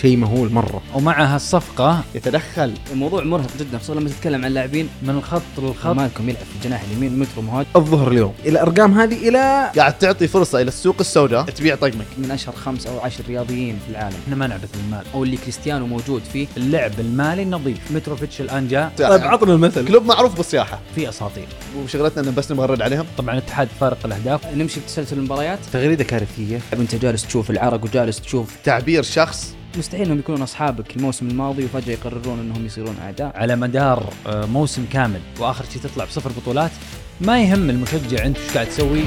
شيء مهول مرة. ومع هالصفقة يتدخل. الموضوع مرهق جدا خصوصا لما تتكلم عن لاعبين من الخط للخط. مالكم يلعب في الجناح اليمين مترو مهاجم. الظهر اليوم. إلى الارقام هذه إلى قاعد تعطي فرصة إلى السوق السوداء. تبيع طقمك. من أشهر خمس أو عشر رياضيين في العالم. إحنا ما نعبث بالمال أو اللي كريستيانو موجود فيه. اللعب المالي النظيف. متروفيتش الآن جاء. طيب عطنا المثل. كلوب معروف بالسياحة. في أساطير. وشغلتنا ان بس نبغى نرد عليهم. طبعا الاتحاد فارق الأهداف. نمشي بتسلسل المباريات. تغريدة كارثية. أنت جالس تشوف العرق وجالس تشوف تعبير شخص مستحيل إنهم يكونون أصحابك الموسم الماضي وفجأة يقررون إنهم يصيرون أعداء. على مدار آه، موسم كامل وآخر شيء تطلع بصفر بطولات ما يهم المشجع أنت إيش قاعد تسوي.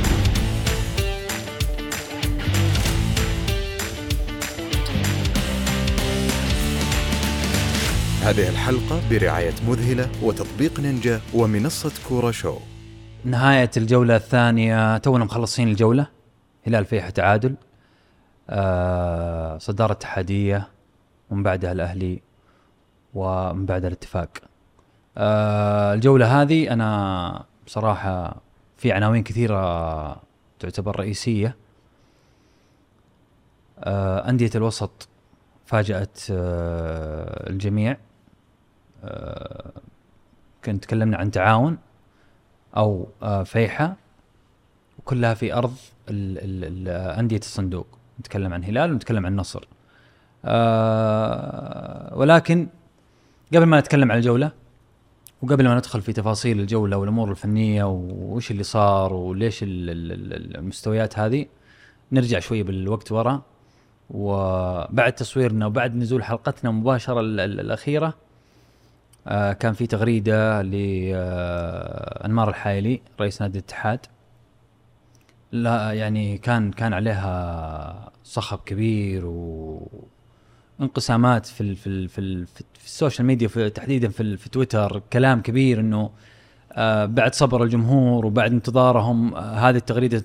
هذه الحلقة برعاية مذهلة وتطبيق نينجا ومنصة كورة شو. نهاية الجولة الثانية تونا مخلصين الجولة هلال فيحة تعادل. صدارة اتحادية ومن بعدها الأهلي ومن بعدها الاتفاق. آه الجولة هذه أنا بصراحة في عناوين كثيرة تعتبر رئيسية. آه أندية الوسط فاجأت آه الجميع. آه كنت تكلمنا عن تعاون أو آه فيحة وكلها في ال- أندية الصندوق. نتكلم عن هلال ونتكلم عن نصر. آه ولكن قبل ما نتكلم عن الجولة وقبل ما ندخل في تفاصيل الجولة والأمور الفنية وش اللي صار وليش ال- ال- ال- المستويات هذه نرجع شوية بالوقت ورا. وبعد تصويرنا وبعد نزول حلقتنا مباشرة ال- ال- الأخيرة آه كان في تغريدة لانمار الحايلي رئيس نادي الاتحاد. لا يعني كان كان عليها صخب كبير وانقسامات في ال في ال في, ال في, ال social media في تحديدا في, في تويتر كلام كبير إنه آه بعد صبر الجمهور وبعد انتظارهم آه هذه التغريدة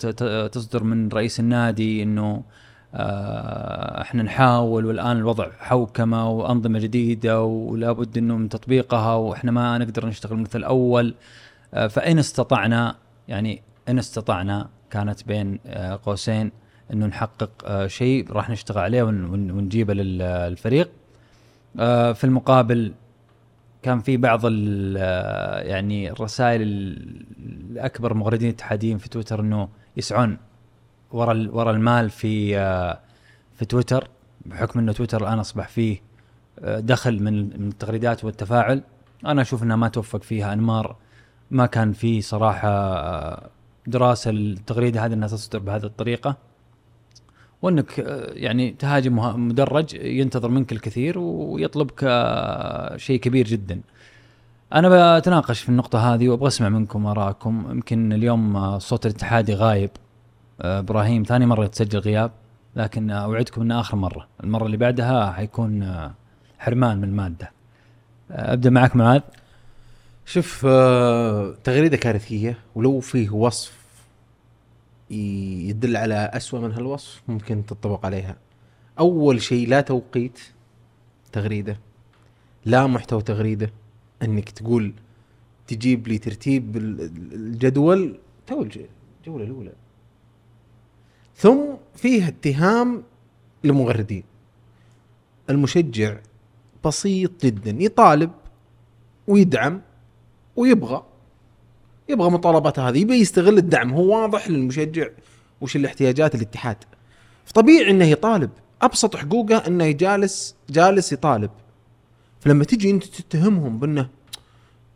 تصدر من رئيس النادي إنه آه إحنا نحاول والآن الوضع حوكمة وأنظمة جديدة ولا بد إنه من تطبيقها وإحنا ما نقدر نشتغل مثل الأول فإن استطعنا يعني إن استطعنا كانت بين آه قوسين إنه نحقق آه شيء راح نشتغل عليه ون- ون- ونجيبه للفريق. آه في المقابل كان في بعض يعني الرسائل ال- الأكبر مغردين اتحاديين في تويتر إنه يسعون ورا ورا المال في في تويتر بحكم إنه تويتر الآن أصبح فيه دخل من من التغريدات والتفاعل. أنا أشوف انها ما توفق فيها. أنمار ما كان في صراحة دراسة التغريده هذه إنها تصدر بهذه الطريقة وإنك آه، يعني تهاجم مدرج ينتظر منك الكثير ويطلبك آه، شيء كبير جدا. أنا بتناقش في النقطة هذه وأبغى أسمع منكم ارائكم يمكن اليوم آه، صوت الاتحادي غايب. إبراهيم ثاني مرة تسجل غياب لكن أوعدكم انها آخر مرة. المرة اللي بعدها حيكون حرمان من الماده أبدأ معك معاذ. شوف آه، تغريدة كارثية ولو فيه وصف يدل على أسوأ من هالوصف ممكن تطبق عليها. أول شيء لا توقيت تغريدة لا محتوى تغريدة. إنك تقول تجيب لي ترتيب ال- ال- الجدول تو الج- الجولة الأولى. ثم فيها اتهام لمغردين المشجع بسيط جدا يطالب ويدعم ويبغى. يبغى مطالباته هذه يبي يستغل الدعم. هو واضح للمشجع وش الاحتياجات الاتحاد. فطبيعي إنه يطالب. أبسط حقوقه إنه جالس جالس يطالب. فلما تجي أنت تتهمهم بأنه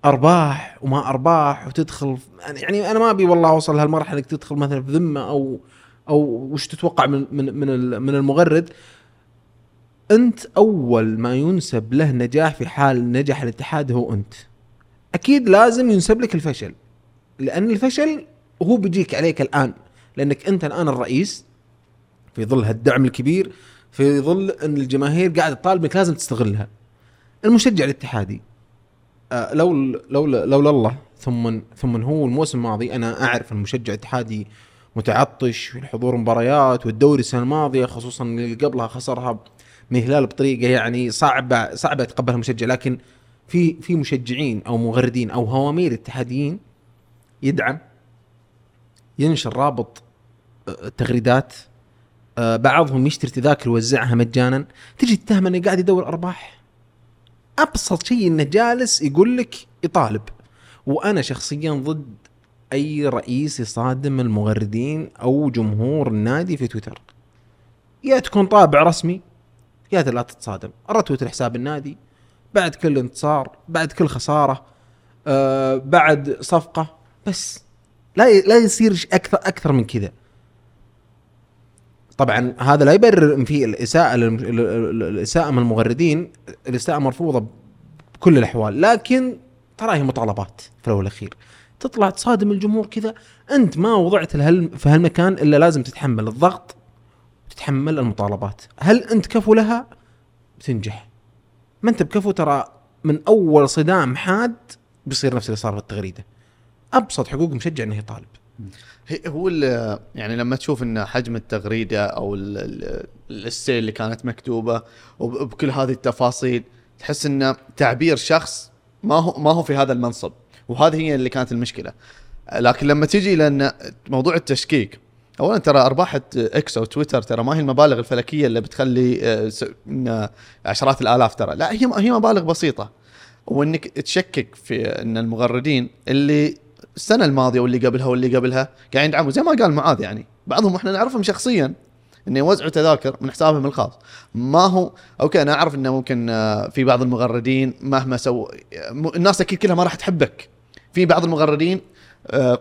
أرباح وما أرباح وتدخل يعني أنا ما أبي والله أوصل لهالمرحلة إنك تدخل مثلا في ذمة أو أو وش تتوقع من من من من المغرد. أنت أول ما ينسب له نجاح في حال نجح الاتحاد هو أنت. أكيد لازم ينسب لك الفشل لأن الفشل هو بيجيك عليك الآن لأنك أنت الآن الرئيس في ظل هالدعم الكبير في ظل إن الجماهير قاعدة تطالبك لازم تستغلها. المشجع الاتحادي آه لو لو لولا الله ثم ثم هو الموسم الماضي أنا أعرف المشجع الاتحادي متعطش في الحضور مباريات والدوري السنة الماضية خصوصا اللي قبلها خسرها من الهلال بطريقة يعني صعبة صعبة يتقبلها المشجع لكن في في مشجعين أو مغردين أو هوامير اتحاديين يدعم ينشر رابط آه، التغريدات آه بعضهم يشتري تذاكر يوزعها مجانا. تجي تتهم إنه قاعد يدور أرباح. أبسط شيء إنه جالس يقول لك يطالب. وأنا شخصيا ضد أي رئيس يصادم المغردين أو جمهور النادي في تويتر. يا تكون طابع رسمي يا لا تتصادم. رتوت حساب النادي بعد كل انتصار بعد كل خسارة آه بعد صفقة بس لا لا يصير أكثر أكثر من كذا. طبعا هذا لا يبرر إن في الإساءة الإساءة من المغردين الإساءة مرفوضة بكل الأحوال لكن ترى هي مطالبات في الأول والأخير. تطلع تصادم الجمهور كذا أنت ما وضعت في هالمكان إلا لازم تتحمل الضغط وتتحمل المطالبات. هل أنت كفو لها؟ بتنجح. ما أنت بكفو ترى من أول صدام حاد بيصير نفس اللي صار في التغريدة. أبسط حقوق مشجع إنه يطالب هو يعني لما تشوف إن حجم التغريدة أو ال- ال- السيل اللي كانت مكتوبة وبكل هذه التفاصيل تحس انه تعبير شخص ما هو ما هو في هذا المنصب. وهذه هي اللي كانت المشكلة. لكن لما تجي لأن موضوع التشكيك اولا ترى أرباح إكس أو تويتر ترى ما هي المبالغ الفلكية اللي بتخلي آه، إن عشرات الآلاف ترى. لا هي هي مبالغ بسيطة. وإنك تشكك في إن المغردين اللي السنة الماضية واللي قبلها واللي قبلها قاعدين يدعموا زي ما قال معاذ يعني. بعضهم إحنا نعرفهم شخصيا إنه يوزعوا تذاكر من حسابهم الخاص. ما هو أوكي أنا أعرف إنه ممكن آه، في بعض المغردين مهما سووا الناس أكيد كلها ما راح تحبك. في بعض المغردين آه،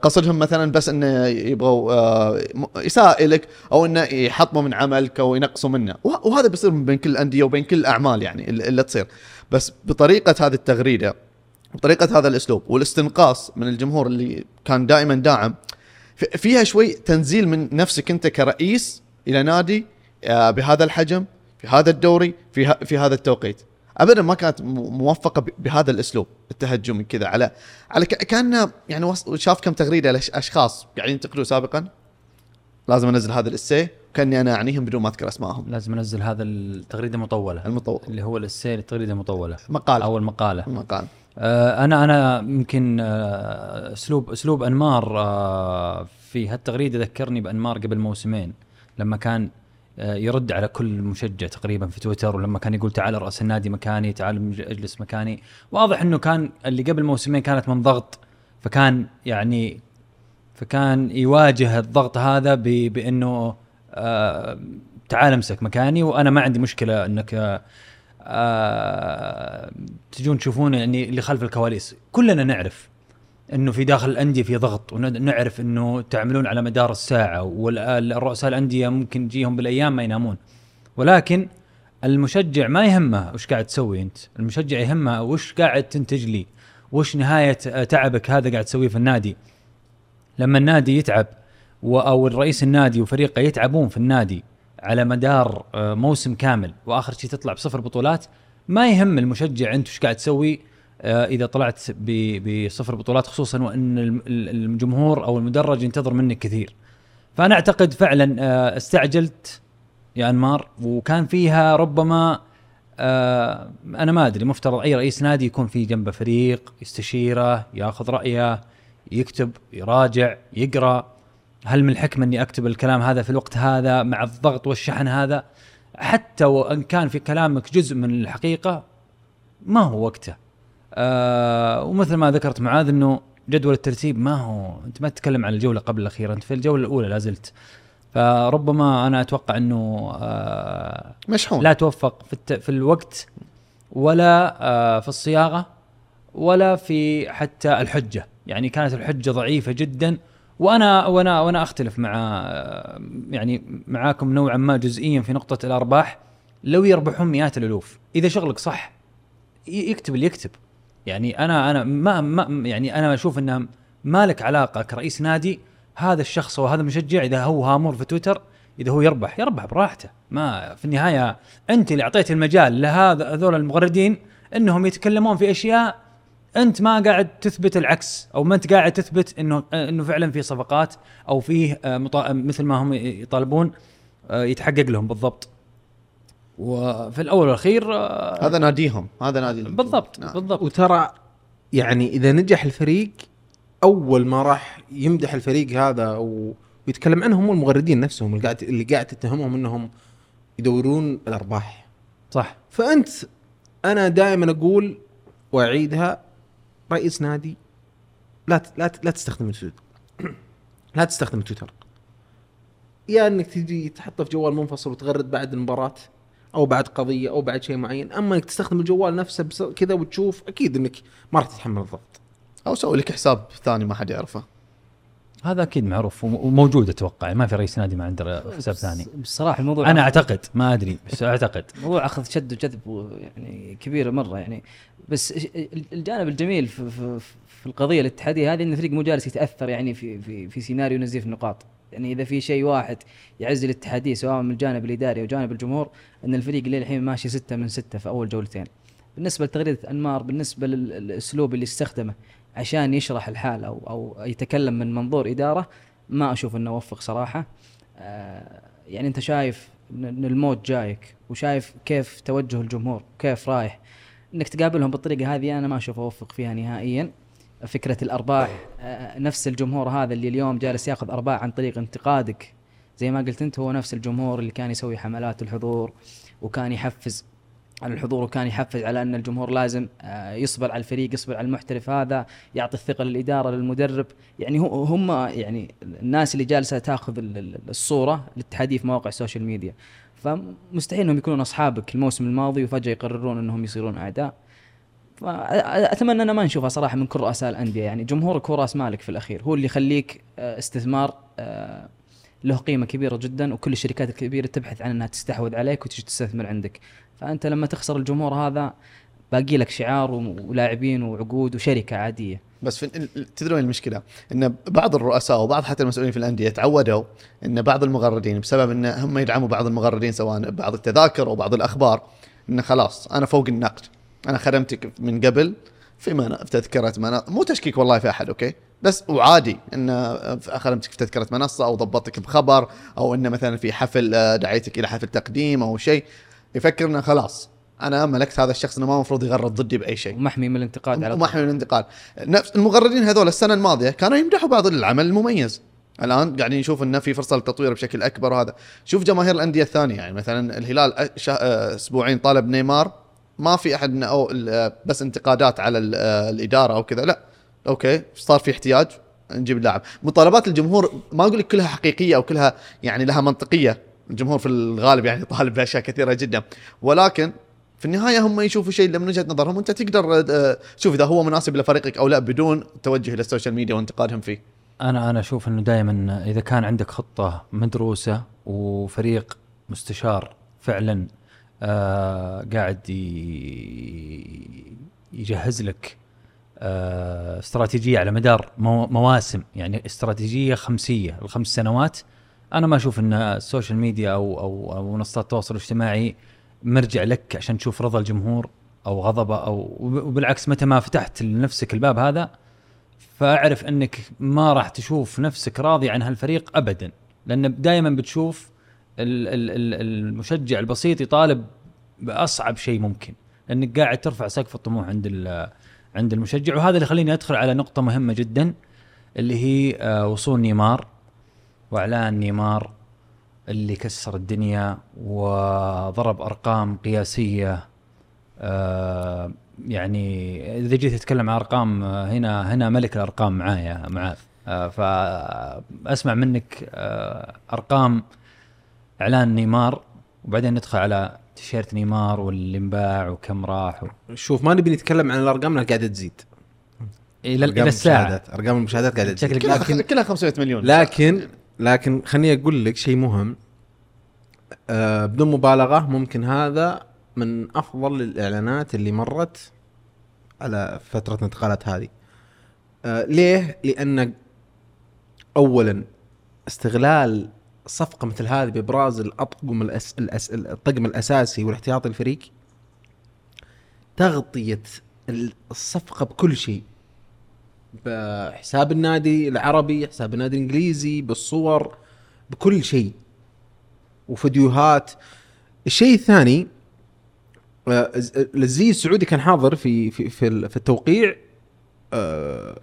قصدهم مثلا بس انه يبغوا آه، م- إساءة لك أو إنه يحطموا من عملك أو ينقصوا منه. وه- وهذا بيصير بين كل الأندية وبين كل الاعمال يعني اللي تصير. بس بطريقة هذه التغريدة بطريقة هذا الأسلوب والإستنقاص من الجمهور اللي كان دائما داعم في- فيها شوي تنزيل من نفسك أنت كرئيس إلى نادي آه، بهذا الحجم في هذا الدوري في في هذا التوقيت. ابدا ما كانت موفقة بهذا الأسلوب التهجمي كذا. على على ك- كانه يعني شاف كم تغريدة لاشخاص قاعدين ينتقدوا سابقا. لازم أنزل هذا الاسي كأني أنا أعنيهم بدون ما أذكر اسمائهم لازم أنزل هذا التغريده مطولة. المطور اللي هو السيل التغريده مطولة. مقال أو المقاله مقال آه، أنا أنا يمكن آه، اسلوب أسلوب أنمار آه، في هالتغريدة ذكرني بأنمار قبل موسمين. لما كان يرد على كل مشجع تقريبا في تويتر ولما كان يقول تعال رأس النادي مكاني تعال اجلس مكاني. واضح إنه كان اللي قبل موسمين كانت من ضغط فكان يعني فكان يواجه الضغط هذا بإنه آه، تعال امسك مكاني. وأنا ما عندي مشكلة إنك آه، آه، تجون تشوفون يعني اللي خلف الكواليس. كلنا نعرف إنه في داخل الأندية في ضغط ونعرف إنه تعملون على مدار الساعة والرؤساء الأندية ممكن تجيهم بالأيام ما ينامون. ولكن المشجع ما يهمه وش قاعد تسوي أنت المشجع يهمه وش قاعد تنتج لي وش نهاية تعبك هذا قاعد تسويه في النادي. لما النادي يتعب أو الرئيس النادي وفريقه يتعبون في النادي على مدار آه، موسم كامل وآخر شيء تطلع بصفر بطولات ما يهم المشجع أنت وش قاعد تسوي إذا طلعت بصفر بطولات خصوصا وإن الجمهور أو المدرج ينتظر منك كثير. فأنا أعتقد فعلا آه، استعجلت يا أنمار وكان فيها ربما آه أنا ما أدري مفترض أي رئيس نادي يكون في جنبه فريق يستشيره ياخذ رأيه يكتب يراجع يقرأ. هل من الحكمة إني أكتب الكلام هذا في الوقت هذا مع الضغط والشحن هذا؟ حتى وإن كان في كلامك جزء من الحقيقة ما هو وقته. آه ومثل ما ذكرت معاذ إنه جدول الترتيب ما هو أنت ما تتكلم عن الجولة قبل الأخيرة أنت في الجولة الأولى لا زلت. فربما أنا أتوقع إنه آه مشحون. لا توفق في الت... في الوقت ولا آه في الصياغة ولا في حتى الحجة. يعني كانت الحجة ضعيفة جدا وأنا وأنا وأنا أختلف مع آه، يعني معاكم نوعا ما جزئيا في نقطة الأرباح. لو يربحون مئات الألوف إذا شغلك صح يكتب اللي يكتب. يعني أنا أنا ما, ما يعني أنا أشوف إنه ما لك علاقة كرئيس نادي هذا الشخص أو هذا المشجع إذا هو هامور في تويتر إذا هو يربح يربح براحته. ما في النهاية أنت اللي أعطيت المجال لهذا هذول المغردين إنهم يتكلمون في أشياء أنت ما قاعد تثبت العكس أو ما أنت قاعد تثبت إنه إنه فعلا في صفقات أو فيه آه، مثل ما هم يطالبون آه، يتحقق لهم بالضبط. وفي الأول والأخير آه، هذا ناديهم هذا نادي بالضبط نعم. بالضبط. وترى يعني إذا نجح الفريق أول ما راح يمدح الفريق هذا و... ويتكلم عنهم هم المغردين نفسهم اللي قاعد اللي قاعد تتهمهم إنهم يدورون الأرباح. صح. فأنت أنا دائما أقول وأعيدها رئيس نادي لا ت- لا ت- لا تستخدم التويتر. لا تستخدم تويتر يا إنك تجي تحطه في جوال منفصل وتغرد بعد المباراة. أو بعد قضية أو بعد شيء معين. أما إنك تستخدم الجوال نفسه بس كذا وتشوف أكيد إنك ما راح تتحمل الضغط. أو سوي لك حساب ثاني ما حد يعرفه. هذا أكيد معروف وم- وموجود أتوقع. ما في رئيس نادي ما عنده حساب ثاني. بصراحه الموضوع أنا أعتقد ما أدري بس أعتقد. موضوع أخذ شد وجذب و- يعني كبيره مرة يعني. بس الجانب الجميل في, في, في القضية الاتحادية هذه إن الفريق مو جالس يتأثر يعني في في في سيناريو نزيف النقاط. يعني إذا في شيء واحد يعز الاتحادية سواء من الجانب الإداري أو جانب الجمهور إن الفريق اللي الحين ماشي ستة من ستة في أول جولتين. بالنسبة لتغريدة أنمار بالنسبة للأسلوب اللي استخدمه عشان يشرح الحال أو أو يتكلم من منظور إدارة ما أشوف إنه وفق صراحة. آه، يعني أنت شايف إن الموت جايك وشايف كيف توجه الجمهور كيف رايح إنك تقابلهم بالطريقة هذه أنا ما أشوف اوفق فيها نهائيا. فكرة الأرباح آه، نفس الجمهور هذا اللي اليوم جالس ياخذ أرباح عن طريق انتقادك. زي ما قلت أنت هو نفس الجمهور اللي كان يسوي حملات الحضور وكان يحفز على الحضور وكان يحفز على أن الجمهور لازم آه، يصبر على الفريق يصبر على المحترف هذا يعطي الثقة للإدارة للمدرب. يعني هم يعني الناس اللي جالسة تاخذ ال- ال- الصورة الاتحاديه في مواقع ال social media. فمستحيل إنهم يكونون أصحابك الموسم الماضي وفجأة يقررون إنهم يصيرون أعداء. فاتمنى ان ما نشوفها صراحة من كل رؤساء الأندية. يعني جمهورك هو راس مالك في الأخير هو اللي يخليك آه، استثمار آه، له قيمة كبيرة جدا وكل الشركات الكبيرة تبحث عن أنها تستحوذ عليك وتجي تستثمر عندك. فأنت لما تخسر الجمهور هذا باقي لك شعار ولاعبين وعقود وشركة عادية. بس وين المشكلة؟ إن بعض الرؤساء وبعض حتى المسؤولين في الأندية تعودوا إن بعض المغردين بسبب إن هم يدعموا بعض المغردين سواء بعض التذاكر أو بعض أخبار انه خلاص أنا فوق النقد. أنا خدمتك من قبل في منا في تذكرة منصه مو تشكيك والله في أحد أوكي؟ بس وعادي إن خدمتك في تذكرة منصة أو ضبطتك بخبر أو انه مثلا في حفل آه، دعيتك إلى حفل تقديم أو شيء يفكر إنه خلاص أنا ملكت هذا الشخص إنه ما المفروض يغرد ضدي بأي شيء. ومحمي من الانتقاد على ومحمي من الانتقال نفس المغردين هذول السنة الماضية كانوا يمدحوا بعض العمل المميز. الآن قاعدين نشوف إنه في فرصة للتطوير بشكل أكبر وهذا. شوف جماهير الأندية الثانية يعني مثلا الهلال شا- آه، أسبوعين طالب نيمار ما في أحد ال- آه، بس انتقادات على آه، الإدارة أو كذا. لا. okay. صار في احتياج نجيب اللاعب. مطالبات الجمهور ما أقول لك كلها حقيقية أو كلها يعني لها منطقية. الجمهور في الغالب يعني طالب باشياء كثيرة جدا. ولكن في النهاية هم يشوفوا شيء من وجهة نظرهم. وانت تقدر آه، شوف إذا هو مناسب لفريقك أو لا بدون توجه إلى ال social media وانتقادهم فيه. أنا أنا أشوف إنه دائما إذا كان عندك خطة مدروسة وفريق مستشار فعلا آه قاعد يجهز لك آه استراتيجية على مدار مو مواسم يعني استراتيجية خمسية الخمس سنوات. أنا ما أشوف إن ال social media أو أو, أو منصات التواصل الاجتماعي مرجع لك عشان تشوف رضا الجمهور أو غضبه أو وبالعكس متى ما فتحت لنفسك الباب هذا فأعرف إنك ما راح تشوف نفسك راضي عن هالفريق ابدا. لأن دائما بتشوف المشجع البسيط يطالب بأصعب شيء ممكن. لأنك قاعد ترفع سقف الطموح عند عند المشجع. وهذا اللي يخليني أدخل على نقطة مهمة جدا اللي هي آه، وصول نيمار وإعلان نيمار اللي كسر الدنيا وضرب أرقام قياسية. آه، يعني إذا جيت تتكلم عن أرقام آه، هنا هنا ملك الأرقام معايا معاذ. فأسمع منك أرقام إعلان نيمار وبعدين ندخل على تيشيرت نيمار واللي انباع وكم راح و... شوف ما نبي نتكلم عن الأرقام لأنها قاعدة تزيد. إلى أرقام إلى الساعة. المشاهدات أرقام المشاهدات قاعدة تزيد. شكلك كلها لكن كلها 500 مليون. لكن لكن خليني أقول لك شيء مهم. آه بدون مبالغة ممكن هذا من أفضل الإعلانات اللي مرت على فترة الانتقالات هذه. آه ليه؟ لأن اولا استغلال صفقة مثل هذه بابراز الأطقم الأس... الأس... الطقم الأساسي والاحتياطي الفريق تغطية الصفقة بكل شيء بحساب النادي العربي حساب النادي الإنجليزي بالصور بكل شيء وفيديوهات الشيء الثاني آه، الزي السعودي كان حاضر في في في, ال- في التوقيع آه،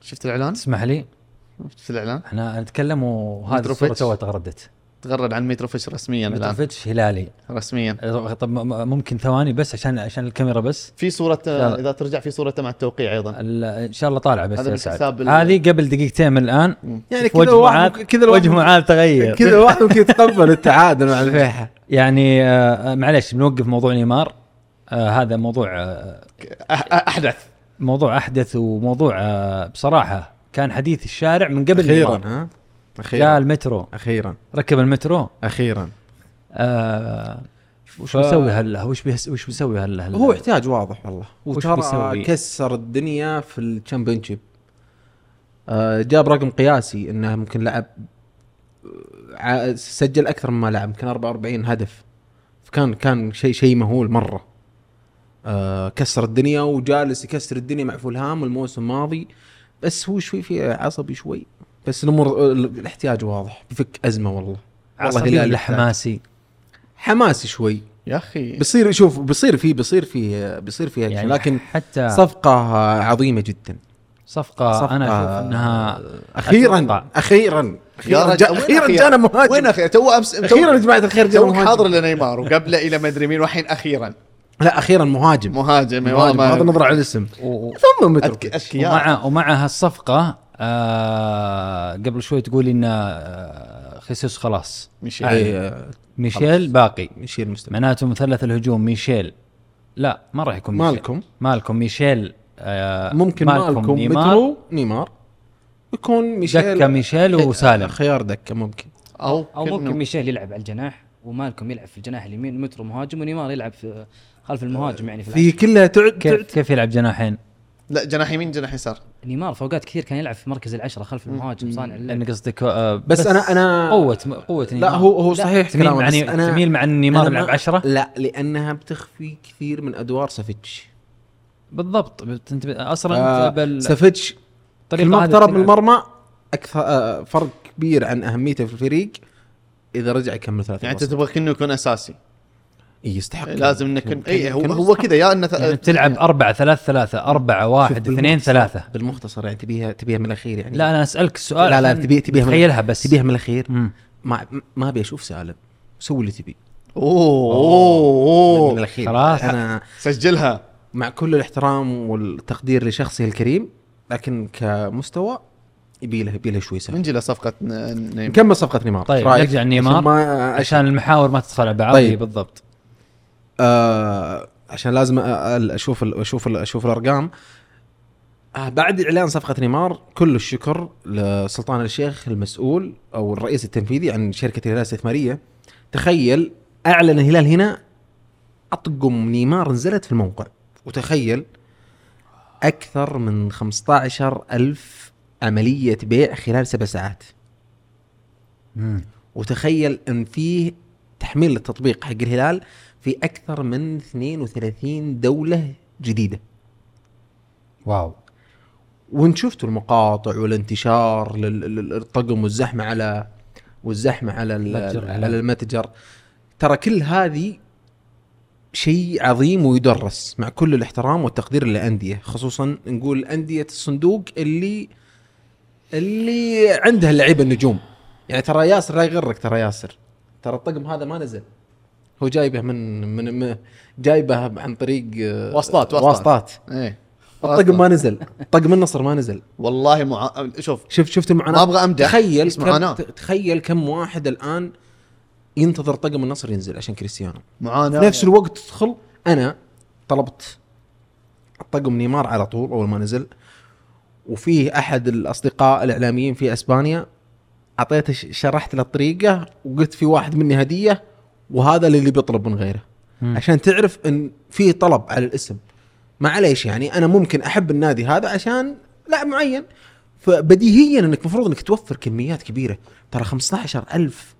شفت الإعلان؟ تسمح لي في الإعلان؟ إحنا نتكلم وهذه الصورة. توها تغردت. تغرد عن متروفيتش رسميا الآن. متروفيتش هلالي. رسميا. طب ممكن ثواني بس عشان عشان الكاميرا بس. في صورة لا. إذا ترجع في صورته مع التوقيع أيضا. إن شاء الله طالعه بس هذه قبل دقيقتين من الآن. يعني كذا واحد كذا وجه معاذ تغير. كذا واحد ممكن يتقبل التعادل مع الفيحة. يعني آه، معليش بنوقف موضوع نيمار. آه هذا موضوع آه أحدث. موضوع أحدث وموضوع آه بصراحة كان حديث الشارع من قبل أخيرا نيمار. ها؟ جاء أخيرا المترو. أخيرا. ركب المترو. أخيرا. آه وش ف- بيسوي هلا؟ وش بيس وش بيسوي هلا؟ هلا. هو احتياج واضح والله. وترى؟ كسر الدنيا في ال Championship آه، جاب رقم قياسي إنه ممكن لعب آه، سجل أكثر مما لعب يمكن 44 هدف. فكان كان شيء شيء مهول مرة. آه، كسر الدنيا وجالس يكسر الدنيا مع فولهام الموسم الماضي. بس هو شوي في عصبي شوي. بس الأمور ال- الاحتياج واضح. بفك أزمة والله. والله ولا. حماسي؟ حماسي شوي. يا أخي. بيصير شوف بيصير في بيصير في بيصير في يعني لكن حتى صفقة عظيمة جدا. صفقة, صفقة أنا أشوف إنها أخيرا أتوقع. أخيرا أخيرا أخيرا أخيراً؟ جانا مهاجم. وين أخيرا؟ تو أمس أخيرا يا جماعة الخير جانا حاضر لنيمار وقبله إلى مدري مين والحين أخيرا. لا أخيرا مهاجم. مهاجم والله بغض النظر عن الاسم. و- ثم متروفيتش ومع ومع هالصفقة آه قبل شوي تقول إن آه خيسوس خلاص. اي آه، ميشيل باقي. يشيل المستوى معناته مثلث الهجوم ميشيل. لا ما راح يكون ميشيل. مالكم. مالكم ميشيل آه ممكن مالكم نيمار. مترو نيمار. يكون ميشيل. دكة ميشيل وسالم. خيار دكة ممكن. أو أو ممكن ميشيل يلعب على الجناح ومالكم يلعب في الجناح اليمين مترو مهاجم ونيمار يلعب في خلف المهاجم يعني في في كلها تعد كيف تعد كيف يلعب جناحين؟ لا جناح يمين جناح يسار. نيمار في اوقات كثير كان يلعب في مركز العشرة خلف المهاجم صانع اللعب. لأن قصدك آه بس أنا- أنا- قوة قوة لا هو هو صحيح تميل مع بس أنا- تميل مع ان نيمار يلعب 10 لا لأنها بتخفي كثير من أدوار سافيتش. بالضبط. انت أصلا آه بال- سافيتش هذه اقترب من. المرمى أكثر آه فرق كبير عن أهميته في الفريق. إذا رجع يكمل ثلاثة يعني أنت. تبغى كأنه يكون أساسي. إيه، يستحق لازم إنك كان- اي هو هو كذا يا إنه يعني بتلعب 4 3 3 4 1 شوف 2 بالمختصر- 3 بالمختصر يعني تبيها تبيها من الأخير يعني. لا أنا أسألك السؤال لا لا تبي تبيها من- تخيلها بس. تبيها من الأخير. مم. ما ما أبي أشوف سالم. سوي اللي تبي. أوه أوه من اوه الأخير. خلاص. أنا سجلها. مع كل الاحترام والتقدير لشخصه الكريم لكن كمستوى يبي له يبي له شوي سهل. نجي صفقة ن- نيمار؟ نكمل صفقة نيمار؟ طيب،؟ نرجع نيمار عشان ما عشان المحاور ما تدخل على بعض. طيب. بالضبط. آه عشان لازم أشوف ال- أشوف ال- أشوف الأرقام. آه بعد إعلان صفقة نيمار كل الشكر لسلطان الشيخ المسؤول أو الرئيس التنفيذي عن شركة الهلال الاستثمارية. تخيل أعلن الهلال هنا أطقم نيمار نزلت في الموقع. وتخيل أكثر من 15 ألف عملية بيع خلال سبع ساعات. مم. وتخيل أن فيه تحميل التطبيق حق الهلال في أكثر من 32 دولة جديدة. واو. وانت شفتوا المقاطع والانتشار لل- لل- للطقم والزحمة على والزحمة على ال- متجر على المتجر ترى كل هذه شيء عظيم ويدرس مع كل الاحترام والتقدير للأندية. خصوصا نقول أندية الصندوق اللي اللي عندها اللعيبه النجوم. يعني ترى ياسر لا يغرك ترى ياسر. ترى الطقم هذا ما نزل. هو جايبه من من, جايبه عن طريق آه، واسطات- واسطات. واسطات. إيه. الطقم ما نزل. طقم النصر ما نزل. والله مع... شوف شفت شفت المعاناه ما أبغى أمدح. تخيل كم تخيل كم واحد الآن ينتظر طقم النصر ينزل عشان كريستيانو. معاناه في نفس الوقت تدخل أنا طلبت طقم نيمار على طول أول ما نزل وفيه أحد الأصدقاء الإعلاميين في إسبانيا أعطيته شرحت له الطريقة وقلت في واحد مني هدية وهذا اللي بيطلب من غيره. مم. عشان تعرف إن في طلب على الاسم. معليش يعني أنا ممكن أحب النادي هذا عشان لاعب معين. فبديهيا إنك المفروض إنك توفر كميات كبيرة. ترى 15000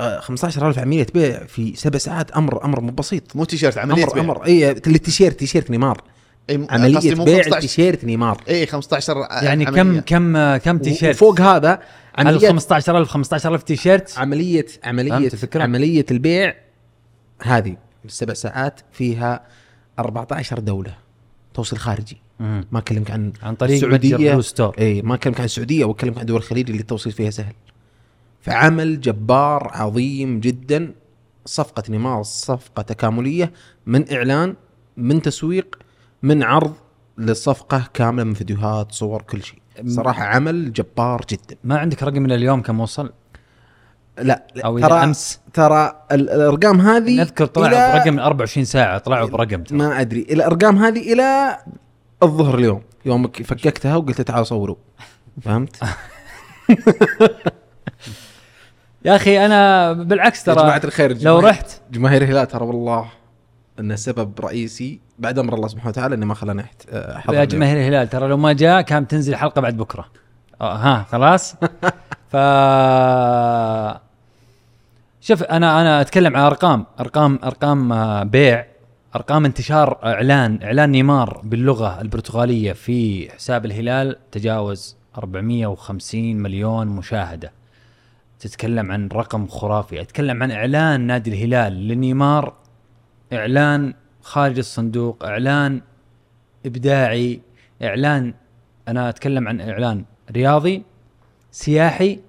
آه 15000 عملية بيع في سبع ساعات أمر أمر مو بسيط. مو تيشيرت عملية أمر بيع. أمر. اي التيشيرت تيشيرت نيمار. عملية قصدي مو بيع 15 تيشيرت نيمار. اي 15 يعني كم عملية. كم كم تيشيرت؟ وفوق هذا عمليه 15000 15000 تيشيرت؟ عمليه عمليه الفكرة؟ عملية البيع هذه السبع ساعات فيها 14 دولة توصيل خارجي. مم. ما اكلمك عن عن طريق Blue Store. اي ما اكلمك عن السعودية واكلمك عن دول الخليج اللي التوصيل فيها سهل. فعمل جبار عظيم جدا صفقة نيمار صفقة تكاملية من إعلان من تسويق من عرض للصفقه كاملة من فيديوهات صور كل شيء صراحة عمل جبار جدا ما عندك رقم من اليوم كم وصل؟ لا, أو ترى أمس ترى ال- الأرقام هذه نذكر طلعوا برقم 24 ساعة طلعوا برقم ترى. ما أدري الأرقام هذه إلى الظهر اليوم يوم ك- فككتها وقلت تعالوا صوروا فهمت؟ يا أخي أنا بالعكس يا ترى جماعة الخير لو رحت جماهير الهلال ترى والله إنه سبب رئيسي بعد أمر الله سبحانه وتعالى إنه ما خلانا نحت- آه، حضر يا. جماهير الهلال. ترى لو ما جاء كان تنزل حلقه بعد بكرة. آه ها خلاص؟ ف شوف أنا أنا أتكلم عن أرقام. ارقام أرقام آه، بيع. أرقام انتشار إعلان. إعلان نيمار باللغة البرتغالية في حساب الهلال تجاوز 450 مليون مشاهدة. تتكلم عن رقم خرافي. أتكلم عن إعلان نادي الهلال لنيمار إعلان خارج الصندوق إعلان إبداعي إعلان أنا أتكلم عن إعلان رياضي سياحي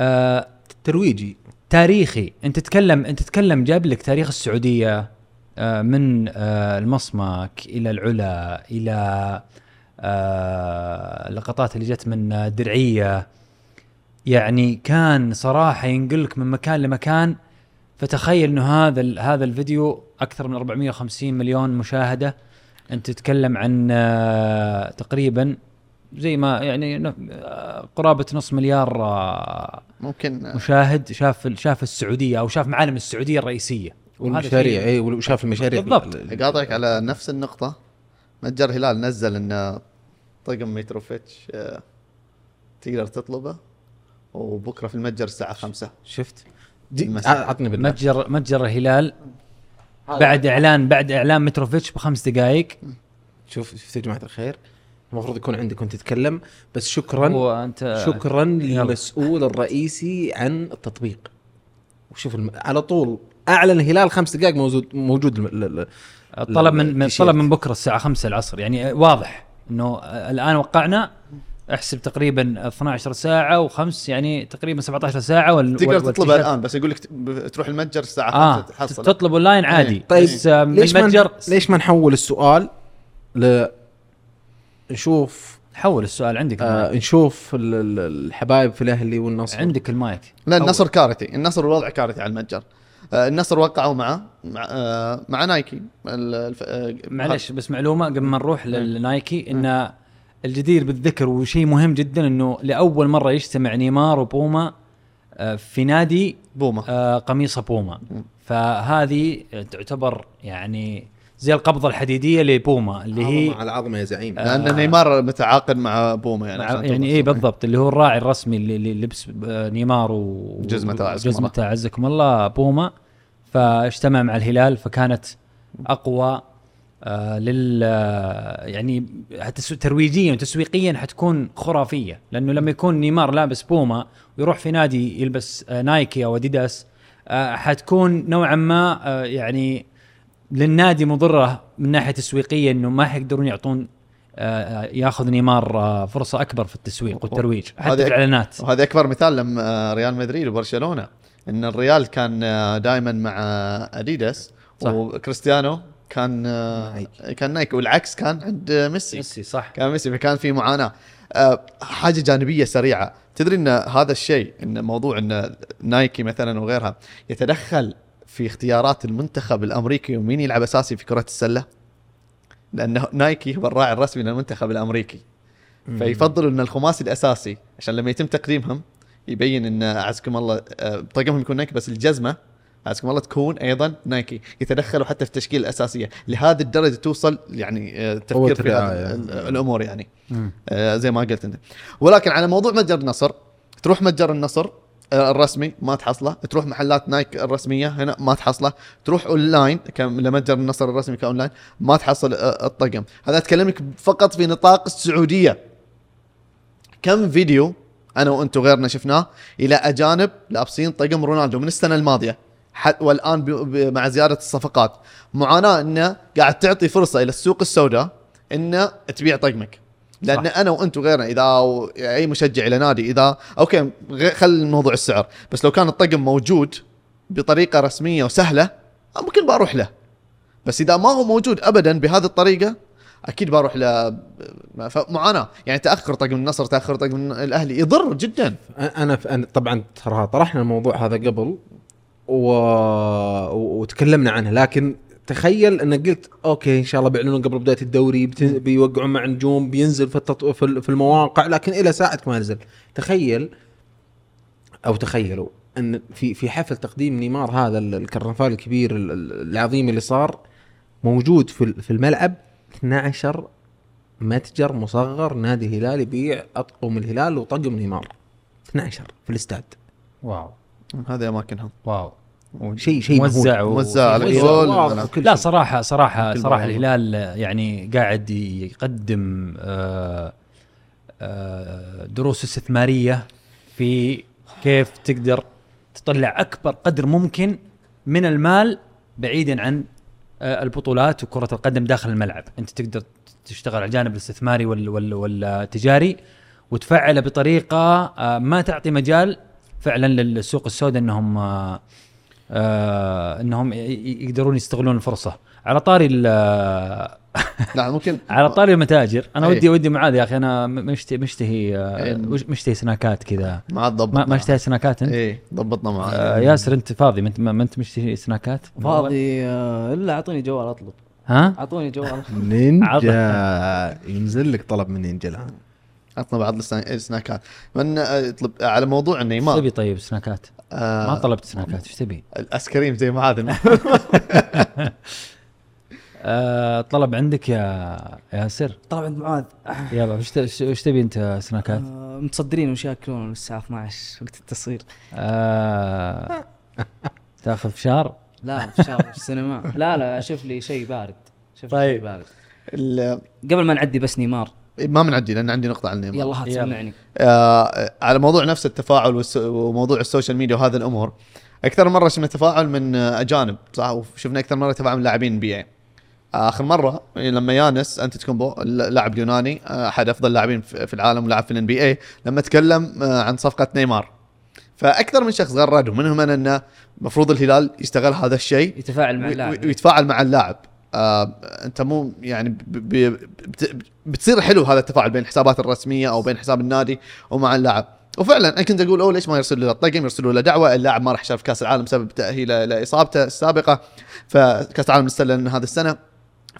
آه ترويجي. تاريخي. أنت تتكلم أنت تتكلم جاب لك تاريخ السعودية آه من آه المصمك إلى العلا إلى آه اللقطات اللي جت من آه، درعية. يعني كان صراحة ينقلك من مكان لمكان فتخيل إنه هذا هذا الفيديو أكثر من 450 مليون مشاهدة. أنت تتكلم عن آه تقريبا زي ما يعني آه، قرابة نص مليار آه ممكن مشاهد شاف شاف السعودية أو شاف معالم السعودية الرئيسية. والمشاريع اي وشاف المشاريع. بالضبط. ال- أقاطعك على نفس النقطة. متجر هلال نزل ان طقم متروفيتش آه، تقدر تطلبه وبكرة في المتجر الساعة خمسة. شفت؟ عطني بالله. متجر متجر الهلال. بعد اعلان بعد إعلان متروفيتش بخمس دقائق. شوف شفت يا جماعة الخير. المفروض يكون عندك وأنت تتكلم بس شكرا وانت شكرا. للمسؤول الرئيسي عن التطبيق. وشوف الم... على طول أعلن الهلال خمس دقائق موجود موجود الم... ال- ال- الطلب من. طلب من بكرة الساعة 5 العصر. يعني واضح إنه الآن وقعنا. احسب تقريبا 12 ساعة و5 يعني تقريبا 17 ساعة وال تقدر وال- تطلبه والتيشيرت- الآن بس يقول لك تروح المتجر الساعة آه خمسة تحصل. تطلب أونلاين عادي. إيه. طيب بس آه، من ليش ما المتجر ليش ما نحول السؤال ل نشوف حول السؤال عندك آه المايك. نشوف ال- ال- الحبايب في الأهلي والنصر. عندك المايك. لا. النصر كارثي. النصر الوضع كارثي على المتجر. آه، النصر وقعوا معه مع, آه، مع نايكي. الف- آه، معلش بس معلومة قبل ما نروح للنايكي إن الجدير بالذكر وشيء مهم جدا إنه لأول مرة يجتمع نيمار وبوما آه، في نادي بوما آه، قميص بوما فهذه تعتبر يعني زي القبضة الحديدية لبوما اللي هي عظمة على العظمه يا زعيم آه، لأن نيمار متعاقد مع بوما يعني عشان يعني الصورة. بالضبط اللي هو الراعي الرسمي اللي, لبس آه، نيمار و جزمة أعزكم الله. جزمة أعزكم الله بوما فاجتمع مع الهلال فكانت أقوى آه لل آه، يعني ترويجيا وتسويقيا حتكون خرافية لأنه لما يكون نيمار لابس بوما ويروح في نادي يلبس آه نايكي أو أديداس آه حتكون نوعا ما آه يعني للنادي مضرة من ناحية تسويقية إنه ما حيقدرون يعطون آه، ياخذ نيمار آه، فرصة أكبر في التسويق والترويج حتى في الإعلانات وهذا أكبر مثال لما ريال مدريد وبرشلونة إن الريال كان دائما مع أديداس صح. وكريستيانو كان آه، كان نايك والعكس كان عند ميسي. ميسي صح. كان ميسي فكان في معاناة. آه، حاجة جانبية سريعة. تدري إن هذا الشيء إن موضوع إن نايكي مثلا وغيرها يتدخل في اختيارات المنتخب الأمريكي ومين يلعب أساسي في كرة السلة؟ لأن نايكي هو الراعي الرسمي للمنتخب الأمريكي. فيفضلوا إن الخماسي الأساسي عشان لما يتم تقديمهم يبين إن أعزكم الله آه، طقمهم يكون نايكي بس الجزمة أعزكم الله تكون أيضا نايكي يتدخلوا حتى في التشكيله الاساسيه لهذه الدرجة توصل يعني آه، التفكير في ال- الأمور يعني. مم. آه، زي ما قلت أنت. ولكن على موضوع متجر النصر تروح متجر النصر آه، الرسمي ما تحصله. تروح محلات نايك الرسمية هنا ما تحصله. تروح أونلاين كم- لمتجر النصر الرسمي كأونلاين ما تحصل الطقم. هذا اتكلم لك فقط في نطاق السعودية. كم فيديو أنا وانت وغيرنا شفناه إلى أجانب لابسين طقم رونالدو من السنة الماضية؟ والآن مع زيادة الصفقات. معاناة إنه قاعد تعطي فرصة إلى السوق السوداء إنه تبيع طقمك. لأن أنا وأنت وغيرنا إذا أو أي مشجع إلى نادي اذا أوكي خل موضوع السعر. بس لو كان الطقم موجود بطريقة رسمية وسهلة ممكن بروح له. بس إذا ما هو موجود ابدا بهذه الطريقة أكيد بروح له. معاناه يعني تأخر طقم النصر تأخر طقم الأهلي يضر جدا. أنا أنا طبعا ترى طرحنا الموضوع هذا قبل و... وتكلمنا عنه لكن تخيل إنك قلت okay إن شاء الله بيعلنون قبل بداية الدوري بت... بيوقعون مع نجوم بينزل في التط... في ال- في المواقع لكن إلى ساعة ما نزل. تخيل أو تخيلوا إن في في حفل تقديم نيمار هذا ال- الكرنفال الكبير ال- ال- العظيم اللي صار موجود في في الملعب 12 متجر مصغر نادي الهلال يبيع أطقم الهلال وطقم نيمار. 12 في الاستاد. wow. هذه اماكنهم واو شيء شيء موزع. و- موزع على. وكل لا شيء. صراحة صراحة كل صراحة مرة. الهلال يعني قاعد يقدم آه، آه، دروس استثمارية في كيف تقدر تطلع أكبر قدر ممكن من المال بعيدا عن آه، البطولات وكرة القدم داخل الملعب أنت تقدر تشتغل على الجانب الاستثماري وال- وال- والتجاري وتفعله بطريقة آه، ما تعطي مجال فعلا للسوق السوداء إنهم آه، آه إنهم يقدرون يستغلون الفرصة. على طاري ال- لا ممكن. على طاري المتاجر أنا إيه. ودي ودي معاذ يا أخي أنا مشتهي مشتهي آه،. وش- مشتهي سناكات كذا. ما ضبطنا ما ما اشتهي سناكات أنت؟ إيه ضبطنا معاه آه ياسر أنت فاضي؟ ما انت ما ما أنت مشتهي سناكات؟ فاضي آه، إلا أعطوني جوال أطلب. ها؟ أعطوني جوال. نينجا. ينزل لك طلب من نينجا الآن. عطنا بعض السنا- السناكات. من آه، يطلب على موضوع إيش النيمار تبي طيب سناكات؟ آه ما طلبت سناكات إيش تبي؟ الآيس كريم زي معاذ آه طلب عندك يا ياسر؟ طلب عند معاذ. يلا وش تبي أنت سناكات؟ آه، متصدرين وش ياكلون الساعة 12 وقت التصوير. آه تاخذ فشار؟ لا في شهر في السينما. لا لا شوف لي شيء بارد. شوف طيب. شيء بارد. ال- قبل ما نعدي بس نيمار. ما بنعدي لأن عندي نقطة عن النيمار يلا هات. سمعني. آه على موضوع نفس التفاعل والس- وموضوع ال social media وهذه الأمور أكثر مرة شفنا تفاعل من آه، أجانب صح؟ وشفنا أكثر مرة تفاعل من لاعبين بي آخر مرة لما يانس انتيتوكومبو اللاعب اليوناني آه، أحد أفضل اللاعبين في في العالم ولاعب في ال NBA لما تكلم آه، عن صفقة نيمار. فأكثر من شخص غرد ومنهم أنا أنه المفروض الهلال يستغل هذا الشيء يتفاعل مع اللاعب. ويتفاعل مع اللاعب. آه انت مو يعني بتصير حلو هذا التفاعل بين الحسابات الرسمية أو بين حساب النادي ومع اللاعب. وفعلا أنا كنت أقول اوه ليش ما يرسلوا له الطقم يرسلوا له دعوة اللاعب ما راح يشارك في كأس العالم بسبب تأهيله لإصابته السابقة فكأس العالم مستلن هذه السنة.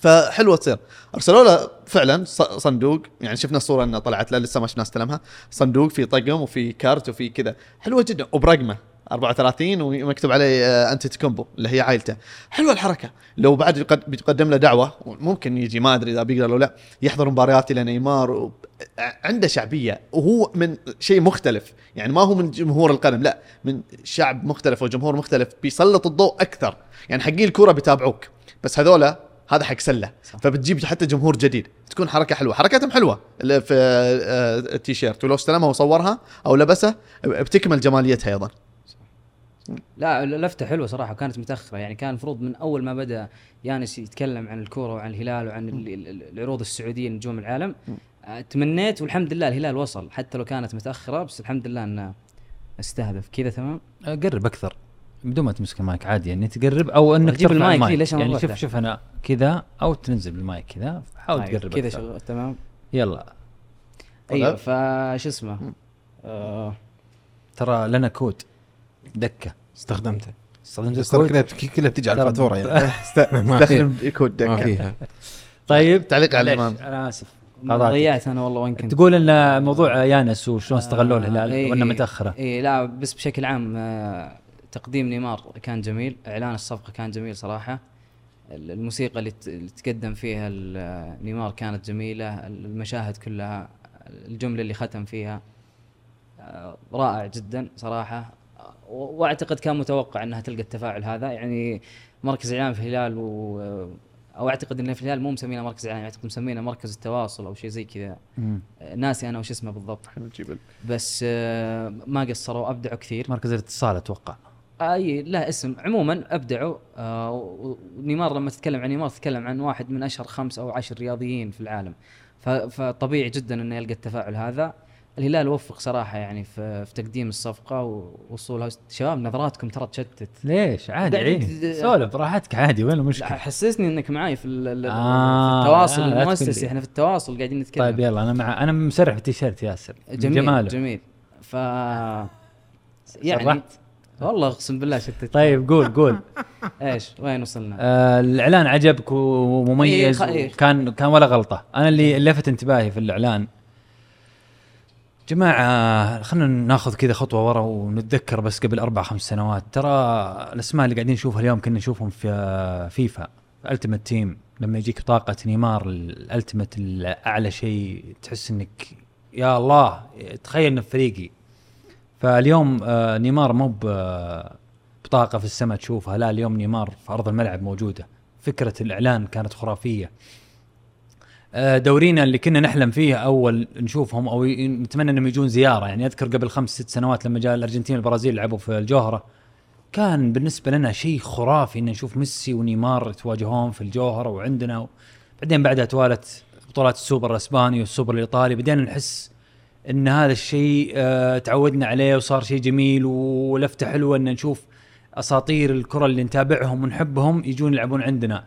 فحلوة تصير. أرسلوا له فعلا صندوق يعني شفنا الصورة انه طلعت له لسه ما شفنا استلمها صندوق فيه طقم وفي كارت وفي كذا. حلوة جدا وبرقمه. 34 ومكتوب عليه آه، أنت تكومبو اللي هي عائلته. حلوة الحركة. لو بعد يقد- بيتقدم له دعوة ممكن يجي ما أدري إذا بيقدر ولا لا يحضر مباريات لنيمار و... عنده شعبية. وهو من شيء مختلف. يعني ما هو من جمهور القدم لا من شعب مختلف وجمهور مختلف بيسلط الضوء أكثر. يعني حقين الكوره بيتابعوك. بس هذولا هذا حق سلة. فبتجيب حتى جمهور جديد. تكون حركة حلوة. حركتهم حلوة. في آه، التيشيرت. ولو استلمها وصورها أو لبسه بتكمل جماليتها أيضا. لا لفتة حلوة صراحة وكانت متأخرة. يعني كان المفروض من أول ما بدأ يانس يتكلم عن الكورة وعن الهلال وعن ال- ال- العروض السعودية نجوم العالم. آه، تمنيت والحمد لله الهلال وصل حتى لو كانت متأخرة بس الحمد لله إنه استهدف. كذا تمام؟ آه، قرب أكثر. بدون ما تمسك المايك عادي. يعني تقرب أو إنك ترفع المايك ليه؟ ليش يعني شوف؟ شوف أنا كذا أو تنزل بالمايك كذا حاول طيب، تقرب كذا. شغل تمام. يلا. أيوه فش اسمه؟ آه. ترى لنا كود. دكة. استخدمته. استخدمت كلها كلها بتجي على الفاتورة يعني. استخدم كود دكة. فيها. طيب تعليق على نيمار. أنا آسف. ضيعت أنا والله وين كنت؟ تقول إن موضوع يانس وشلون استغلوه الهلال إيه، وإنه إيه، متأخرة. اي لا بس بشكل عام آه، تقديم نيمار كان جميل. إعلان الصفقة كان جميل صراحة. ال- الموسيقى اللي تقدم فيها ال- نيمار كانت جميلة. المشاهد كلها الجملة اللي ختم فيها آه، رائع جدا صراحة. آه، واعتقد كان متوقع انها تلقى التفاعل هذا. يعني مركز اعلام في الهلال و أو أعتقد إن في الهلال مو مسمينه مركز اعلام أعتقد مسمينه مركز التواصل أو شيء زي كذا. ناسي أنا وش اسمه بالضبط. بس آه، ما قصروا أبدعوا كثير. مركز الاتصال أتوقع. أي لا اسم. عموما أبدعوا آه ونيمار لما تتكلم عن نيمار تتكلم عن واحد من أشهر خمس أو عشر رياضيين في العالم. فطبيعي جدا إنه يلقى التفاعل هذا. الهلال وفق صراحة يعني في, في تقديم الصفقة ووصولها. شباب نظراتكم ترى تشتت. ليش؟ عادي سولف براحتك عادي وين المشكلة؟ حسسني انك معاي في, آه، في التواصل تكون المؤسسي. إحنا في التواصل قاعدين نتكلم. طيب يلا أنا مع أنا مسرح في التيشيرت ياسر جميل جماله. جميل. ف يعني؟ والله اقسم بالله شتت طيب قول قول. إيش؟ وين وصلنا؟ آه الإعلان عجبك ومميز إيه، خ- إيه. كان كان ولا غلطة. أنا اللي لفت انتباهي في الإعلان. جماعة خلينا ناخذ كذا خطوة ورا ونتذكر بس قبل أربع خمس سنوات. ترى الأسماء اللي قاعدين نشوفها اليوم كنا نشوفهم في فيفا Ultimate Team لما يجيك بطاقة نيمار ال Ultimate الأعلى شيء تحس إنك يا الله تخيل إنه في فريقي. فاليوم آه، نيمار مو بطاقة في السماء تشوفها لا اليوم نيمار في أرض الملعب موجودة. فكرة الإعلان كانت خرافية. دورينا اللي كنا نحلم فيه أول نشوفهم أو نتمنى إنهم يجون زيارة. يعني أذكر قبل خمس ست سنوات لما جاء الأرجنتين والبرازيل لعبوا في الجوهرة كان بالنسبة لنا شيء خرافي إن نشوف ميسي ونيمار يتواجهون في الجوهرة وعندنا و... بعدين بعدها توالت بطولات السوبر الأسباني والسوبر الإيطالي. بدينا نحس إن هذا الشيء آه تعودنا عليه وصار شيء جميل ولفتة حلوة إن نشوف أساطير الكرة اللي نتابعهم ونحبهم يجون يلعبون عندنا.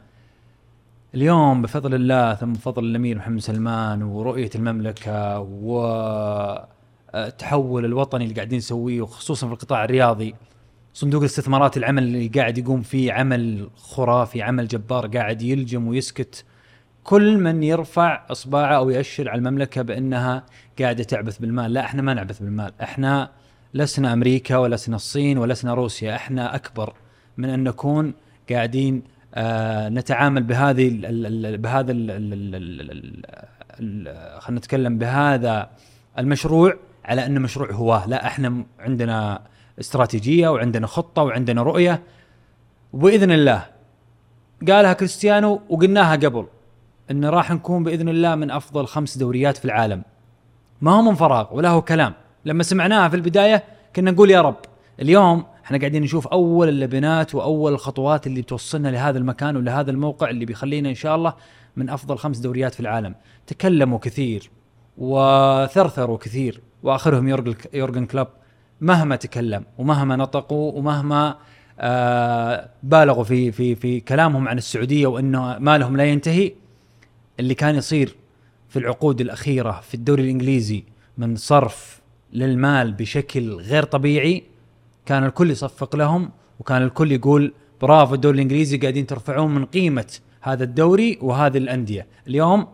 اليوم بفضل الله ثم بفضل الأمير محمد سلمان ورؤية المملكة والتحول الوطني اللي قاعدين نسويه وخصوصا في القطاع الرياضي. صندوق الاستثمارات العمل اللي قاعد يقوم فيه عمل خرافي عمل جبار قاعد يلجم ويسكت. كل من يرفع إصبعه أو يأشر على المملكة بأنها قاعدة تعبث بالمال. لا إحنا ما نعبث بالمال. إحنا لسنا أمريكا ولسنا الصين ولسنا روسيا. إحنا أكبر من أن نكون قاعدين آه نتعامل بهذه بهذا خلينا نتكلم بهذا المشروع على انه مشروع هواه لا إحنا عندنا استراتيجية وعندنا خطة وعندنا رؤية. وبإذن الله قالها كريستيانو وقلناها قبل إن راح نكون بإذن الله من أفضل خمس دوريات في العالم. ما هو من فراغ ولا هو كلام. لما سمعناها في البداية كنا نقول يا رب اليوم إحنا قاعدين نشوف أول اللبنات وأول الخطوات اللي توصلنا لهذا المكان ولهذا الموقع اللي بيخلينا إن شاء الله من أفضل خمس دوريات في العالم. تكلموا كثير وثرثروا كثير وآخرهم يورجن كلوب مهما تكلم ومهما نطقوا ومهما آه بالغوا في في في كلامهم عن السعودية وإنه مالهم لا ينتهي. اللي كان يصير في العقود الأخيرة في الدوري الإنجليزي من صرف للمال بشكل غير طبيعي كان الكل يصفق لهم وكان الكل يقول برافو الدوري الإنجليزي قاعدين ترفعون من قيمة هذا الدوري وهذه الأندية. اليوم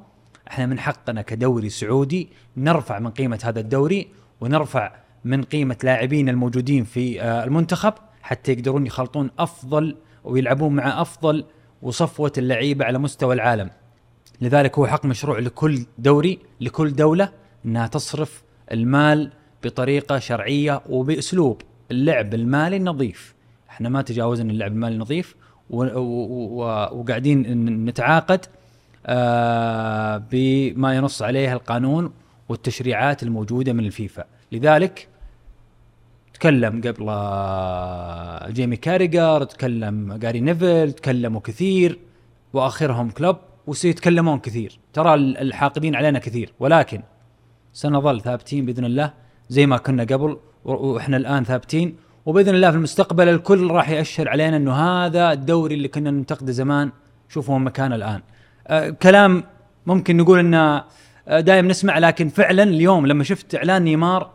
إحنا من حقنا كدوري سعودي نرفع من قيمة هذا الدوري ونرفع من قيمة لاعبين الموجودين في آه، المنتخب حتى يقدرون يخلطون أفضل ويلعبون مع أفضل وصفوة اللعيبة على مستوى العالم. لذلك هو حق مشروع لكل دوري لكل دولة إنها تصرف المال بطريقة شرعية وبأسلوب. اللعب المالي النظيف. إحنا ما تجاوزنا اللعب المالي النظيف وقاعدين نتعاقد آه بما ينص عليه القانون والتشريعات الموجودة من الفيفا. لذلك تكلم قبل آه، جيمي كاريجر تكلم جاري نيفل تكلموا كثير وآخرهم كلوب وسيتكلمون كثير. ترى ال- الحاقدين علينا كثير. ولكن سنظل ثابتين بإذن الله زي ما كنا قبل وإحنا الآن ثابتين. وبإذن الله في المستقبل الكل راح ياشر علينا إنه هذا الدوري اللي كنا ننتقده زمان شوفوا مكانه الآن. آه كلام ممكن نقول إنه آه، دايم نسمع لكن فعلا اليوم لما شفت إعلان نيمار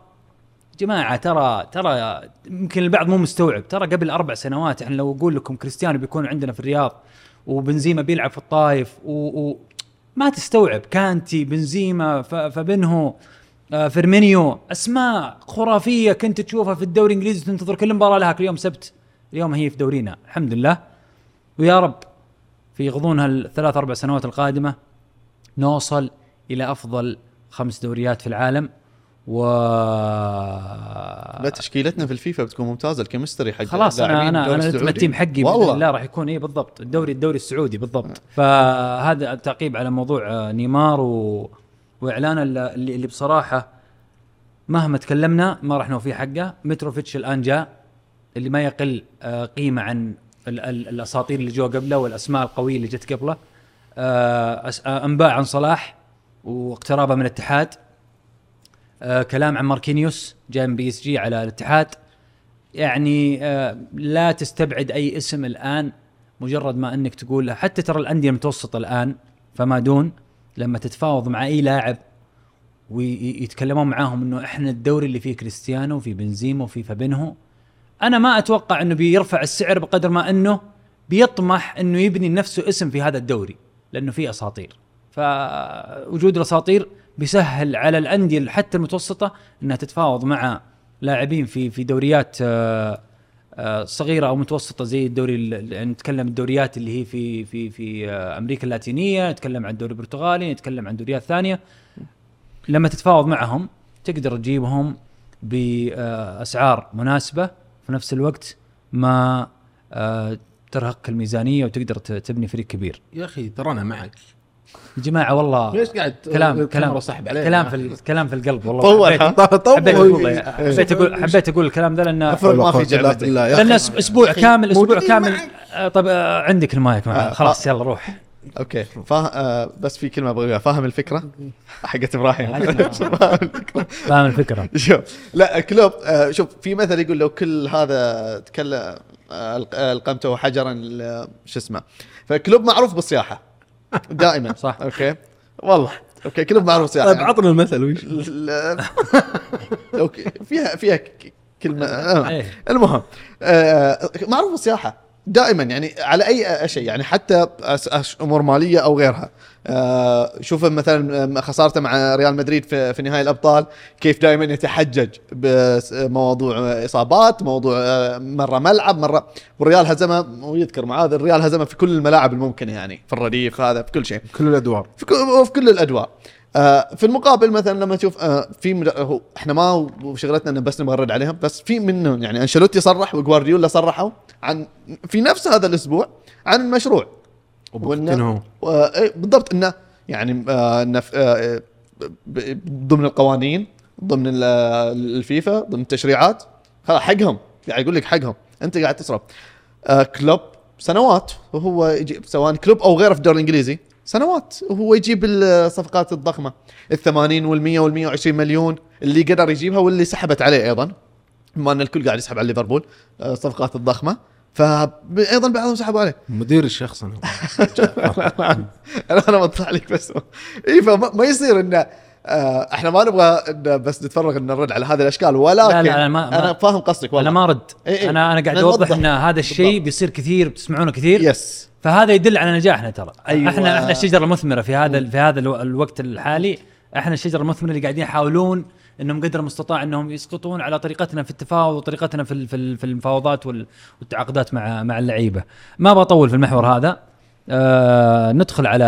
جماعة ترى ترى يمكن البعض مو مستوعب. ترى قبل أربع سنوات إحنا لو أقول لكم كريستيانو بيكون عندنا في الرياض وبنزيما بيلعب في الطايف و, و ما تستوعب. كانتي بنزيما ف- فابنهو آه، فيرمينيو. أسماء خرافية كنت تشوفها في الدوري الإنجليزي تنتظر كل مباراة لها كل يوم سبت. اليوم هي في دورينا الحمد لله. ويا رب في غضون هالثلاث أربع سنوات القادمة نوصل إلى أفضل خمس دوريات في العالم. و لا تشكيلتنا في الفيفا بتكون ممتازة ال chemistry حق خلاص أنا أنا أنا. ال team حقي والله. الله راح يكون إيه بالضبط الدوري الدوري السعودي بالضبط. فهذا التعقيب على موضوع آه، نيمار و... وإعلان ال- اللي, اللي بصراحة مهما تكلمنا ما راح نوفي حقه. متروفيتش الآن جاء اللي ما يقل آه، قيمة عن ال- ال- الأساطير اللي جو قبله والأسماء القوية اللي جت قبله. آه، آه، أنباء عن صلاح واقترابه من الاتحاد. كلام عن ماركينيوس جاي من PSG على الاتحاد. يعني لا تستبعد أي اسم الآن مجرد ما إنك تقول حتى ترى الأندية المتوسطة الآن فما دون لما تتفاوض مع أي لاعب ويتكلمون معاهم إنه إحنا الدوري اللي فيه كريستيانو وفي بنزيما وفي فابينهو أنا ما أتوقع إنه بيرفع السعر بقدر ما إنه بيطمح إنه يبني لنفسه اسم في هذا الدوري لأنه فيه أساطير. فوجود الأساطير بيسهل على الأندية حتى المتوسطة إنها تتفاوض مع لاعبين في في دوريات آه، صغيرة أو متوسطة زي الدوري ال- يعني نتكلم الدوريات اللي هي في في في آه، أمريكا اللاتينية نتكلم عن الدوري البرتغالي نتكلم عن دوريات ثانية لما تتفاوض معهم تقدر تجيبهم بأسعار مناسبة في نفس الوقت ما آه، ترهق الميزانية وتقدر تبني فريق كبير. يا أخي ترى أنا معك. يا جماعة والله ليش قاعد كلام كلام سحب علينا؟ كلام في ال- كلام في القلب والله. طول حبيت- ها حبيت طول. أقول حبيت أقول حبيت أقول الكلام ده لأن ما في يا لأن أسبوع كامل أسبوع كامل. آه، طب آه، عندك المايك معاه آه، خلاص يلا روح. okay. فا... آه بس في كلمة أبغى. فاهم الفكرة؟ حقت إبراهيم. فاهم الفكرة. فاهم الفكرة. شوف لا كلوب آه شوف في مثل يقول لو كل هذا تكلم ألق- ألقمته حجرا شو اسمه. فكلوب معروف بالصياحه دائما. صح. okay. والله. okay كلوب معروف بالصياحه طيب عطنا المثل وش okay. فيها فيها كلمة. آه. إيه. المهم آه معروف بالصياحه دائما يعني على أي شيء يعني حتى أمور مالية أو غيرها. آه شوف مثلا خسارته مع ريال مدريد في, في نهائي الأبطال كيف دائما يتحجج بموضوع إصابات موضوع آه، مرة ملعب مرة. والريال هزمه ويذكر معاذ الريال هزمه في كل الملاعب الممكنة يعني في الرديف هذا في كل شيء. كل الأدوار. في كل, في كل الأدوار. آه في المقابل مثلا لما تشوف آه في مد- هو إحنا ما شغلتنا ان بس نبغى نرد عليهم بس في منهم يعني أنشيلوتي صرح وجوارديولا صرحوا عن في نفس هذا الأسبوع عن المشروع وبوتينهو و- إيه، بالضبط إنه يعني آه إنه آه ضمن القوانين ضمن ال- الفيفا ضمن التشريعات. خلاص حقهم. قاعد يقول لك حقهم. أنت قاعد تصرف آه كلوب سنوات وهو يجيب سواء كلوب أو غيره في الدوري الإنجليزي سنوات. وهو يجيب الصفقات الضخمة. ال 80 وال 100 وال 120 مليون اللي قدر يجيبها واللي سحبت عليه أيضا. بما أن الكل قاعد يسحب على ليفربول آه، الصفقات الضخمة. فايضا بعضهم سحبوا عليه. مدير الشخص أنا أنا بطلع لك بس. إي فما ما يصير انه آه، إحنا ما نبغى إن بس نتفرغ إن نرد على هذه الأشكال. ولكن لا، لا، أنا ما- ما- أنا فاهم قصدك والله. أنا ما رد إيه إيه. أنا أنا قاعد أنا أوضح. إن هذا الشيء. بيصير كثير بتسمعونه كثير. يس فهذا يدل على نجاحنا ترى. أيوة. إحنا إحنا الشجرة المثمره في هذا في هذا الو- الوقت الحالي. إحنا الشجرة المثمرة اللي قاعدين يحاولون إنهم قدر المستطاع إنهم يسقطون على طريقتنا في التفاوض وطريقتنا في في ال- في المفاوضات وال- والتعاقدات مع مع اللعيبة. ما بطول في المحور هذا. آه ندخل على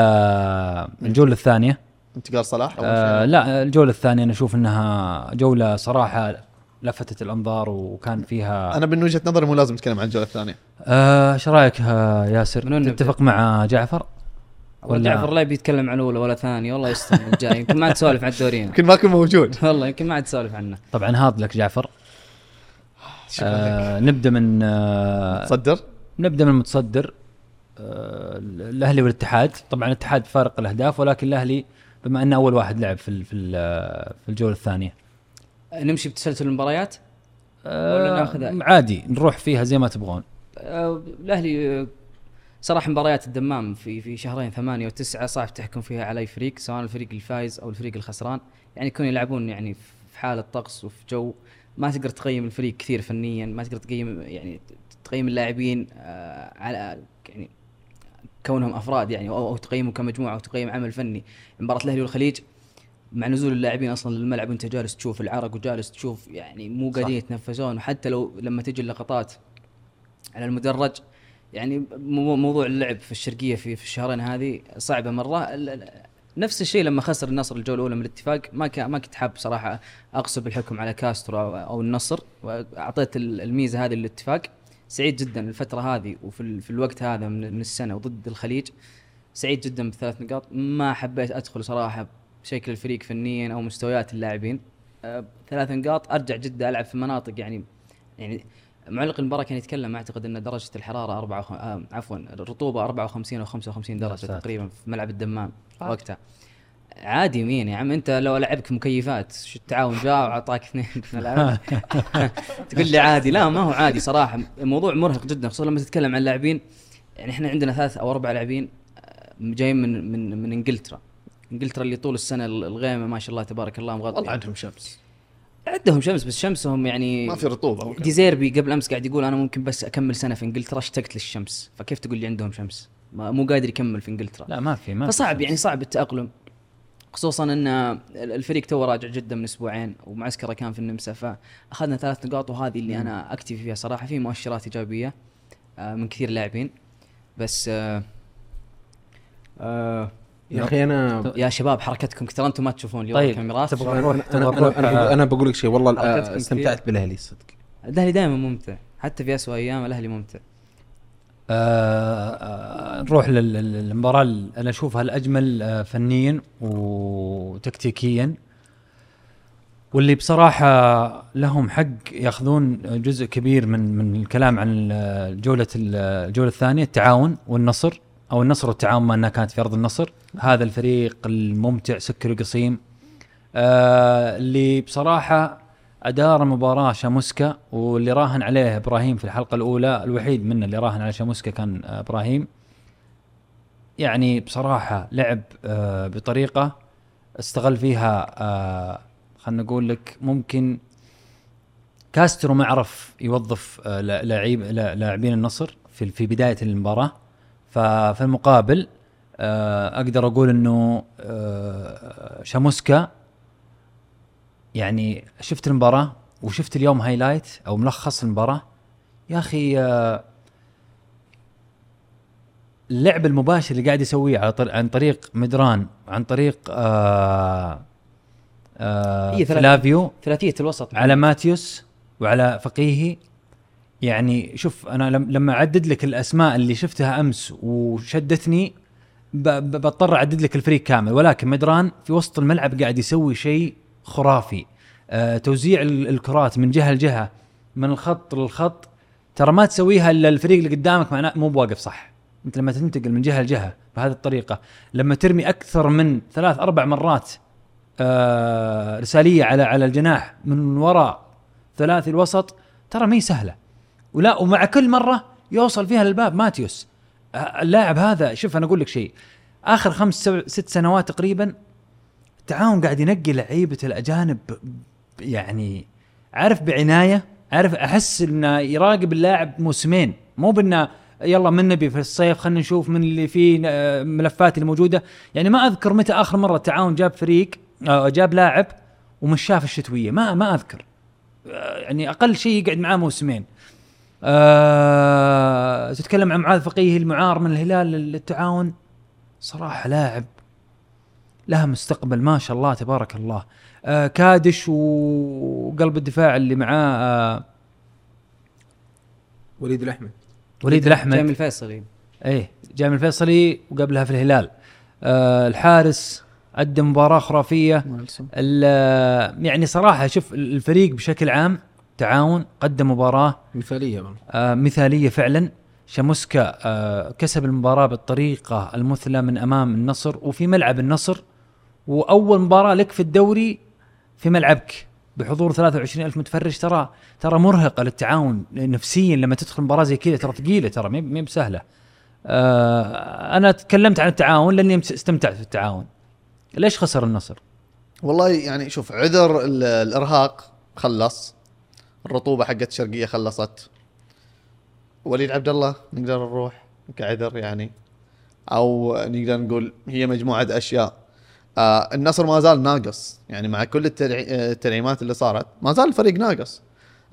الجولة الثانية. انتقال صلاح أول آه. لا الجولة الثانية أنا أشوف إنها جولة صراحة لفتت الأنظار وكان فيها أنا من وجهة نظري مو لازم نتكلم عن الجوله الثانية. آه، إيش رأيك آه، من ياسر تتفق مع جعفر؟ ولا جعفر لا بيتكلم عن اولى ولا ثاني والله يستر الجاي. يمكن ما عاد تسولف عن الدوري. يمكن ما كنت موجود. والله يمكن ما عاد تسولف عنه. طبعا هارد لك جعفر. آه نبدأ من آه صدر نبدأ من المتصدر. آه الأهلي والاتحاد. طبعا الاتحاد فارق الأهداف ولكن الأهلي بما أنه أول واحد لعب في في في الجولة الثانية. نمشي بتسلسل المباريات؟ آه ولا ناخذها؟ عادي نروح فيها زي ما تبغون. آه، الأهلي آه، صراحة مباريات الدمام في في شهرين ثمانية وتسعة صعب تحكم فيها على أي فريق سواء الفريق الفايز أو الفريق الخسران. يعني يكونوا يلعبون يعني في حاله طقس وفي جو ما تقدر تقيم الفريق كثير فنيا ما تقدر تقيم يعني تقيم اللاعبين آه، على يعني كونهم أفراد يعني أو أو تقيمهم كمجموعة أو تقيم عمل فني. مباراة الأهلي والخليج مع نزول اللاعبين أصلا للملعب وأنت جالس تشوف العرق وجالس تشوف يعني مو قاعدين يتنفسون. وحتى لو لما تجي اللقطات على المدرج يعني مو- موضوع اللعب في الشرقية في في الشهرين هذه صعبة مرة. نفس الشيء لما خسر النصر الجولة الأولى من الاتفاق ما ما كنت حاب صراحة اقصب الحكم على كاسترو أو, النصر. وأعطيت ال- الميزة هذه للاتفاق. سعيد جدا الفترة هذه وفي في الوقت هذا من من السنة وضد الخليج. سعيد جدا بثلاث نقاط. ما حبيت أدخل صراحة بشكل الفريق فنيا أو مستويات اللاعبين. أه ثلاث نقاط. أرجع جدة ألعب في مناطق يعني يعني معلق المباراة كان يتكلم أعتقد إن درجة الحرارة 4 وخ... آه عفوا الرطوبة 54 أو 55 درجة ساتر. تقريبا في ملعب الدمام وقتها. عادي مين يا عم أنت لو لعبك مكيفات شو التعاون؟ جاء وأعطاك اثنين. في الملعب تقول لي عادي. لا ما هو عادي صراحة. الموضوع مرهق جدا خصوصا لما تتكلم عن لاعبين. يعني إحنا عندنا ثلاث أو أربع لاعبين آه، جايين من من من إنجلترا. انجلترا اللي طول السنة الغيمة ما شاء الله تبارك الله مغطي. والله عندهم شمس. عندهم شمس بس شمسهم يعني ما في رطوبة. ديزيربي قبل أمس قاعد يقول أنا ممكن بس أكمل سنة في إنجلترا اشتقت للشمس. فكيف تقول لي عندهم شمس؟ ما مو قادر يكمل في إنجلترا. لا ما في ما في فصعب شمس. يعني صعب التأقلم. خصوصا إن الفريق تو راجع جدا من أسبوعين ومعسكره كان في النمسا فأخذنا ثلاث نقاط وهذه اللي أنا أكتفي فيها صراحة. في مؤشرات إيجابية آه، من كثير لاعبين. بس آه، آه، يا أخي أنا يا شباب حركتكم ترى أنتم ما تشوفون اليوم طيب، الكاميرات. تبغى أنا نروح أنا أنا, أنا, أنا بقول لك شيء. والله استمتعت. بالأهلي صدق. الأهلي دائما ممتع. حتى في اسوء أيام الأهلي ممتع. آه آه نروح لل- لل- للمباراة اللي أنا أشوفها الأجمل آه فنيا وتكتيكيا. واللي بصراحة لهم حق ياخذون جزء كبير من من الكلام عن ال- جولة ال- الجولة الثانية التعاون والنصر. أو النصر والتعاون ما إنها كانت في أرض النصر. هذا الفريق الممتع سكري القصيم. آه اللي بصراحة أدار المباراة شاموسكا واللي راهن عليه إبراهيم في الحلقة الأولى الوحيد منا اللي راهن على شاموسكا كان إبراهيم. يعني بصراحة لعب آه بطريقة استغل فيها آه خلينا نقول لك ممكن كاسترو ما عرف يوظف آه لا- لاعب لا- لاعبين النصر في في بداية المباراة. ففي المقابل آه أقدر أقول إنه آه شاموسكا يعني شفت المباراة وشفت اليوم highlight أو ملخص المباراة يا أخي آه اللعب المباشر اللي قاعد يسويه. عن طريق مدران وعن طريق هي ثلاث- فلافيو ثلاثية الوسط علي ماتيوس وعلى فقيهي يعني شوف أنا لم- لما أعدد لك الأسماء اللي شفتها أمس وشدتني بضطر أعدد لك الفريق كامل. ولكن مدران في وسط الملعب قاعد يسوي شيء خرافي. آه توزيع ال- الكرات من جهة لجهة من الخط للخط ترى ما تسويها إلا الفريق اللي قدامك معناه مو بواقف صح. أنت لما تنتقل من جهة لجهة بهذه الطريقة لما ترمي أكثر من ثلاث أربع مرات آه رسالية على على الجناح من وراء ثلاثي الوسط ترى ما هي سهلة. ولا ومع كل مرة يوصل فيها للباب ماتيوس. آه، اللاعب هذا شوف أنا أقول لك شيء. آخر خمس سبع ست سنوات تقريبا التعاون قاعد ينقي لعيبة الأجانب يعني عارف بعناية عارف أحس إنه يراقب اللاعب موسمين. مو بإنه يلا من نبي في الصيف خلينا نشوف من اللي فيه آه، ملفات اللي موجوده يعني ما أذكر متى آخر مرة التعاون جاب فريق آه، جاب لاعب ومشاه في الشتوية. ما ما أذكر. يعني أقل شيء يقعد معاه موسمين. آه تتكلم عن معاذ فقيه المعار من الهلال للتعاون. صراحة لاعب لها مستقبل ما شاء الله تبارك الله. آه كادش وقلب الدفاع اللي معاه آه وليد الأحمد. وليد الأحمد. جامي الفيصلي. إيه جامع الفيصلي وقبلها في الهلال. آه الحارس قدم مباراة خرافية. ال- يعني صراحة شوف الفريق بشكل عام تعاون قدم مباراة مثالية آه مثالية فعلا. شاموسكا آه كسب المباراة بالطريقة المثلى من أمام النصر وفي ملعب النصر. وأول مباراة لك في الدوري في ملعبك بحضور 23 ألف متفرج. ترى ترى مرهقه للتعاون نفسيا لما تدخل مباراة زي كذا. ترى ثقيلة ترى ما هي بسهلة. آه أنا تكلمت عن التعاون لأني استمتعت في التعاون. ليش خسر النصر؟ والله يعني شوف عذر ال- الإرهاق خلص. الرطوبة حقت الشرقيه خلصت. وليد عبد الله نقدر نروح؟ كعذر يعني. أو نقدر نقول هي مجموعة أشياء. آه النصر ما زال ناقص. يعني مع كل التدعي- آه، التدعيمات اللي صارت ما زال الفريق ناقص.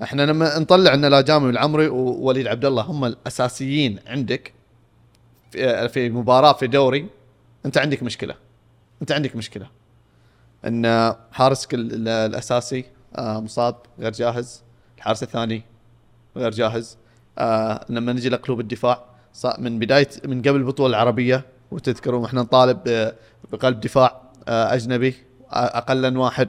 إحنا لما نطلع إن لاجامي والعمري ووليد عبد الله هم الأساسيين عندك في, آه، في مباراة في دوري أنت عندك مشكلة. أنت عندك مشكلة. إن حارسك ال- الأساسي آه، مصاب غير جاهز. الحارس الثاني غير جاهز. آه، لما نجي لقلوب الدفاع من بداية من قبل البطولة العربية وتذكرون إحنا نطالب بقلب دفاع آه، أجنبي آه، اقلا واحد.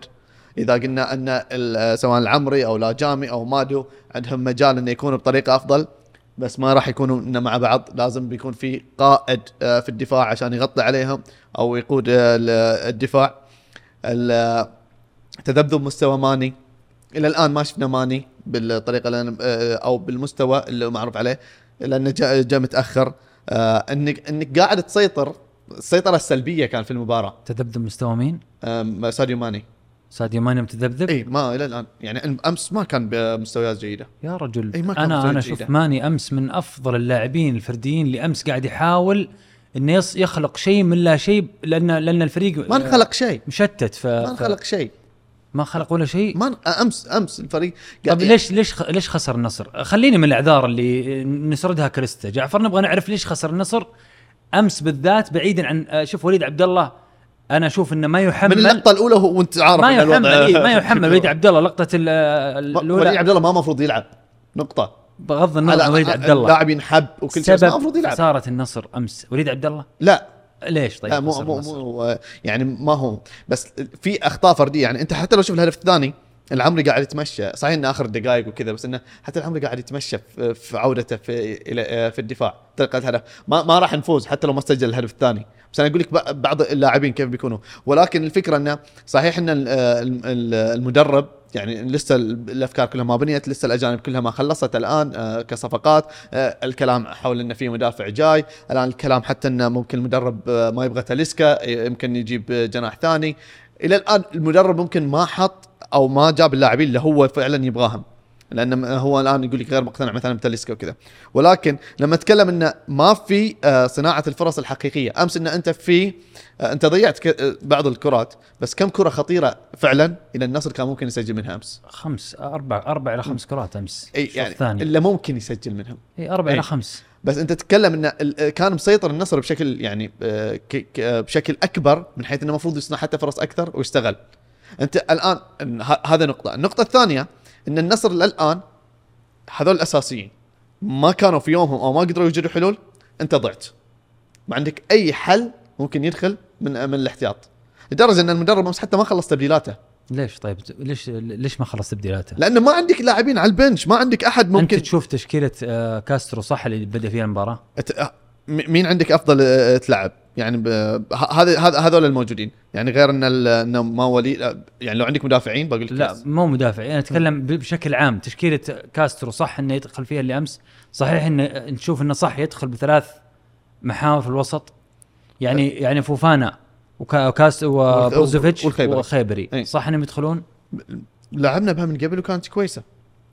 إذا قلنا أن سواء العمري أو لاجامي أو مادو عندهم مجال إنه يكونوا بطريقة أفضل بس ما راح يكونوا مع بعض. لازم بيكون في قائد آه، في الدفاع عشان يغطي عليهم أو يقود ال- الدفاع. ال- تذبذب مستوى ماني. إلى الآن ما شفنا ماني. بالطريقة اللي أنا- آه، أو بالمستوى اللي معروف عليه لأنه جاء جاء متأخر. آه، انك إنك قاعد تسيطر السيطرة السلبية كان في المباراة. تذبذب مستوى مين؟ ساديو ماني. ساديو ماني متذبذب؟ إي ما إلى الآن. يعني أمس ما كان بمستويات جيدة. يا رجل إي ما كان أنا أنا. أشوف ماني أمس من أفضل اللاعبين الفرديين اللي أمس قاعد يحاول إنه يخلق شيء من لا شيء لأن لأن الفريق ما انخلق شيء. مشتت ف ما انخلق شيء. ما خلق ولا شيء؟ ما امس أمس الفريق طيب ليش ليش ليش خسر النصر؟ خليني من الإعذار اللي نسردها كريستا، جعفر نبغى نعرف ليش خسر النصر؟ أمس بالذات بعيدا عن شوف وليد عبد الله أنا أشوف إنه ما من يحمل اللقطة الأولى هو وأنت عارف ما يحمل إيه ما يحمل وليد عبد الله لقطة ال- وليد الاولى عبد الله ما المفروض يلعب. نقطة. بغض النظر عن وليد عبد الله اللاعب ينحب وكل شيء ما المفروض سبب يلعب. خسارة النصر أمس. وليد عبد الله لا. ليش طيب؟ لا مو مو؟ مو يعني ما هو. بس في أخطاء فردية يعني أنت حتى لو شوف الهدف الثاني العمري قاعد يتمشى. صحيح إنه آخر الدقائق وكذا بس إنه حتى العمري قاعد يتمشى في, عودته في إلى في الدفاع طريقة الهدف. ما ما راح نفوز حتى لو ما سجل الهدف الثاني. بس أنا أقول لك بعض اللاعبين كيف بيكونوا. ولكن الفكرة إنه صحيح إن ال- ال- المدرب يعني لسه الأفكار كلها ما بنيت لسه الأجانب كلها ما خلصت الآن آه، كصفقات. آه، الكلام حول إنه في مدافع جاي. الآن الكلام حتى إنه ممكن المدرب آه، ما يبغى تاليسكا يمكن يجيب جناح ثاني. إلى الآن المدرب ممكن ما حط أو ما جاب اللاعبين اللي هو فعلا يبغاهم. لأن هو الآن يقول لك غير مقتنع مثلا بتاليسكا وكذا. ولكن لما أتكلم انه ما في آه، صناعة الفرص الحقيقية. أمس إن أنت في آه، أنت ضيعت آه، بعض الكرات بس كم كرة خطيرة فعلا إلى النصر كان ممكن يسجل منها أمس؟ خمس أربع أربع إلى خمس كرات أمس. إي يعني الثاني إلا ممكن يسجل منهم. إي أربع. إلى خمس. بس أنت تتكلم انه كان مسيطر النصر بشكل يعني بشكل أكبر من حيث إنه المفروض يصنع حتى فرص أكثر ويشتغل. أنت الآن هذا نقطة. النقطة الثانية إن النصر للآن هذول الأساسيين ما كانوا في يومهم أو ما قدروا يوجدوا حلول أنت ضعت. ما عندك أي حل ممكن يدخل من من الاحتياط. لدرجة إن المدرب أمس حتى ما خلص تبديلاته. ليش طيب؟ ليش ليش ما خلص تبديلاته؟ لأنه ما عندك لاعبين على البنش ما عندك أحد ممكن انت تشوف تشكيلة آه، كاسترو صح اللي بدأ فيها المباراة؟ م- مين عندك أفضل أه، تلعب؟ يعني هذا هذا هذول الموجودين يعني غير إن ال- انه ما ولي أه، يعني لو عندك مدافعين بقول لك لا. مو مدافع أنا أتكلم بشكل عام تشكيلة كاسترو صح إنه يدخل فيها اللي أمس صحيح انه نشوف إنه صح يدخل بثلاث محاور في الوسط يعني يعني فوفانا وكا- وكاس وبروزوفيتش والخيبري. وخيبري أي. صح إنهم يدخلون لعبنا بها من قبل وكانت كويسة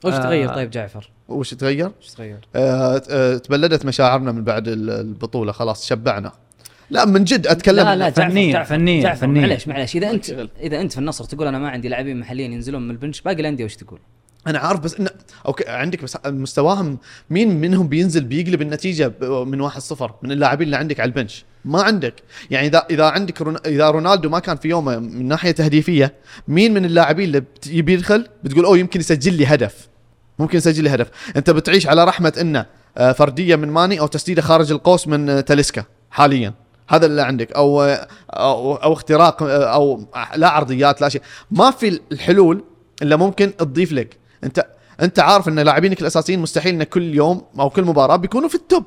وش آه. تغير طيب جعفر؟ وش تغير؟ وش تغير؟ أه أه تبلدت مشاعرنا من بعد ال- البطولة خلاص شبعنا لا من جد أتكلم. لا لا فنياً- جعفر فنياً- جعفر فنياً. معليش معليش. إذا أنت. إذا أنت في النصر تقول أنا ما عندي لاعبين محليين ينزلون من ال bench باقي الأندية وش تقول؟ أنا عارف بس انه okay عندك بس مستواهم مين منهم بينزل بيقلب النتيجة من 1-0 من اللاعبين اللي عندك على ال bench؟ ما عندك. يعني إذا إذا عندك رون... إذا رونالدو ما كان في يومه من ناحية تهديفية مين من اللاعبين اللي بت- يبي يدخل؟ بتقول أوه يمكن يسجل لي هدف. ممكن يسجل لي هدف. أنت بتعيش على رحمة إنه آه، فردية من ماني أو تسديدة خارج القوس من آه، تاليسكا حاليا. هذا اللي عندك. أو آه، أو, أو اختراق آه، أو لا عرضيات لا شيء. ما في الحلول إلا ممكن تضيف لك. أنت أنت عارف إن لاعبينك الأساسيين مستحيل إن كل يوم أو كل مباراة بيكونوا في ال top.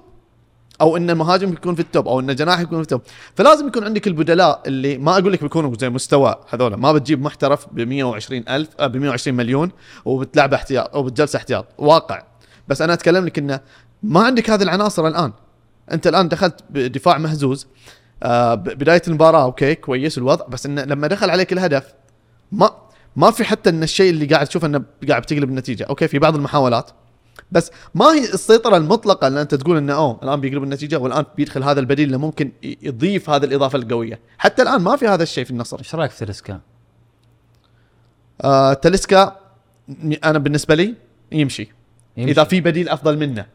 أو إن المهاجم يكون في ال top أو إن الجناح يكون في ال top. فلازم يكون عندك البدلاء اللي ما أقول لك بيكونوا زي مستوى هذول ما بتجيب محترف ب 120 ألف ب 120 مليون وبتلعبه احتياط أو بتجلسه احتياط. واقع. بس أنا أتكلم لك إنه ما عندك هذه العناصر الآن. انت الان دخلت بدفاع مهزوز. آه بداية المباراة okay كويس الوضع بس انه لما دخل عليك الهدف ما ما في حتى إن الشيء اللي قاعد تشوفه إنه قاعد بتقلب النتيجة okay في بعض المحاولات. بس ما هي السيطرة المطلقة اللي أنت تقول إنه أوه الآن بيقلب النتيجة والآن بيدخل هذا البديل اللي ممكن يضيف هذه الإضافة القوية. حتى الآن ما في هذا الشيء في النصر. إيش رأيك في تلسكا؟ آه تاليسكا م- أنا بالنسبة لي يمشي, يمشي. إذا في بديل أفضل منه.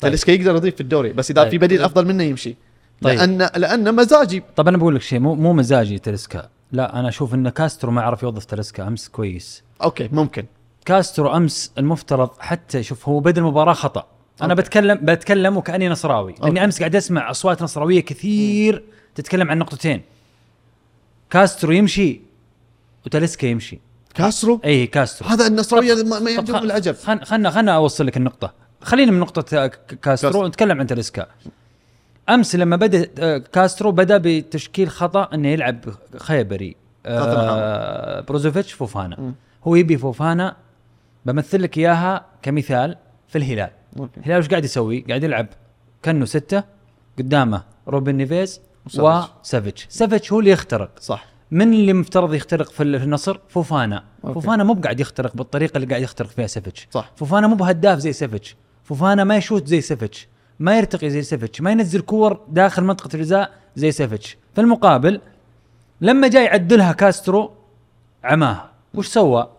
تاليسكا يقدر يضيف في الدوري بس إذا طيب. في بديل أفضل منه يمشي. طيب. لأن لأن مزاجي طب أنا بقول لك شيء مو مو مزاجي تلسكا لا أنا أشوف إن كاسترو ما عرف يوظف تلسكا أمس كويس. okay ممكن. كاسترو أمس المفترض حتى شوف هو بدا المباراة خطأ. أنا okay. بتكلم بتكلم وكأني نصراوي. لأني okay. أمس قاعد أسمع أصوات نصراوية كثير تتكلم عن نقطتين. كاسترو يمشي وتاليسكا يمشي. كاسترو؟ اي كاسترو. هذا النصراوية ما, يعجبهم العجب خل خلنا خلنا أوصل لك النقطة. خلينا من نقطة آه، كاسترو. ونتكلم عن تاليسكا أمس لما بدأ آه، كاسترو بدأ بتشكيل خطأ إنه يلعب خيبري آه بروزوفيتش فوفانا مم. هو يبي فوفانا بمثل لك إياها كمثال في الهلال okay. الهلال وش قاعد يسوي؟ قاعد يلعب كأنه ستة قدامه روبن نيفيز وسافيتش. سافيتش هو اللي يخترق صح من اللي مفترض يخترق في ال- في النصر؟ فوفانا okay. فوفانا مو قاعد يخترق بالطريقة اللي قاعد يخترق فيها سافيتش صح فوفانا مو بهداف زي سافيتش فوفانا ما يشوت زي سافيتش ما يرتقي زي سافيتش ما ينزل كور داخل منطقة الجزاء زي سافيتش. في المقابل لما جاي يعدلها كاسترو عماها. وش سوى؟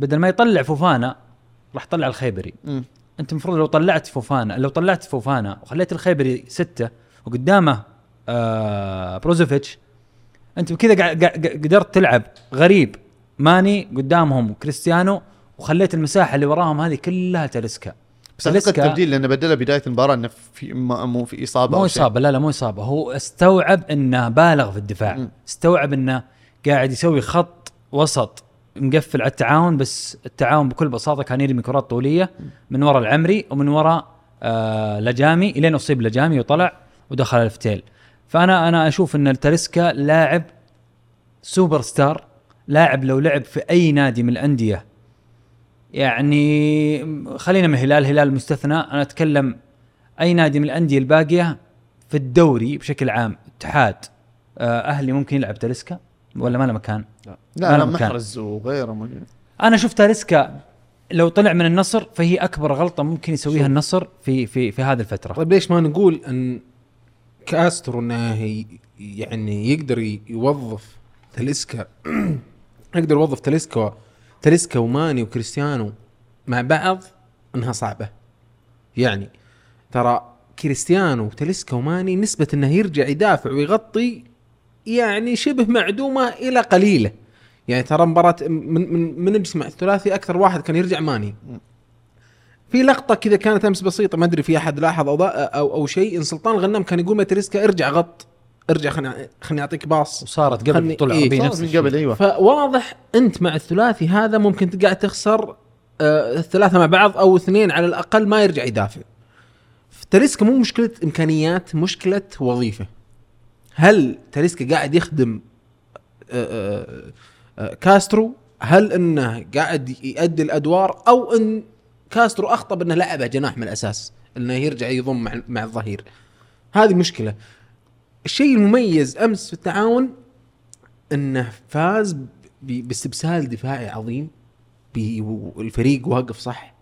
بدل ما يطلع فوفانا راح طلع الخيبري. مم. انت المفروض لو طلعت فوفانا لو طلعت فوفانا وخليت الخيبري ستة وقدامه آه بروزوفيتش انت كذا قا- قا- قا- قدرت تلعب غريب. ماني قدامهم كريستيانو وخليت المساحة اللي وراهم هذه كلها تلسكا. بس تاليسكا التبديل لأنه بدلة بداية المباراة إنه في مو في إصابة مو. إصابة لا لا مو إصابة هو استوعب إنه بالغ في الدفاع مم. استوعب إنه قاعد يسوي خط وسط مقفل على التعاون بس التعاون بكل بساطة كان يرمي كرات طولية من وراء العمري ومن وراء آه لجامي إلين أصيب لجامي وطلع ودخل الفتيل فأنا أنا أشوف إن التاليسكا لاعب سوبر ستار لاعب لو لعب في أي نادي من الأندية يعني خلينا من الهلال الهلال مستثنى. أنا أتكلم أي نادي من الأندية الباقية في الدوري بشكل عام. اتحاد. آه، أهلي ممكن يلعب تاليسكا ولا ما له مكان؟ لا. لا أنا مكان. محرز وغيره ما- أنا شفت تاليسكا لو طلع من النصر فهي أكبر غلطة ممكن يسويها النصر في في في هذه الفترة. طيب ليش ما نقول إن كاسترو إنه يعني يقدر يوظف تاليسكا؟ يقدر يوظف تاليسكا تاليسكا وماني وكريستيانو مع بعض إنها صعبة. يعني ترى كريستيانو وتاليسكا وماني نسبة إنه يرجع يدافع ويغطي يعني شبه معدومة إلى قليلة. يعني ترى مباراة من من من نجسم الثلاثي أكثر واحد كان يرجع ماني. في لقطة كذا كانت أمس بسيطة ما أدري في أحد لاحظ أو أو, أو شيء إن سلطان الغنام كان يقول ماتريسكا ارجع غط. ارجع خليني خليني أعطيك باص. وصارت قبل خلني- طلع إيه، صارت نفس من. قبل أيوه. فواضح أنت مع الثلاثي هذا ممكن قاعد تخسر آه الثلاثة مع بعض أو اثنين على الأقل ما يرجع يدافع. تاليسكا مو مشكلة إمكانيات مشكلة وظيفة. هل تاليسكا قاعد يخدم آه آه آه كاسترو؟ هل إنه قاعد يؤدي الأدوار؟ أو إن كاسترو أخطأ بأنه لعبه جناح من الأساس إنه يرجع يضم مع مع الظهير. هذه مشكلة. الشيء المميز أمس في التعاون إنه فاز باستبسال دفاعي عظيم. والفريق واقف صح.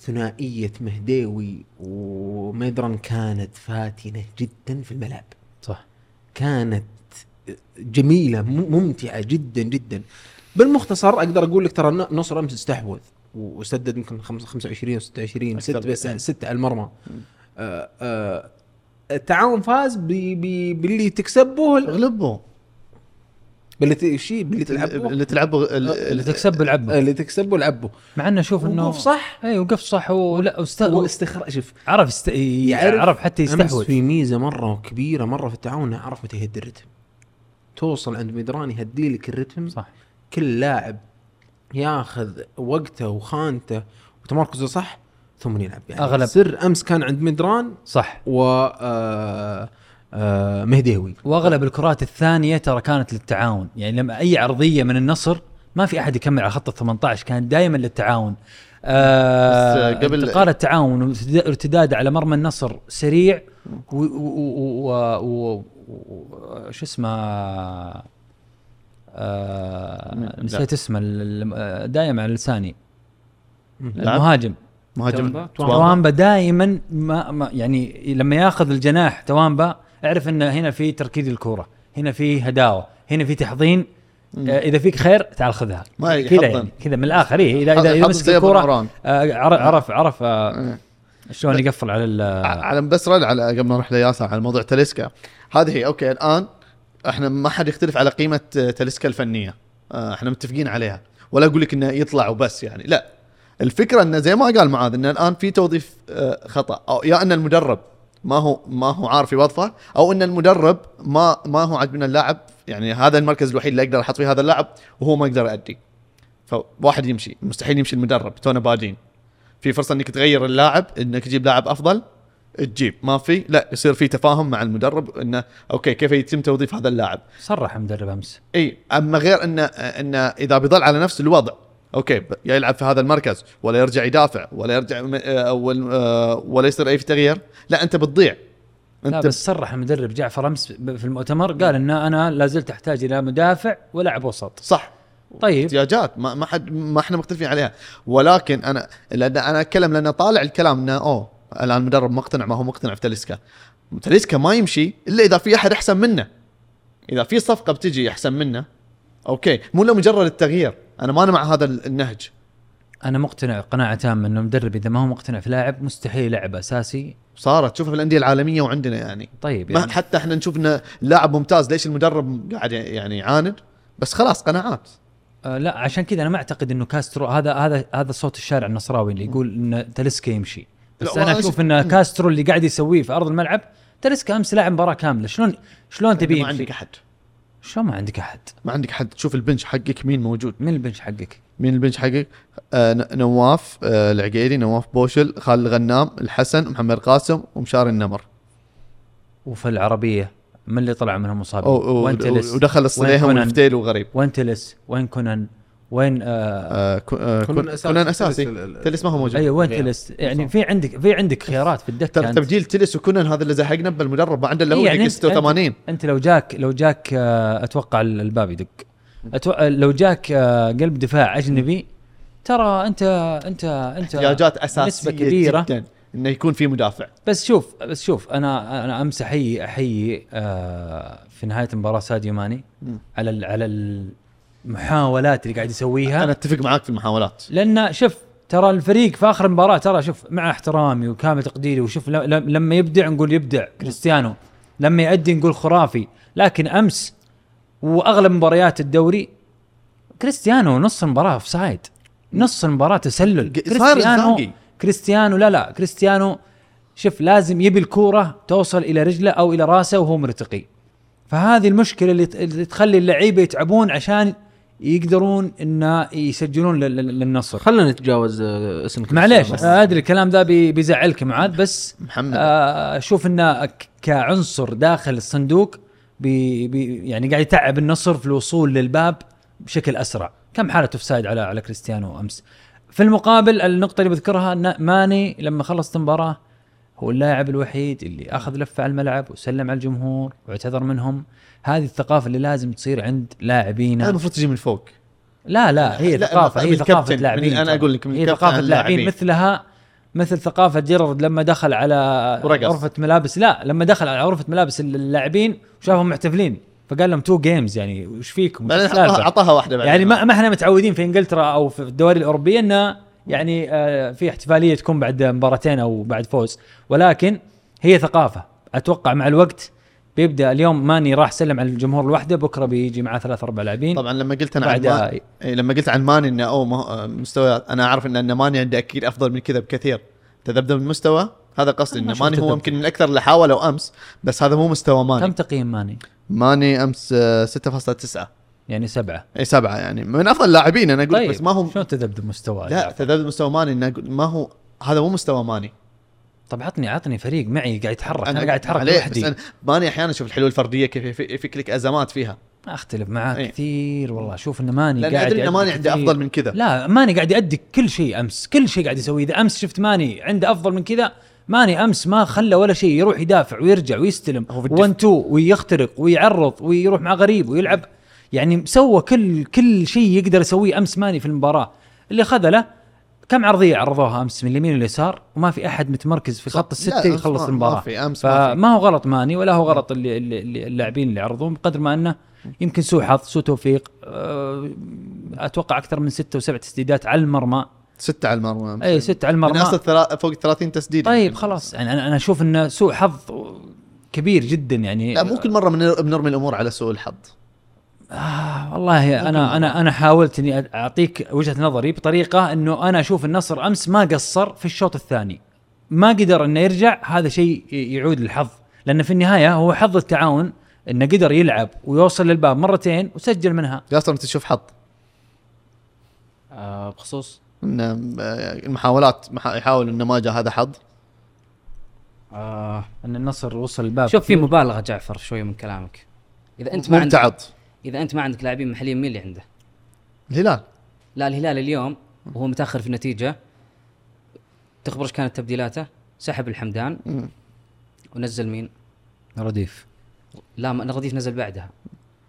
ثنائية مهديوي وميدرن كانت فاتنة جدا في الملعب. صح. كانت جميلة م- ممتعة جدا جدا. بالمختصر أقدر أقول لك ترى الن- النصر أمس استحوذ وسدد يمكن خمس- 25 26 أكثر ست بس بكثير. ست على المرمى. آه آه التعاون فاز ب- ب- باللي تكسبه اغلبوا باللي شيء باللي تلعبه. اللي تلعبوا ال- اللي ال- تكسب العبه اللي تكسبه لعبه. مع انه أشوف انه وقف صح اي وقف صح ولا واست... واستخراج شوف. عرف است... يعرف حتى أمس يستحوذ. في ميزة مرة كبيرة مرة في التعاون عرف متى يهدي الرتم. توصل عند ميدران يهدي لك الرتم. صح. كل لاعب ياخذ وقته وخانته. وتمركزه صح ثم يلعب يعني. أغلب. سر أمس كان عند ميدران صح. و آه آه مهديوي وأغلب الكرات الثانية ترى كانت للتعاون. يعني لما أي عرضية من النصر ما في أحد يكمل على خط ال 18 كانت دائما للتعاون آه بس قبل- انتقال التعاون وارتداد على مرمى النصر سريع و, و, و, و, و, و شو اسمه آه. نسيت. اسمه ال- ال- دايم على لساني؟ المهاجم. مهاجم توامبا؟ دائما ما, ما يعني لما ياخذ الجناح توامبا اعرف إن هنا في تركيز الكورة هنا في هداوة هنا في تحضين. آه إذا فيك خير تعال خذها. كذا. يعني كذا من الآخر. إيه اذا إذا, إذا مسك الكورة. آه عرف عرف, عرف آه إيه. شلون يقفل على ال- على بس رد على قبل ما نروح لياسر على موضوع تاليسكا. هذه هي أوكي الآن إحنا ما حد يختلف على قيمة تاليسكا الفنية. إحنا متفقين عليها. ولا أقول لك إنه يطلع وبس يعني. لا. الفكرة انه زي ما قال معاذ انه الآن في توظيف آه، خطأ. أو يا إن المدرب ما هو ما هو عارف يوظفه أو إن المدرب ما ما هو عاجبنا اللاعب. يعني هذا المركز الوحيد اللي أقدر أحط فيه هذا اللاعب وهو ما يقدر يؤدي فواحد يمشي. مستحيل يمشي المدرب. تونا بادين في فرصة إنك تغير اللاعب إنك تجيب لاعب أفضل تجيب. ما في؟ لا يصير في تفاهم مع المدرب إنه okay كيف يتم توظيف هذا اللاعب؟ صرح مدرب أمس. إي أما غير انه انه إذا بيظل على نفس الوضع okay يلعب في هذا المركز ولا يرجع يدافع ولا يرجع آه، ولا آه، ولا يصير أي تغيير؟ لا أنت بتضيع. لا أنت بس صرح المدرب جعفر أمس في المؤتمر قال إن أنا لا زلت أحتاج إلى مدافع ولاعب وسط. صح. طيب. احتياجات ما ما حد ما إحنا مختلفين عليها. ولكن أنا لأن أنا أتكلم لأن طالع الكلام إنه أوه الآن المدرب مقتنع ما هو مقتنع في تاليسكا. تاليسكا ما يمشي إلا إذا في أحد أحسن منه. إذا في صفقة بتجي أحسن منه okay. مو لو مجرد التغيير. أنا ما أنا مع هذا النهج. أنا مقتنع قناعة تامة إنه المدرب إذا ما هو مقتنع في لاعب مستحيل يلعب أساسي. صارت تشوفها في الأندية العالمية وعندنا يعني. طيب يعني. حتى إحنا نشوف انه لاعب ممتاز ليش المدرب قاعد يعني يعاند؟ بس خلاص قناعات. آه لا عشان كذا أنا ما أعتقد إنه كاسترو هذا هذا هذا صوت الشارع النصراوي اللي يقول إن تاليسكا يمشي. بس أنا أشوف شوف- إن كاسترو اللي قاعد يسويه في أرض الملعب تلسكا أمس لاعب مباراة كاملة. شلون شلون تبي ما؟ عندك أحد. شلون ما عندك أحد؟ ما عندك حد تشوف البنش حقك مين موجود من البنش حقك؟ مين البنش حقك؟ آه نواف آه العقيلي نواف بوشل خالد الغنام الحسن محمد قاسم ومشاري النمر وفي العربية من اللي طلع منهم مصابين؟ وين تلس؟ ودخل الصليهم؟ والفتيل وغريب وين تلس؟ وين كونان؟ وين آه آه آه كونان أساسي تلس ال- ال- تلس ما هو موجود أيوه وين. تلس؟ يعني في عندك في عندك خيارات في الدكه ترى. تبجيل تلس وكونان هذا اللي زهقنا بالمدرب ما عنده إلا هو إيه، يعني أنت- 86 انت لو جاك لو جاك آه، أتوقع ال- الباب يدق أتوقع لو جاك آه، قلب دفاع أجنبي ترى انت انت أنت احتياجات اساسيه نسبة كبيرة جدا إنه يكون في مدافع بس شوف بس شوف أنا أنا امس احيي أحيي آه، في نهاية المباراة ساديو ماني. على ال- على المحاولات اللي قاعد يسويها. أنا أتفق معاك في المحاولات. لأن شوف ترى الفريق في آخر المباراه ترى شوف مع احترامي وكامل تقديري وشوف لما يبدع نقول يبدع كريستيانو. لما يأدي نقول خرافي. لكن أمس وأغلب مباريات الدوري كريستيانو نص المباراة offside نص المباراة تسلل. كريستيانو. كريستيانو لا لا كريستيانو شوف لازم يبي الكورة توصل إلى رجله أو إلى راسه وهو مرتقي. فهذه المشكلة اللي تخلي اللعيبة يتعبون عشان يقدرون انه يسجلون لل- لل- للنصر. خلينا نتجاوز آه، اسم معليش كريستيانو. أدري الكلام ذا بي- بيزعلك معاذ بس محمد. آه، أشوف انه ك- كعنصر داخل الصندوق بي بي يعني قاعد يتعب النصر في الوصول للباب بشكل أسرع. كم حالة offside على على كريستيانو أمس؟ في المقابل النقطة اللي بذكرها ان ماني لما خلصت المباراة هو اللاعب الوحيد اللي أخذ لفة على الملعب وسلم على الجمهور واعتذر منهم. هذه الثقافة اللي لازم تصير عند لاعبينا. المفروض تجي من فوق. لا لا هي لا، ثقافة هي ثقافة الكابتن، لاعبين ترى. أقول لك من هي ثقافة لاعبين. مثلها مثل ثقافة جيرارد لما دخل على ورقص. غرفه ملابس. لا لما دخل على غرفه ملابس اللاعبين وشافهم محتفلين فقال لهم two games يعني وش فيكم؟ اعطاها واحدة بعدين. يعني ما ما إحنا متعودين في إنجلترا أو في الدوري الاوروبيه انه يعني آه، في احتفالية تكون بعد مباراتين أو بعد فوز. ولكن هي ثقافة. أتوقع مع الوقت بيبدأ اليوم ماني راح سلم على الجمهور لوحده بكرة بيجي معاه ثلاث أربع لاعبين. طبعا لما قلت أنا عن ما... إيه لما قلت عن ماني إنه مه- مستويات أنا أعرف ان إن ماني عنده أكيد أفضل من كذا بكثير. تذبذب المستوى؟ هذا قصدي ما ان شفت ماني هو. يمكن من أكثر اللي حاولوا أمس بس هذا مو مستوى كم ماني تقييم ماني؟ ماني أمس آه، 6.9 يعني سبعة. إي سبعة يعني. من أفضل اللاعبين أنا أقول طيب بس ما هو شلون تذبذب مستوى لا تذبذب مستوى ماني إنه ما هو هذا مو مستوى ماني. طب عطني عطني فريق معي قاعد يتحرك أنا, أنا قاعد أتحرك لوحدي. ماني أحيانا أشوف الحلول الفردية كيف يف- يفك لك أزمات فيها. أختلف معاك إيه. كثير والله أشوف ان ماني لأن قاعد أدري ماني عنده. أفضل من كذا. لا ماني قاعد يأدي كل شيء أمس كل شيء قاعد يسويه. إذا أمس شفت ماني عنده أفضل من كذا ماني أمس ما خلى ولا شيء يروح يدافع ويرجع ويستلم. هو في الدف- 1 2 ويخترق ويعرض ويروح مع غريب ويلعب. يعني سوى كل كل شيء يقدر يسويه أمس ماني في المباراة. اللي خذله كم عرضية عرضوها أمس من اليمين واليسار؟ وما في أحد متمركز في خط الستة يخلص المباراة. ما في أمس ما فما هو غلط ماني ولا هو غلط اللي اللي اللاعبين اللي عرضوه بقدر ما أنه يمكن سوء حظ سوء توفيق أه، أتوقع أكثر من ستة وسبع تسديدات على المرمى. ستة على المرمى. اي ستة على من المرمى اصل ثلا- فوق 30 تسديد طيب خلاص. يعني أنا أشوف إنه سوء حظ كبير جدا يعني. لا مو كل مرة من- بنرمي الأمور على سوء الحظ. آه والله أنا أنا أنا حاولت إني أعطيك وجهة نظري بطريقة إنه أنا أشوف النصر أمس ما قصر في الشوط الثاني. ما قدر إنه يرجع هذا شيء يعود للحظ. لأن في النهاية هو حظ التعاون إنه قدر يلعب ويوصل للباب مرتين وسجل منها. ياسر أنت تشوف حظ؟ آه بخصوص؟ إن آه، المحاولات مح- يحاول إنه ما جاء هذا حظ؟ آه. إن النصر وصل الباب شوف في مبالغة جعفر شوي من كلامك. إذا أنت ما عندك إذا أنت ما عندك لاعبين محليين مين اللي عنده؟ الهلال لا الهلال اليوم وهو متأخر في النتيجة تخبر إيش كانت تبديلاته؟ سحب الحمدان مم. ونزل مين؟ رديف لا ما- الرديف نزل بعدها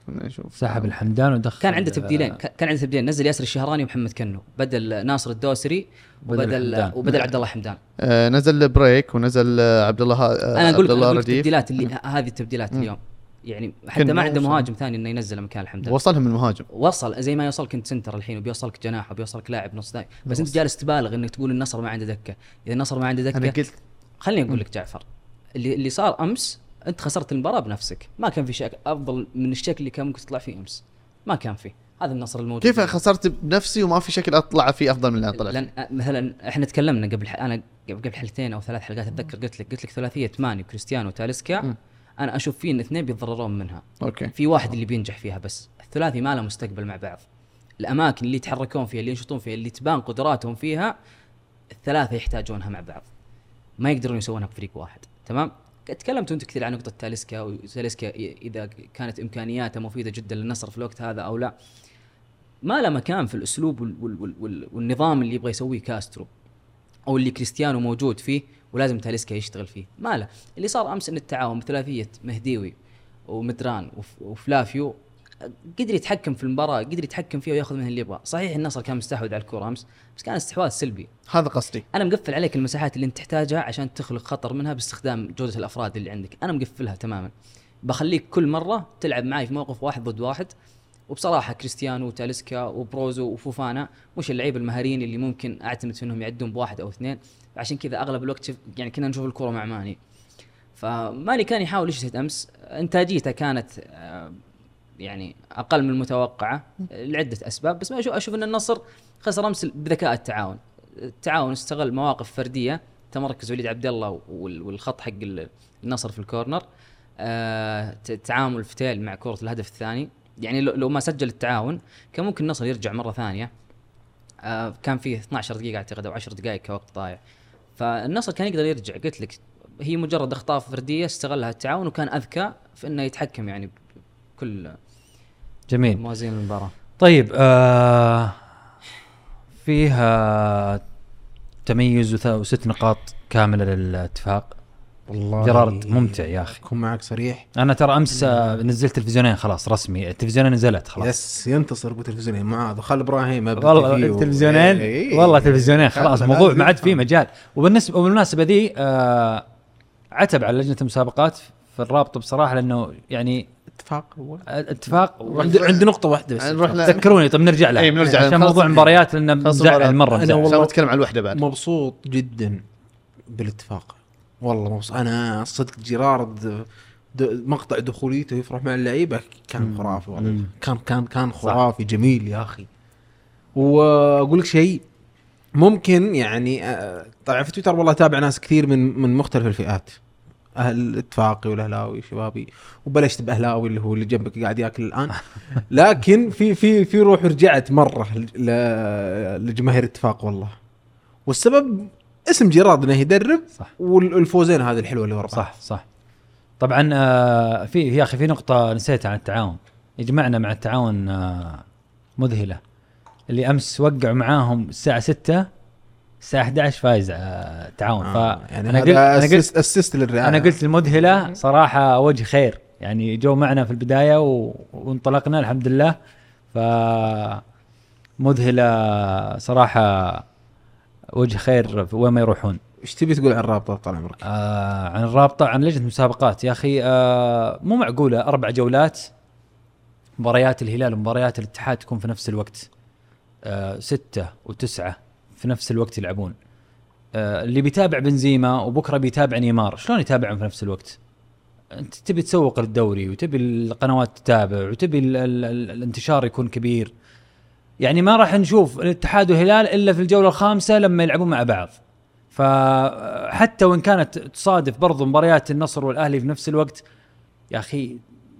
نشوف سحب الحمدان ودخل كان عنده تبديلين كان عنده تبديلين نزل ياسر الشهراني ومحمد كنو بدل ناصر الدوسري بدل وبدل. وبدل عبد الله حمدان آه نزل بريك ونزل آه عبد الله آه أنا أقول عبد لك الله أقول لك رديف التبديلات اللي هذه التبديلات. اليوم يعني حتى ما عنده. مهاجم ثاني إنه ينزله مكان الحمدان وصلهم المهاجم وصل زي ما يوصلك انت سنتر الحين وبيوصلك جناح وبيوصلك لاعب نص داي بس أنت جالس تبالغ إنك تقول النصر ما عنده دكة. إذا النصر ما عنده أنا دكة قلت خليني أقول لك جعفر اللي اللي صار أمس أنت خسرت المباراة بنفسك. ما كان في شيء أفضل من الشكل اللي كان ممكن تطلع فيه أمس. ما كان فيه. هذا النصر الموجود كيف خسرت بنفسي وما في شكل أطلع فيه أفضل من اللي أنا طلعت لأن مثلا إحنا تكلمنا قبل ح... أنا قبل حلقتين أو ثلاث حلقات أتذكر قلت لك قلت لك ثلاثية ماني وكريستيانو وتاليسكا. أنا أشوف في إن اثنين بيتضررون منها. okay. في واحد اللي بينجح فيها بس الثلاثي ما له مستقبل مع بعض. الأماكن اللي يتحركون فيها اللي ينشطون فيها اللي تبان قدراتهم فيها الثلاثة يحتاجونها مع بعض. ما يقدرون يسوونها بفريق واحد. تمام؟ تكلمت أنت كثير عن نقطة تاليسكا وتاليسكا إذا كانت امكانياته مفيدة جدا للنصر في الوقت هذا أو لا. ما له مكان في الأسلوب وال وال وال وال والنظام اللي يبغى يسويه كاسترو أو اللي كريستيانو موجود فيه. ولازم تاليسكا يشتغل فيه. ما له اللي صار أمس إن التعاون بثلاثية مهديوي ومدران وف- وفلافيو قدر يتحكم في المباراة قدر يتحكم فيها وياخذ منها اللي يبغى صحيح النصر كان مستحوذ على الكرة أمس بس كان استحواذ سلبي. هذا قصدي. أنا مقفل عليك المساحات اللي أنت تحتاجها عشان تخلق خطر منها باستخدام جودة الأفراد اللي عندك. أنا مقفلها تماما. بخليك كل مرة تلعب معي في موقف واحد ضد واحد. وبصراحة كريستيانو وتاليسكا وبروزو وفوفانا مش اللعيبه المهاريين اللي ممكن أعتمد في إنهم يعدون بواحد أو اثنين. عشان كذا أغلب الوقت يعني كنا نشوف الكره مع ماني. فماني كان يحاول يجتهد أمس. إنتاجيته كانت آه، يعني أقل من المتوقعة لعدة أسباب. بس ما أشوف إن النصر خسر أمس بذكاء التعاون. التعاون استغل مواقف فردية. تمركز وليد عبد الله وال- والخط حق ال- النصر في الكورنر. آه تعامل فتيل مع كرة الهدف الثاني. يعني لو لو ما سجل التعاون كان ممكن النصر يرجع مرة ثانية. آه كان فيه 12 دقيقة أعتقد أو 10 دقائق كوقت ضايع. فالنصر كان يقدر يرجع. قلت لك هي مجرد أخطاء فردية استغلها التعاون وكان أذكى في إنه يتحكم يعني بكل جميل. موازين المباراة. طيب آه فيها تميز وست نقاط كاملة للاتفاق. والله جرارد ممتع يا أخي. اكون معك صريح. أنا ترى أمس آه، نزلت تلفزيونين خلاص رسمي. التلفزيونين نزلت خلاص. يس ينتصر بتلفزيونين معاذ وخال إبراهيم والله فيه و- التلفزيونين؟ إيه، إيه. والله تلفزيونين خلاص. لازم ما عاد فيه. مجال. وبالنسبه وبالمناسبة ذي آه عتب على لجنة المسابقات في الرابطه بصراحة لأنه يعني اتفاق هو اتفاق. وعند عند نقطة واحدة بس. نروح ل- ذكروني طب نرجع لها. بنرجع لها. عشان. موضوع المباريات لأنه خلاص مزعل أنا مزعل. والله- عشان نتكلم عن الوحدة بعد. مبسوط جدا بالاتفاق. والله مبسوط. أنا صدق جيرارد مقطع دخوليته يفرح مع اللعيبة كان خرافي والله. كان كان كان خرافي جميل يا أخي. وأقول لك شيء ممكن يعني آه، طبعا في تويتر والله أتابع ناس كثير من من مختلف الفئات. أهل الاتفاقي والأهلاوي شبابي وبلشت بأهلاوي اللي هو اللي جنبك قاعد ياكل الآن. لكن في في في روح رجعت مرة لجماهير الاتفاق والله. والسبب اسم جيرارد إنه يدرب صح. والفوزين هذه الحلوة اللي ورا صح صح. طبعا آه في يا أخي في نقطة نسيتها عن التعاون. يجمعنا مع التعاون آه مذهلة. اللي أمس وقعوا معاهم الساعة 6 الساعة 11 فايز آه تعاون. آه ف يعني أنا قلت أنا قلت assist للرعايه أنا قلت المذهلة صراحة وجه خير. يعني جو معنا في البداية و... وانطلقنا الحمد لله. ف مذهلة صراحة وجه خير وين ما يروحون. إيش تبي تقول عن الرابطه طال عمرك؟ آه عن الرابطه عن لجنة المسابقات يا أخي آه مو معقولة. أربع جولات مباريات الهلال ومباريات الاتحاد تكون في نفس الوقت. آه ستة وتسعة في نفس الوقت يلعبون. آه اللي بيتابع بنزيما وبكرة بيتابع نيمار شلون يتابعهم في نفس الوقت؟ أنت تبي تسوق للدوري وتبي القنوات تتابع وتبي ال ال ال الانتشار يكون كبير. يعني ما راح نشوف الاتحاد والهلال إلا في الجولة الخامسة لما يلعبون مع بعض. فحتى وإن كانت تصادف برضو مباريات النصر والأهلي في نفس الوقت يا أخي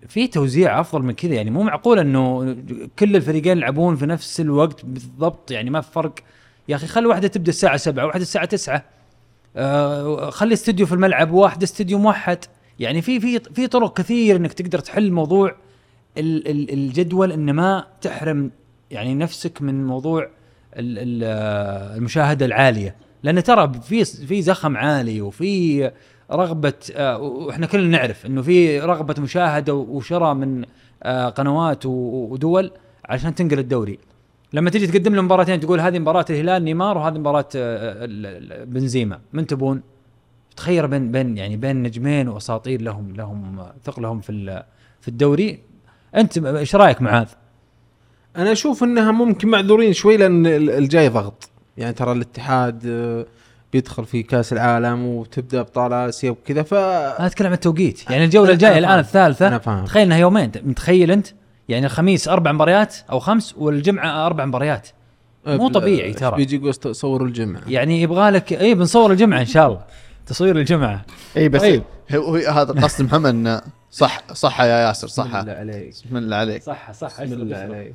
في توزيع أفضل من كذا. يعني مو معقول إنه كل الفريقين يلعبون في نفس الوقت بالضبط يعني ما في فرق. يا أخي خلي واحدة تبدأ الساعة 7 وواحده الساعة 9 آه خلي استوديو في الملعب وواحد استوديو موحد. يعني في في في طرق كثير إنك تقدر تحل موضوع ال- ال- الجدول ان ما تحرم يعني نفسك من موضوع ال- ال- المشاهدة العالية لأن ترى في في زخم عالي وفي رغبة آه، وإحنا كلنا نعرف إنه في رغبة مشاهدة وشراء من آه، قنوات ودول عشان تنقل الدوري لما تيجي تقدم له مباراتين تقول هذه مباراة الهلال نيمار وهذه مباراة آه، بنزيما من تبون؟ تخير بين بين يعني بين نجمين وأساطير لهم لهم ثقلهم في في الدوري أنت إيش رأيك معاذ؟ أنا أشوف إنها ممكن معذورين شوي لأن ال- الجاي ضغط يعني ترى الاتحاد آه، بيدخل في كأس العالم وتبدأ ابطال آسيا وكذا ف أنا اتكلم عن التوقيت يعني الجولة الجاية الآن. الثالثة أنا فاهم. تخيل إنها يومين متخيل أنت؟ يعني الخميس أربع مباريات أو خمس والجمعة أربع مباريات مو طبيعي ترى. بيجي يقول صوروا الجمعة يعني يبغى لك اي بنصور الجمعة إن شاء الله تصوير الجمعة اي بس طيب. هو هو هذا قصد محمد إنه صح صح يا ياسر صح. بالله عليك. بسم الله عليك. صح صح بسم الله عليك.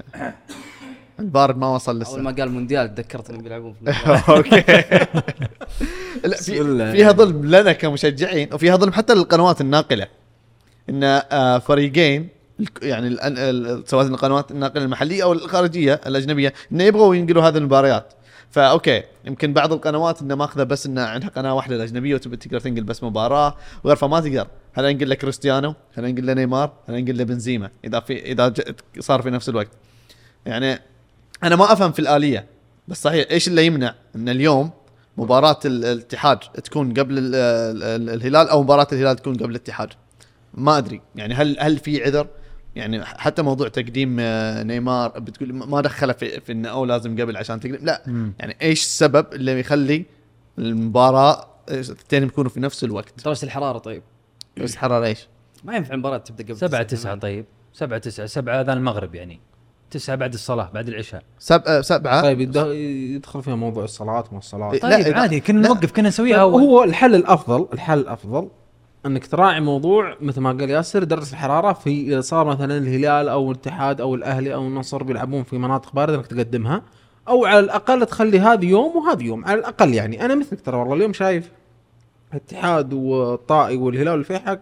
البارد ما وصل أول لسه ما قال مونديال تذكرت إنهم بيلعبون في. أوكي. لا بسم في الله فيها. ظلم لنا كمشجعين وفيها ظلم حتى للقنوات الناقلة. إن آه، فريقين يعني سواء القنوات الناقلة المحلية أو الخارجية الأجنبية انه يبغوا ينقلوا هذه المباريات. ف okay يمكن بعض القنوات انه ماخذة بس انه عندها قناة واحدة الأجنبية وتبي تقدر تنقل بس مباراة وغير فما تقدر. هل أنقل لك كريستيانو؟ هل أنقل له نيمار؟ هل أنقل له بنزيما؟ إذا في إذا صار في نفس الوقت. يعني أنا ما أفهم في الآلية بس صحيح إيش اللي يمنع إن اليوم مباراة ال- الاتحاد تكون قبل ال- ال- ال- الهلال أو مباراة الهلال تكون قبل الاتحاد؟ ما أدري. يعني هل هل في عذر؟ يعني حتى موضوع تقديم آه، نيمار بتقول ما دخله في, في إنه أو لازم قبل عشان تقدم. لا. يعني إيش السبب اللي يخلي المباراة الاثنين يكونوا في نفس الوقت؟ درجه الحرارة طيب. بس حرارة إيش؟ ما ينفع المباراة تبدأ قبل سبعة تسعة تسعة كمان. طيب. سبعة تسعة سبعة اذان المغرب يعني. تسعة بعد الصلاة بعد العشاء. سب... آه، سبعة. طيب يد- يدخل فيها موضوع الصلاة وما الصلاة. طيب لا، عادي كنا. نوقف كنا نسويها أول. هو الحل الأفضل الحل الأفضل إنك تراعي موضوع مثل ما قال ياسر درجه الحرارة في إذا صار مثلا الهلال أو الاتحاد أو الأهلي أو النصر بيلعبون في مناطق باردة إنك تقدمها. أو على الأقل تخلي هذه يوم وهذه يوم على الأقل يعني. أنا مثلك ترى والله اليوم شايف الاتحاد والطائي والهلال والفيحاء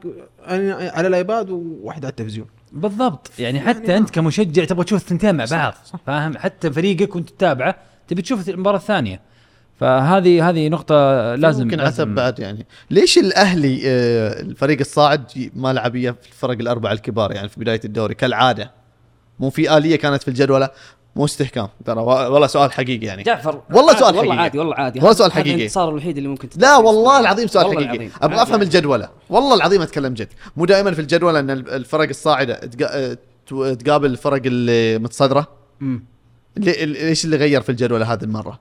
أنا على الآيباد وواحد على التلفزيون. بالضبط. يعني يعني حتى ما- أنت كمشجع تبغى تشوف الثنتين مع صح، بعض صح. فاهم؟ حتى فريقك وأنت تتابعه تبي تشوف المباراة الثانية. فهذه هذه نقطة لازم ممكن لازم عتب بعد يعني. ليش الأهلي آه، الفريق الصاعد ما لعب ويا الفرق الأربعة الكبار يعني في بداية الدوري كالعادة؟ مو في آلية كانت في الجدولة؟ مو استحكام ترى والله سؤال حقيقي يعني جعفر والله سؤال والله حقيقي. عادي والله عادي والله هذا- سؤال حقيقي. الانتصار الوحيد اللي ممكن لا والله. العظيم سؤال والله حقيقي العظيم. أبغى أفهم. الجدولة والله العظيم أتكلم جد مو دائما في الجدولة إن ال- الفرق الصاعدة آه، تقابل الفرق اللي متصدرة مم. لي- ليش اللي غير في الجدولة هذه المرة؟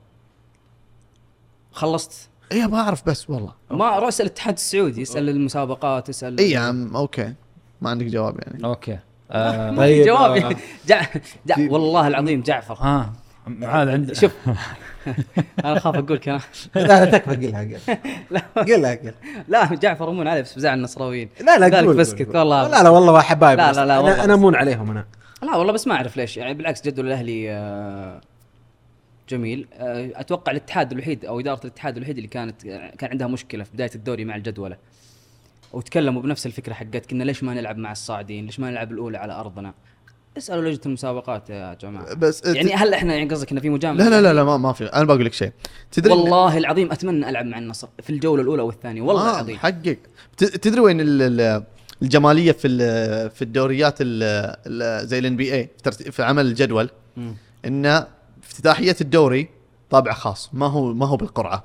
خلصت اي أبغى أعرف بس والله ما روح اسأل الاتحاد السعودي اسأل المسابقات اسأل اي يا عم أوكي ما عندك جواب يعني أوكي آه طيب جوابي آه. جع... جع... والله العظيم جعفر. ها معاذ عند شوف. أنا اخاف أقول كلام. لا لا تكفى قلها قلها. قلها قلها. لا جعفر مون عليه بس بزعل النصراويين. لا لا قول بسكت. والله. لا لا والله حبايب لا،. لا، لا، والله أنا بس. مون عليهم أنا. لا والله بس ما أعرف ليش. يعني بالعكس جدول الأهلي آه، جميل. آه، أتوقع الاتحاد الوحيد أو إدارة الاتحاد الوحيد اللي كانت كان عندها مشكلة في بداية الدوري مع الجدولة. وتكلموا بنفس الفكرة حقتك انه ليش ما نلعب مع الصاعدين؟ ليش ما نلعب الأولى على أرضنا؟ اسألوا لجنة المسابقات يا جماعة بس يعني هل إحنا يعني قصدك إنه في مجاملة؟ لا لا لا لا ما, ما في أنا بقول لك شيء تدري إن- والله العظيم أتمنى ألعب مع النصر في الجولة الأولى والثانية والله آه العظيم حقك تدري وين ال- ال- الجمالية في في الدوريات ال- ال- زي ال NBA في عمل الجدول مم. إن افتتاحية الدوري طابع خاص ما هو ما هو بالقرعة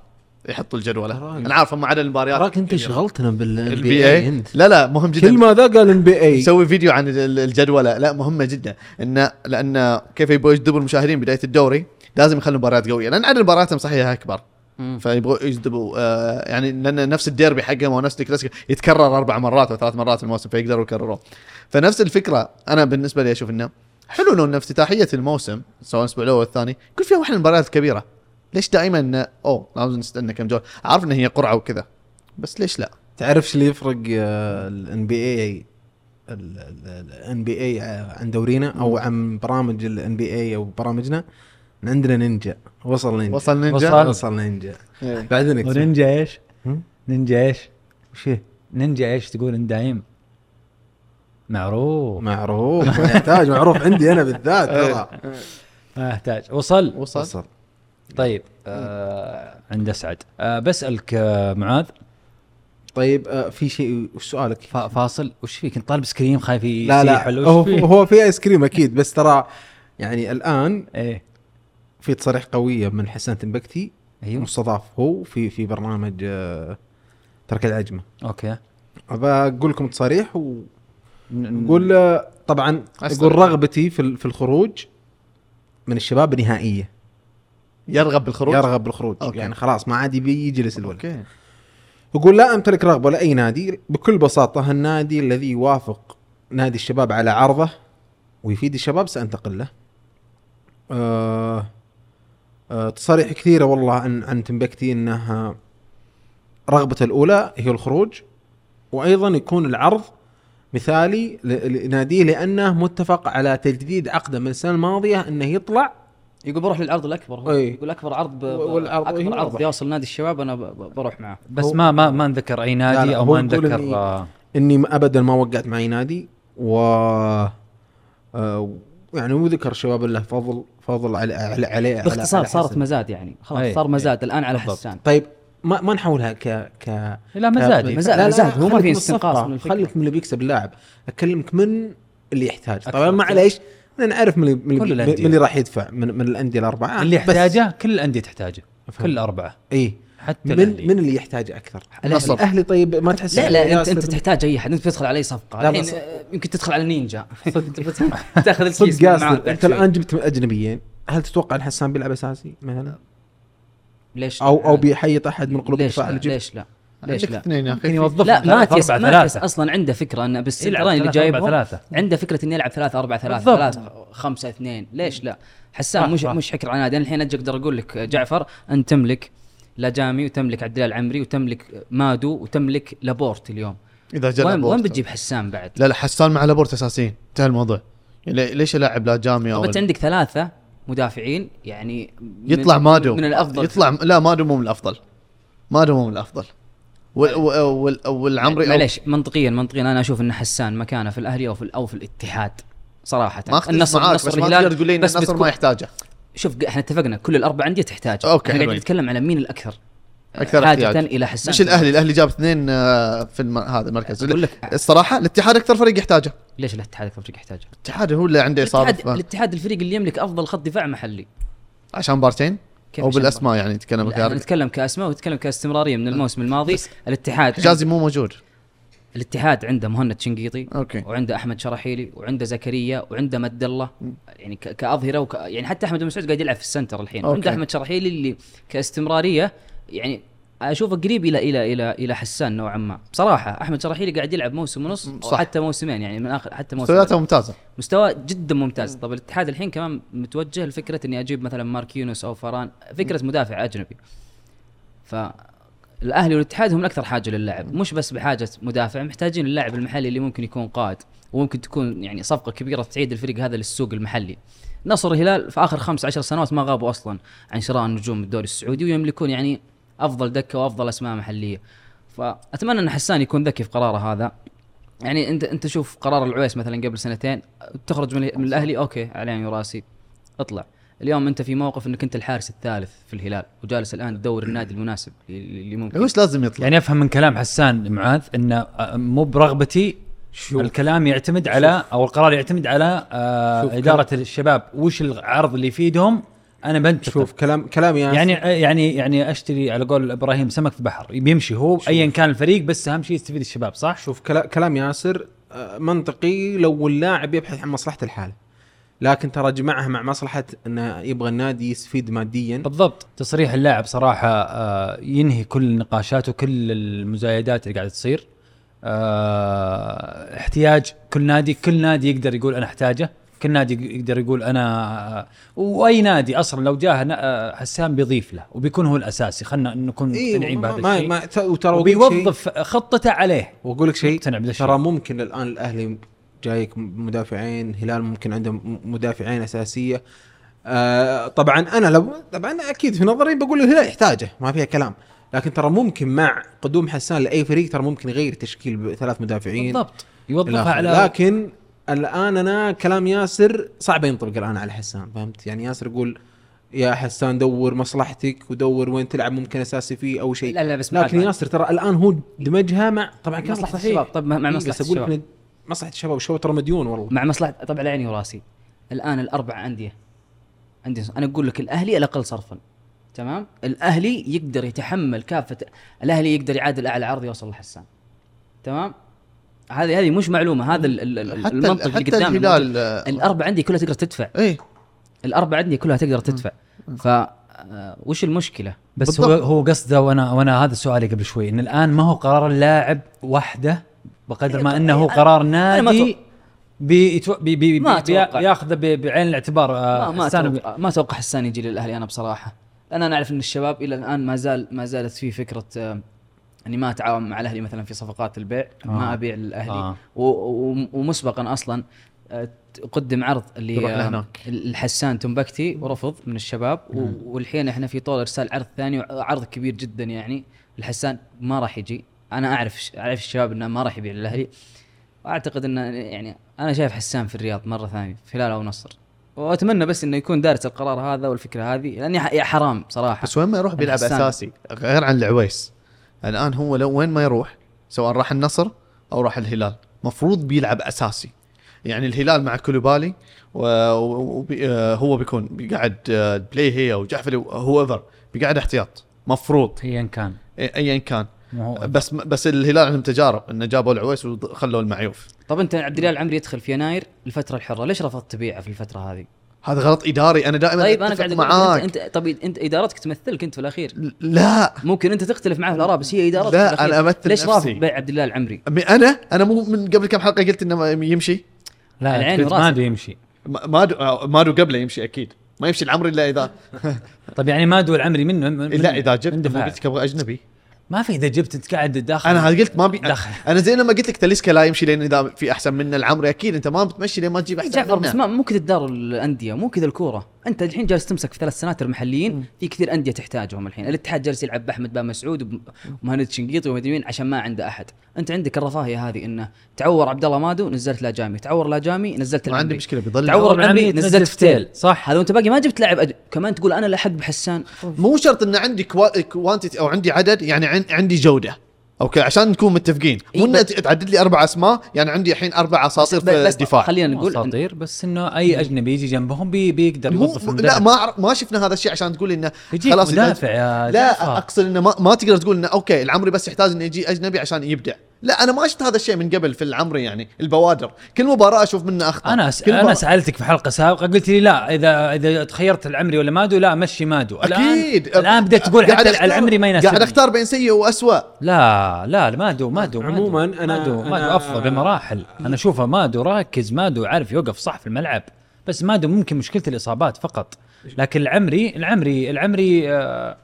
يحطوا الجدوله أنا عارف هم عدد المباريات تراك أنت شغلتنا بال NBA لا لا مهم جدا. كل ما ذا قال NBA يسوي فيديو عن ال- الجدولة. لا مهمة جدا. انه لأن كيف يبغوا يجذبوا المشاهدين بداية الدوري لازم يخلوا مباريات قوية. لأن عدد مبارياتهم صحيح أكبر. فيبغوا يجذبوا آه يعني لأن نفس الديربي حقهم أو نفس الكلاسيكو يتكرر أربع مرات أو ثلاث مرات في الموسم فيقدروا يكرروه. فنفس الفكرة أنا بالنسبة لي أشوف إنه حلو إنه إنه افتتاحية الموسم سواء الأسبوع الأول والثاني يكون فيها واحدة من المباريات الكبيره ليش دائما أوه لازم نستنى كم جوله عارف إن هي قرعة وكذا بس ليش لا؟ تعرف إيش اللي يفرق ال NBA ال NBA عن دورينا أو عن برامج ال NBA أو برامجنا؟ عندنا نينجا. وصل نينجا. وصل نينجا؟ وصل. وصل نينجا. إيه. بعدين. ونينجا إيش؟ نينجا إيش؟ وش؟ نينجا إيش تقول انت دايم؟ معروف. معروف. يحتاج معروف عندي أنا بالذات ترى. ما يحتاج وصل. وصل. وصل. طيب آه عند أسعد. آه بسألك آه معاذ. طيب آه في شيء وش سؤالك؟ فا- فاصل وش فيك؟ انت طالب ايس كريم خايف لا يسيح لا ولا هو وش فيه؟ هو في آيس كريم أكيد بس ترى يعني الآن إيه. في تصريح قوية من حسان تنبكتي أيوه. مستضاف هو في في برنامج آه، تركي العجمة أوكي. ابى أقول لكم تصاريح ن- ويقول آه، طبعا. يقول رغبتي في ال- في الخروج من الشباب نهائية. يرغب بالخروج يرغب بالخروج أوكي. يعني خلاص ما عاد يبي يجلس الولد أوكي يقول لا أمتلك رغبة لأي نادي بكل بساطة النادي الذي يوافق نادي الشباب على عرضه ويفيد الشباب سأنتقل له. آه آه تصاريح كثيرة والله عن عن تنبكتي إنها رغبته الأولى هي الخروج وأيضا يكون العرض مثالي لناديه لأنه متفق على تجديد عقده من السنة الماضية إنه يطلع يقول بروح للعرض الأكبر هو أي. يقول أكبر عرض ب... والعرض أكبر عرض. بيوصل نادي الشباب أنا ب... بروح معه بس ما ما ما نذكر أي نادي لا، أو ما يقول نذكر إني- آه إني ابدا ما وقعت مع اي نادي و آه، يعني وذكر الشباب له فضل فضل على على عليه على- باختصار على صارت. مزاد يعني خلاص أي، صار أي. مزاد الآن على بالضبط. حسان طيب ما ما نحولها ك ك لا. لا لا مزاج، هو ما خليك في من استنقاص من. خليك من اللي بيكسب اللاعب أكلمك من اللي يحتاج. طبعا معليش أنا نعرف من اللي كل. من اللي راح يدفع من, من الأندية الأربعة. اللي يحتاجه كل الأندية تحتاجه أفهم. كل الاربعه إي. حتى من الأهلي. من اللي يحتاج أكثر؟ الأهلي. الأهلي طيب ما تحس لا لا انت أنت تحتاج أي أحد. أنت بتدخل على اي صفقة. لا، آه، يمكن تدخل على نينجا تاخذ الكيس صدق أنت. الآن جبت أجنبيين. هل تتوقع أن حسان بيلعب أساسي مثلا؟ ليش أو لا؟ أو بيحط أحد من قلوب الدفاع ليش لا؟ ليش لا؟ اثنين يا أخي؟ يوظف لا ماتياس أربعة ماتياس ثلاثة. أصلا عنده فكرة انه بالسنترين اللي ثلاثة، أربعة، ثلاثة. عنده فكرة إنه يلعب 3 4 3 بالضبط. 3 5 2 ليش لا؟ حسان صح، مش. مش حكر على نادي أنا الحين أجي أقدر أقول لك جعفر أنت تملك لاجامي وتملك عبد الله العمري وتملك مادو وتملك لابورت اليوم. إذا جاء وين. وين بتجيب حسان بعد؟ لا لا حسان مع لابورت أساسيين. انتهى الموضوع. يعني ليش الاعب لاجامي طب أو انت عندك ثلاثة مدافعين يعني يطلع مادو. من الأفضل؟ يطلع لا مادو مو من الأفضل. مادو مو من الأفضل. والعمري أو- معليش منطقيا منطقيا. أنا أشوف إن حسان مكانه في الأهلي أو في أو في الاتحاد صراحة. ما أختلف معاك بس ما تقدر تقول لي ان بس النصر بتكون- ما يحتاجه. شوف إحنا اتفقنا كل الأربع أندية تحتاج. أوكي، إحنا قاعدين. نتكلم على مين الأكثر؟ أكثر احتياج. إلى حسان. مش الأهلي الأهلي جاب اثنين آه، في الم... هذا المركز. أقول لك الصراحة الاتحاد أكثر فريق يحتاجه. ليش الاتحاد أكثر فريق يحتاجه؟ الاتحاد هو اللي عنده الاتحاد اصابه الاتحاد الفريق اللي يملك أفضل خط دفاع محلي. عشان بارتين؟ كيف أو بالأسماء يعني نتكلم كارك نتكلم كأسماء ونتكلم كاستمرارية من الموسم الماضي. الاتحاد حجازي مو موجود. الاتحاد عنده مهند شنقيطي أوكي. وعنده أحمد شراحيلي وعنده زكريا وعنده مد الله. يعني كأظهرة وك يعني حتى أحمد بن مسعود قاعد يلعب في ال center الحين. أوكي. وعنده أحمد شراحيلي اللي كاستمرارية يعني أشوفه قريب إلى إلى إلى إلى حسان نوعا ما. بصراحة أحمد شراحيلي قاعد يلعب موسم ونص صح. أو حتى موسمين يعني من اخر حتى موسم. مستوياته ممتازة. مستوى جدا ممتاز. طب الاتحاد الحين كمان متوجه لفكرة إني أجيب مثلا ماركينيوس أو فاران. فكرة مدافع أجنبي. فالاهلي والاتحاد هم الأكثر حاجة للاعب. مش بس بحاجة مدافع محتاجين اللاعب المحلي اللي ممكن يكون قائد وممكن تكون يعني صفقة كبيرة تعيد الفريق هذا للسوق المحلي. نصر الهلال في آخر خمس عشر سنوات ما غابوا أصلا عن شراء النجوم الدوري السعودي ويملكون يعني أفضل دكة وأفضل أسماء محلية. فأتمنى أن حسان يكون ذكي في قراره هذا. يعني أنت أنت شوف قرار العويس مثلا قبل سنتين تخرج من, من الأهلي أوكي على عيني وراسي اطلع. اليوم أنت في موقف أنك أنت الحارس الثالث في الهلال وجالس الآن تدور النادي المناسب اللي اللي ممكن وش لازم يطلع. يعني أفهم من كلام حسان معاذ انه آه، مو برغبتي شوف. الكلام يعتمد على أو القرار يعتمد على آه شوف إدارة الشباب. وش العرض اللي يفيدهم؟ أنا بنتقد شوف كلام كلام ياسر يعني يعني يعني أشتري على قول إبراهيم سمك في بحر بيمشي هو ايا كان الفريق بس أهم شيء يستفيد الشباب صح؟ شوف كلا- كلام ياسر منطقي لو اللاعب يبحث عن مصلحة الحاله لكن ترى جمعها مع مصلحة إنه يبغى النادي يستفيد ماديا. بالضبط. تصريح اللاعب صراحة ينهي كل النقاشات وكل المزايدات اللي قاعدة تصير. احتياج كل نادي كل نادي يقدر يقول أنا أحتاجه. كل نادي يقدر يقول أنا وأي نادي أصلا لو جاه حسام بيضيف له وبيكون هو الأساسي. خلينا نكون إيه مقتنعين بهذا ما, الشيء. ما وترى وبيوظف خطته عليه. وأقول لك شيء ترى ممكن الآن الأهلي جايك مدافعين هلال ممكن عنده م- مدافعين أساسية. آه طبعا أنا لو طبعا أكيد في نظري بقول الهلال يحتاجه ما فيها كلام. لكن ترى ممكن مع قدوم حسان لأي فريق ترى ممكن يغير تشكيل بثلاث مدافعين. بالضبط. يوظفها. على لكن الآن أنا كلام ياسر صعب ينطبق الآن على حسان فهمت يعني ياسر يقول يا حسان دور مصلحتك ودور وين تلعب ممكن أساسي فيه أو شيء لا لا بس لكن ياسر ترى الآن هو دمجها مع طبعا كان مصلحة صحيح. الشباب. طب مع- إيه، أقول الشباب. مصلحة الشباب والشباب ترى مديون والله مع مصلحة طبعا على عيني وراسي الآن الأربع أندية عندي أنا أقول لك الأهلي الأقل صرفا تمام الأهلي يقدر يتحمل كافة الأهلي يقدر يعادل أعلى عرض يوصل لحسان تمام هذه هذه مش معلومة هذا ال- ال- ال- حتى المنطق اللي حتى قدامنا الهلال. آه، الاربع عندي كلها تقدر تدفع. إيه. الاربع عندي كلها تقدر تدفع. ف آه، وش المشكلة؟ بس هو بالضبط. هو قصده وأنا وأنا هذا سؤالي قبل شوي إن الآن ما هو قرار اللاعب وحده بقدر ما إنه هو قرار نادي بيتو... بي بي ما. بياخذه ب- بعين الاعتبار آه، ما ما حسان. بي- أتوقع. ما أتوقع حسان يجي للأهلي أنا بصراحة. لأن أنا أعرف إن الشباب إلى الآن ما زال ما زالت في فكرة إني ما أتعاون مع الأهلي مثلا في صفقات البيع آه. ما أبيع للأهلي. آه. ومسبقا أصلا آه، قدم عرض اللي. الحسان تنبكتي ورفض من الشباب. و- والحين إحنا في طول إرسال عرض ثاني عرض كبير جدا يعني. الحسان ما راح يجي. أنا أعرف أعرف الشباب إنه ما راح يبيع للأهلي. وأعتقد إنه يعني أنا شايف حسان في الرياض مرة ثانية في هلال أو نصر. وأتمنى بس إنه يكون دارس القرار هذا والفكرة هذه لاني حرام صراحة. بس وين ما يروح بيلعب. أساسي غير عن العويس. الآن هو لو وين ما يروح سواء راح النصر أو راح الهلال مفروض بيلعب أساسي. يعني الهلال مع كوليبالي وهو بيكون بيقعد آه، بليهي أو جحفلي whoever بيقعد احتياط. مفروض. ايا كان. ايا كان. بس بس الهلال عندهم تجارب إنه جابوا العويس وخلوا المعيوف. طب أنت عبد الله العمري يدخل في يناير الفترة الحرة ليش رفضت تبيعه في الفترة هذه؟ هذا غلط إداري. أنا دائما طيب أنا قاعد أقول معاك. أنت, انت طب أنت إدارتك تمثلك أنت في الأخير. لا. ممكن أنت تختلف معاه في الاراء بس هي إدارتك لا، في الأخير. أنا أمثل ليش نفسي. رافض بيع عبد الله العمري؟ أنا؟ أنا مو من قبل كم حلقة قلت إنه يمشي؟ لا العين ما. أدري يمشي. ما- مادو آه، مادو قبله يمشي أكيد. ما يمشي العمري إلا إذا. طيب يعني مادو العمري منه من الا إذا جبت من قلت لك أبغى أجنبي. ما في إذا جبت انت قاعد داخل أنا قلت ما بي دخل. أنا زي لما قلت لك تاليسكا لا يمشي لأن إذا في أحسن منه العمري أكيد أنت ما بتمشي لين ما تجيب أحسن جعفر منه بس ما مو كذا تدار الأندية مو كذا الكورة انت الحين جالس تمسك في ثلاث سناتر محليين في كثير أندية تحتاجهم الحين. الاتحاد جالس يلعب بأحمد بن مسعود ومهند شنقيطي ومدري مين عشان ما عنده أحد. أنت عندك الرفاهية هذه إنه تعور عبد الله مادو نزلت لاجامي. تعور لاجامي نزلت ما عندي مشكلة بيضل تعور العمري العمري نزلت فتيل. صح. هذا وانت باقي ما جبت لاعب أج... كمان تقول أنا لحق بحسان مو شرط ان عندي qua... quantity أو عندي عدد يعني عن... عندي جودة. أوكي عشان نكون متفقين مو إيه، ان بس- تعدد لي أربع أسماء يعني عندي الحين أربع أساطير في بس الدفاع خلينا مو نقول أساطير بس إنه أي أجنبي يجي جنبهم بي بيقدر مو يوظف لا. ما ما شفنا هذا الشيء عشان تقول إنه يجيك خلاص مدافع يا لا. أقصد إنه ما, ما تقدر تقول إنه أوكي العمري بس يحتاج إنه يجي أجنبي عشان يبدع لا أنا ما شفت هذا الشيء من قبل في العمري يعني البوادر. كل مباراة أشوف منه أخطاء. أنا س... كل أنا سألتك في حلقة سابقة قلت لي لا اذا إذا تخيرت العمري ولا مادو لا مشي مادو. أكيد. الآن الان بديت تقول حتى أختار- العمري ما يناسبني. قاعد أختار بين سيء واسوء لا لا لا مادو مادو مادو. عموماً أنا- مادو, أنا- مادو أفضل بمراحل. أنا أشوفه مادو راكز مادو عارف يوقف صح في الملعب. بس مادو ممكن مشكلته الإصابات فقط. لكن العمري العمري العمري آه،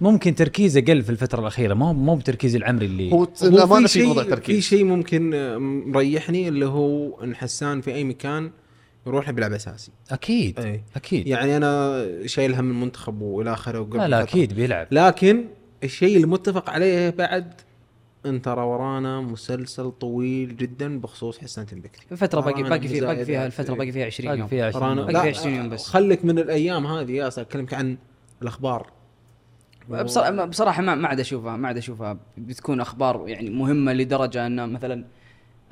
ممكن تركيزه قل في الفترة الأخيرة مو مو بتركيز العمري اللي هو لا ما في موضوع شيء تركيز في شيء ممكن آه، مريحني اللي هو إن حسان في أي مكان يروح بيلعب أساسي أكيد أي. أكيد يعني أنا شايل هم المنتخب وإلى آخره لا لا. أكيد بيلعب لكن الشيء المتفق عليه بعد إن ترى ورانا مسلسل طويل جدا بخصوص حسان تنبكتي في فترة باقي باقي فيها باقي فيها. الفترة باقي فيها 20 باقي يوم فيها 20 ورانا يوم. باقي لا فيها 20 يوم بس. خليك من الأيام هذه يا أكلمك عن الأخبار بصراحه بصراحة ما ما عاد اشوفها ما عاد أشوفها بتكون أخبار يعني مهمة لدرجة ان مثلا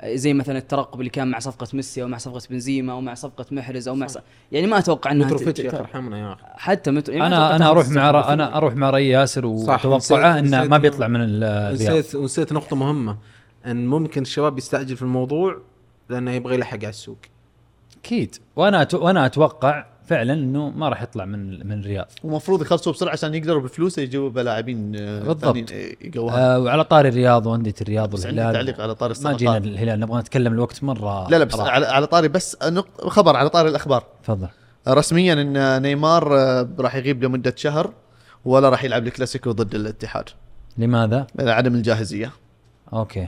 زي مثلا الترقب اللي كان مع صفقة ميسي أو مع صفقة بنزيما أو مع صفقة محرز أو مع ص... يعني ما أتوقع إنها متروفيتش يا أخي ارحمنا يا أخي. حتى متر... يعني أنا أنا أروح مع ر- أنا أروح مع ري ياسر صح، وتوقعه إنه ما بيطلع من الرياض نسيت نسيت نقطة مهمة إن ممكن الشباب يستعجل في الموضوع لأنه يبغى يلحق على السوق. أكيد. وأنا أت- وأنا أتوقع فعلا إنه ما راح يطلع من من الرياض. ومفروض يخلصوا بسرعة عشان يقدروا بفلوسه يجيبوا بلاعبين آه، بالضبط. يقوها آه وعلى طاري الرياض وأندية الرياض بس عندي والهلال. تعليق على طاري ما جينا الهلال نبغى نتكلم الوقت مرة لا لا بس. على, على طاري بس نقطة خبر على طاري الأخبار. تفضل. رسميا إن نيمار آه، راح يغيب لمدة شهر ولا راح يلعب الكلاسيكو ضد الاتحاد. لماذا؟ عدم الجاهزية. أوكي.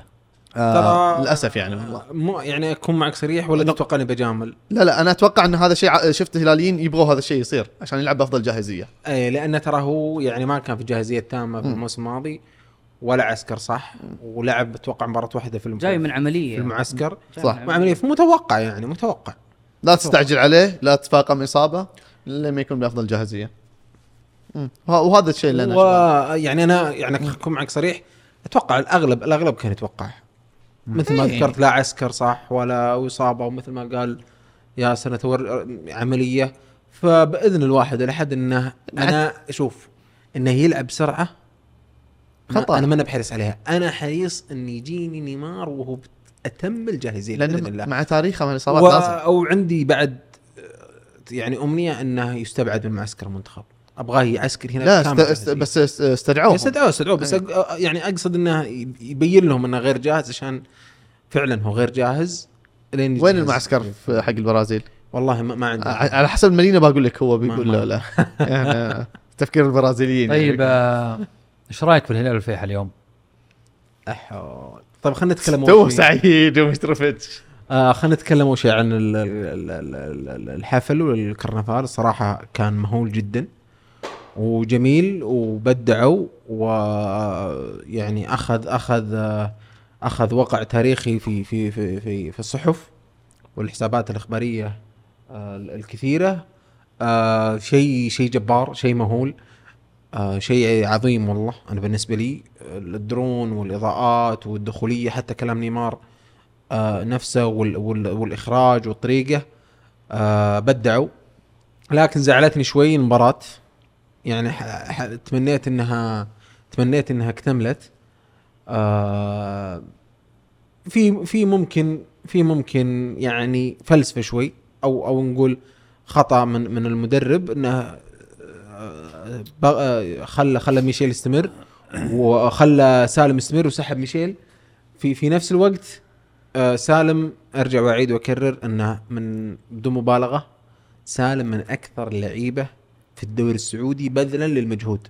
آه ترى- للأسف يعني والله. مو يعني أكون معك صريح ولا لا. تتوقع اني بجامل؟ لا لا أنا أتوقع إن هذا شيء ع- شفت الهلاليين يبغوا هذا الشيء يصير عشان يلعب بافضل جاهزية. أي لأنه ترى هو يعني ما كان في جاهزيه تامه في. الموسم الماضي ولا عسكر صح؟ ولعب أتوقع مباراة واحدة في جاي من عملية. في المعسكر. صح. من وعمليه متوقع يعني متوقع. لا تستعجل عليه لا تفاقم إصابة لما يكون بأفضل جاهزية. وهذا الشيء اللي أنا أشوفه. ويعني أنا يعني أكون معك صريح أتوقع الأغلب الأغلب كان يتوقع. مثل ما إيه. ذكرت لا عسكر صح ولا إصابة ومثل ما قال ياسر تور عملية. فبإذن الواحد الاحد إنه أنا أشوف إنه يلعب بسرعة خطأ. أنا ما أنا بحرص عليها. أنا حريص ان يجيني نيمار وهو اتم الجاهزيه بإذن الله. مع تاريخه من الاصابات و... لازم أو عندي بعد آه، يعني أمنية إنه يستبعد من معسكر المنتخب. أبغاه يعسكر هنا لا است... است... بس است- استدعوه. استدعوه استدعوه بس أق... يعني أقصد إنه يبين لهم إنه غير جاهز عشان فعلا هو غير جاهز لين وين. المعسكر في حق البرازيل؟ والله ما, ما عندي على حسب المدينة بقول لك هو بيقول لا لا. يعني تفكير البرازيليين طيب آه، إيش رأيك بالهلال والفيحاء اليوم؟ أحو. طيب خلينا نتكلم تو سعيد ومشترفتش آه خلينا نتكلم اول شيء عن ال- ال- ال- ال- الحفل والكرنفال. الصراحه كان مهول جدا. وجميل وبدعوا ويعني أخذ أخذ أخذ وقع تاريخي في في في في, في الصحف والحسابات الإخبارية آه، الكثيرة. آه، شيء شيء جبار شيء مهول. آه، شيء عظيم والله أنا بالنسبة لي. الدرون والإضاءات والدخولية حتى كلام نيمار نفسه وال وال والإخراج والطريقة بدعوا. لكن زعلتني شوي المباراة. يعني تمنيت إنها تمنيت إنها اكتملت. آه، في في ممكن في ممكن يعني فلسفة شوي أو أو نقول خطأ من من المدرب إنه آه، خلى خلى ميشيل يستمر وخلى سالم يستمر وسحب ميشيل. في في نفس الوقت آه، سالم أرجع وأعيد وأكرر إنه من بدون مبالغة سالم من أكثر اللعيبه في الدوري السعودي بذلا للمجهود.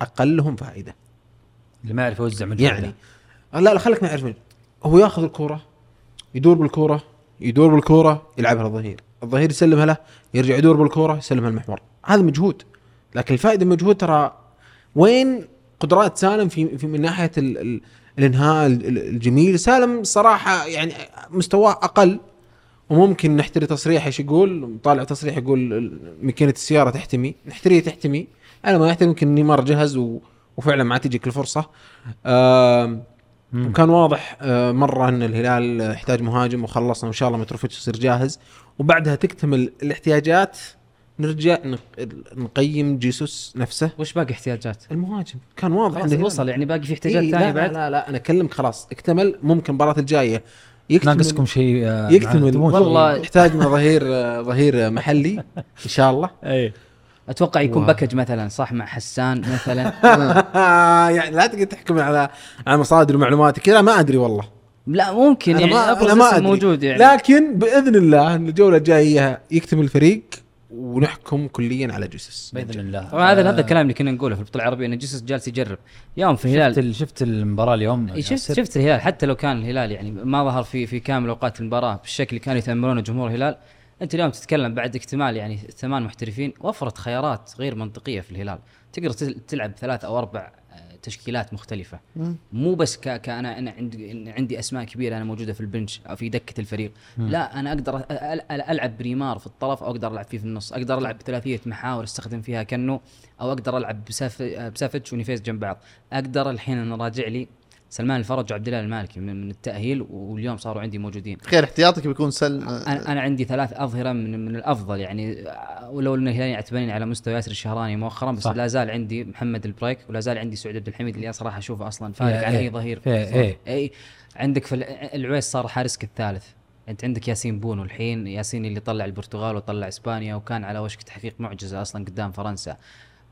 أقلهم فائدة. اللي ما يعرف يوزع مجهود يعني لا لا خليك ما يعرف مجهود. هو ياخذ الكورة يدور بالكورة يدور بالكورة يلعبها للظهير الظهير يسلمها له يرجع يدور بالكورة يسلمها المحور. هذا مجهود. لكن الفائدة من المجهود ترى وين قدرات سالم في, في من ناحية ال ال الإنهاء ال- ال- الجميل. سالم صراحة يعني مستواه أقل. وممكن نحتري تصريح إيش يقول طالع تصريح يقول ماكينه السيارة تحتمي نحتريها تحتمي. أنا ما يحتمي يمكن نيمار جهز و وفعلا ما تجيك الفرصة. مم. وكان واضح آه، مرة إن الهلال يحتاج مهاجم وخلصنا وإن شاء الله متروفيتش يصير جاهز. وبعدها تكتمل الاحتياجات نرجع نق- نقيم جيسوس نفسه. وش باقي احتياجات؟ المهاجم. كان واضح الهلال- وصل يعني باقي في احتياجات إيه ثانية بعد لا لا لا أنا أكلمك خلاص. اكتمل ممكن المباراه الجاية. ناقصكم شيء آه، يكتمل. شيء. والله. يحتاجنا ظهير آه، ظهير محلي إن شاء الله. اي أتوقع يكون باكج مثلا صح؟ مع حسان مثلا. يعني لا تقدر تحكم على على مصادر معلوماتي كذا ما أدري والله. لا ممكن أنا يعني ما- أنا ما أدري. موجود يعني. لكن بإذن الله ان الجولة الجاية يكتمل الفريق. ونحكم كليا على جيسوس بإذن الله. طبعا هذا آه، هذا الكلام اللي كنا نقوله في البطولة العربية إن جيسوس جالس يجرب. يوم في الهلال. شفت شفت المباراة اليوم؟ شفت ياسر؟ شفت الهلال. حتى لو كان الهلال يعني ما ظهر في في كامل أوقات المباراة بالشكل اللي كانوا يتاملونه جمهور الهلال أنت اليوم تتكلم بعد اكتمال يعني ثمان محترفين وفرت خيارات غير منطقية في الهلال. تقدر تل- تلعب ثلاث أو أربع تشكيلات مختلفة. مو بس ك... كأنا أنا عندي عندي أسماء كبيرة أنا موجودة في البنش أو في دكة الفريق. لا أنا أقدر ألعب بريمار في الطرف أو أقدر ألعب فيه في النص. أقدر ألعب بثلاثية محاور أستخدم فيها كنو أو أقدر ألعب بساف... بسافيتش ونيفيز جنب بعض. أقدر الحين أنا راجع لي سلمان الفرج وعبد الله المالكي من, من التأهيل واليوم صاروا عندي موجودين خير احتياطك بيكون سل أنا أنا عندي ثلاث أظهرة من, من الأفضل يعني ولو ان الهلال يعتبرني على مستوى ياسر الشهراني مؤخرا بس صح. لا زال عندي محمد البريك ولا زال عندي سعود عبد الحميد اللي صراحة أشوفه أصلا فارق عن إيه. أي ظهير إيه، إيه. اي عندك في الع- العويس صار حارسك الثالث أنت عندك ياسين بونو الحين ياسين اللي طلع البرتغال وطلع إسبانيا وكان على وشك تحقيق معجزة أصلا قدام فرنسا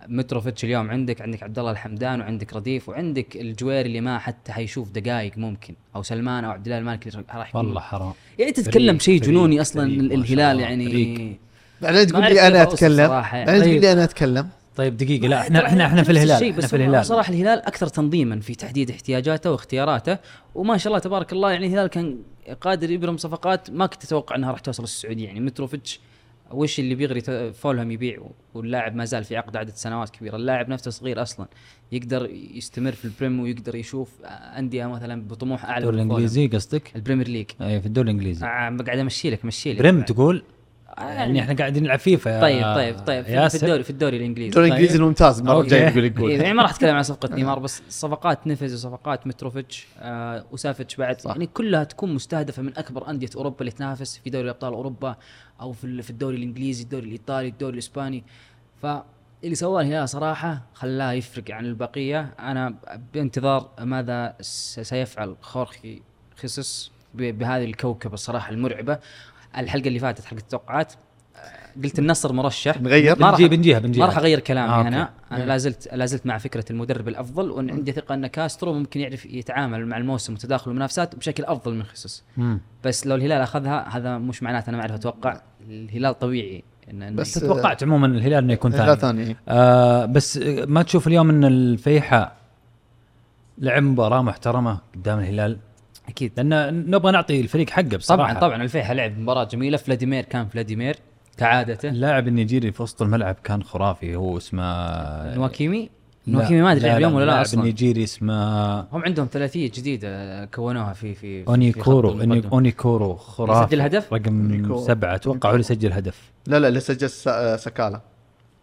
متروفيتش اليوم عندك عندك عبد الله الحمدان وعندك رديف وعندك الجويري اللي ما حتى حيشوف دقائق ممكن أو سلمان أو عبد الله المالكي راح يكون والله حرام. يعني تتكلم شيء فريق- جنوني أصلا فريق الهلال يعني. فريق. بعدين تقول لي أنا أتكلم. بعدين تقول طيب. لي أنا أتكلم؟ طيب دقيقة. لا إحنا إحنا إحنا في الهلال إحنا بس في الهلال. صراحة الهلال أكثر تنظيما في تحديد احتياجاته واختياراته وما شاء الله تبارك الله يعني الهلال كان قادر يبرم صفقات ما كنت أتوقع إنها راح توصل السعودية. يعني متروفيتش وش اللي بيغري فولهام يبيع واللاعب ما زال في عقد عدد سنوات كبيرة، اللاعب نفسه صغير أصلا يقدر يستمر في ال Prem ويقدر يشوف أندية مثلا بطموح أعلى الدوري. الإنجليزي قصدك؟ ال Premier League. أي في الدوري الإنجليزي. آه، قاعد أمشي لك امشي لك. Prem تقول يعني إحنا قاعدين نلعب فيفا يا طيب طيب طيب في- في ياسر. الدوري في الدوري الإنجليزي الدوري الإنجليزي طيب. الممتاز المره. الجايه يقول يقول يعني ما راح أتكلم عن صفقة نيمار بس صفقات نيفز وصفقات متروفيتش آه وسافيتش بعد صح. يعني كلها تكون مستهدفة من أكبر أندية أوروبا اللي تنافس في دوري أبطال أوروبا أو في ال- في الدوري الإنجليزي الدوري الإيطالي الدوري الإسباني فاللي سواه الهلال صراحة خلاه يفرق عن البقية أنا بانتظار ماذا س- سيفعل خورخي خيسوس ب- بهذه الكوكبة الصراحة المرعبة الحلقة اللي فاتت حلقه التوقعات آه، قلت النصر مرشح نغير ما راح- بنجي بنجيها بنجيها. ما راح أغير كلامي آه، أوكي. أنا أنا لا زلت لا زلت مع فكرة المدرب الأفضل وأن عندي ثقة أن كاسترو ممكن يعرف يتعامل مع الموسم وتداخل المنافسات بشكل أفضل من خصوص. بس لو الهلال أخذها هذا مش معناته أنا ما أعرف أتوقع الهلال طبيعي إن إن بس- توقعت عموما الهلال إنه يكون ثاني. ثاني. آه بس آه، ما تشوف اليوم إن الفيحاء لعب مباراة محترمة قدام الهلال؟ أكيد. لأن نبغى نعطي الفريق حقه بصراحة. طبعا طبعا الفيحاء لعب مباراة جميلة. فلاديمير كان فلاديمير كعادته. اللاعب النيجيري في وسط الملعب كان خرافي. هو اسمه نواكيمي؟ نواكيمي ما أدري لعب اليوم ولا لا أصلا. النيجيري اسمه هم عندهم ثلاثية جديدة كونوها في في في- أونيكورو. أونيكورو خرافي. سجل هدف؟ رقم. سبعة أتوقع هو اللي سجل هدف. لا لا اللي سجل س- سكالا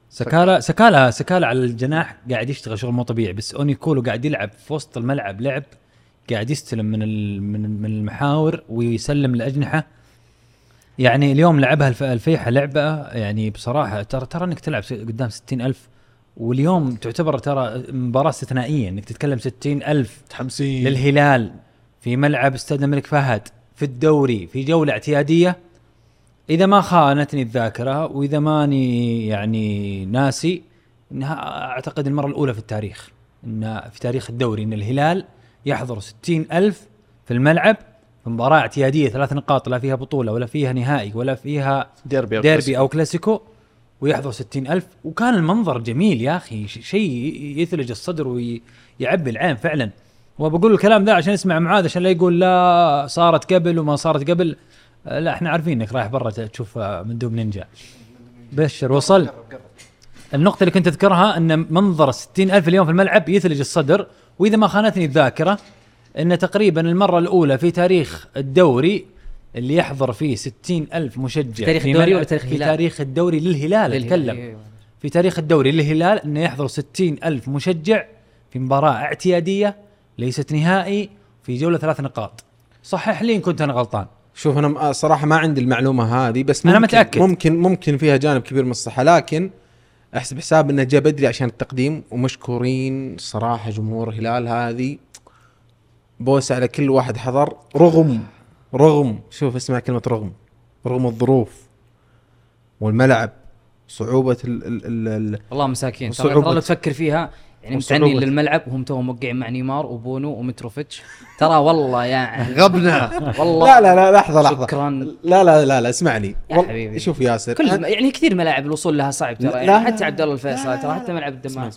سكالا سكالا سكالا على الجناح قاعد يشتغل شغل مو طبيعي بس اونيكورو قاعد يلعب في وسط الملعب لعب قاعد يستلم من من من المحاور ويسلم الاجنحه يعني اليوم لعبها الف- الفيحاء لعبة يعني بصراحة ترى ترى إنك تلعب قدام ستين ألف. واليوم تعتبر ترى مباراة استثنائية إنك تتكلم ستين ألف متحمسين للهلال في ملعب استاد الملك فهد في الدوري في جولة اعتيادية. إذا ما خانتني الذاكرة وإذا ماني يعني ناسي إنها أعتقد المرة الأولى في التاريخ إن في تاريخ الدوري إن الهلال يحضر ستين ألف في الملعب في مباراة اعتيادية ثلاث نقاط لا فيها بطولة ولا فيها نهائي ولا فيها ديربي أو ديربي أو كلاسيكو ويحضر ستين ألف. وكان المنظر جميل يا أخي شيء يثلج الصدر ويعبي العين فعلا. وبقول الكلام ذا عشان يسمع معاذ عشان لا يقول لا صارت قبل وما صارت قبل. لا إحنا عارفين إنك رايح برا تشوف مندوب نينجا. بشر وصل. النقطة اللي كنت أذكرها أن منظر ستين ألف اليوم في الملعب يثلج الصدر وإذا ما خانتني الذاكرة أن تقريبا المرة الأولى في تاريخ الدوري اللي يحضر فيه ستين ألف مشجع تاريخ في الدوري ولا تاريخ في الهلال؟ تاريخ الدوري للهلال أتكلم أيوة. في تاريخ الدوري للهلال إنه يحضر ستين ألف مشجع في مباراة اعتيادية ليست نهائي في جولة ثلاث نقاط صحح لي ان كنت أنا غلطان شوف أنا صراحة ما عندي المعلومة هذه بس أنا ممكن متأكد. ممكن ممكن فيها جانب كبير من الصحة لكن احسب حساب إنه جاء بدري عشان التقديم ومشكورين صراحة جمهور الهلال هذه. بوس على كل واحد حضر. رغم. رغم. شوف اسمع كلمة رغم. رغم الظروف والملعب صعوبة ال ال ال ال والله مساكين. ترى وصعوبة- ترى لو تفكر فيها يعني متعني للملعب وهم توهم موقعين مع نيمار وبونو ومتروفيتش. ترى والله يعني غبنا. والله. لا لا لا لحظة لحظة. شكرا. لا لا لا لا اسمعني. يا حبيبي. شوف ياسر كل أنا- يعني كثير ملاعب الوصول لها صعب ترى لا- يعني. لا- حتى لا- عبد الله الفيصل ترى حتى ملعب الدمام.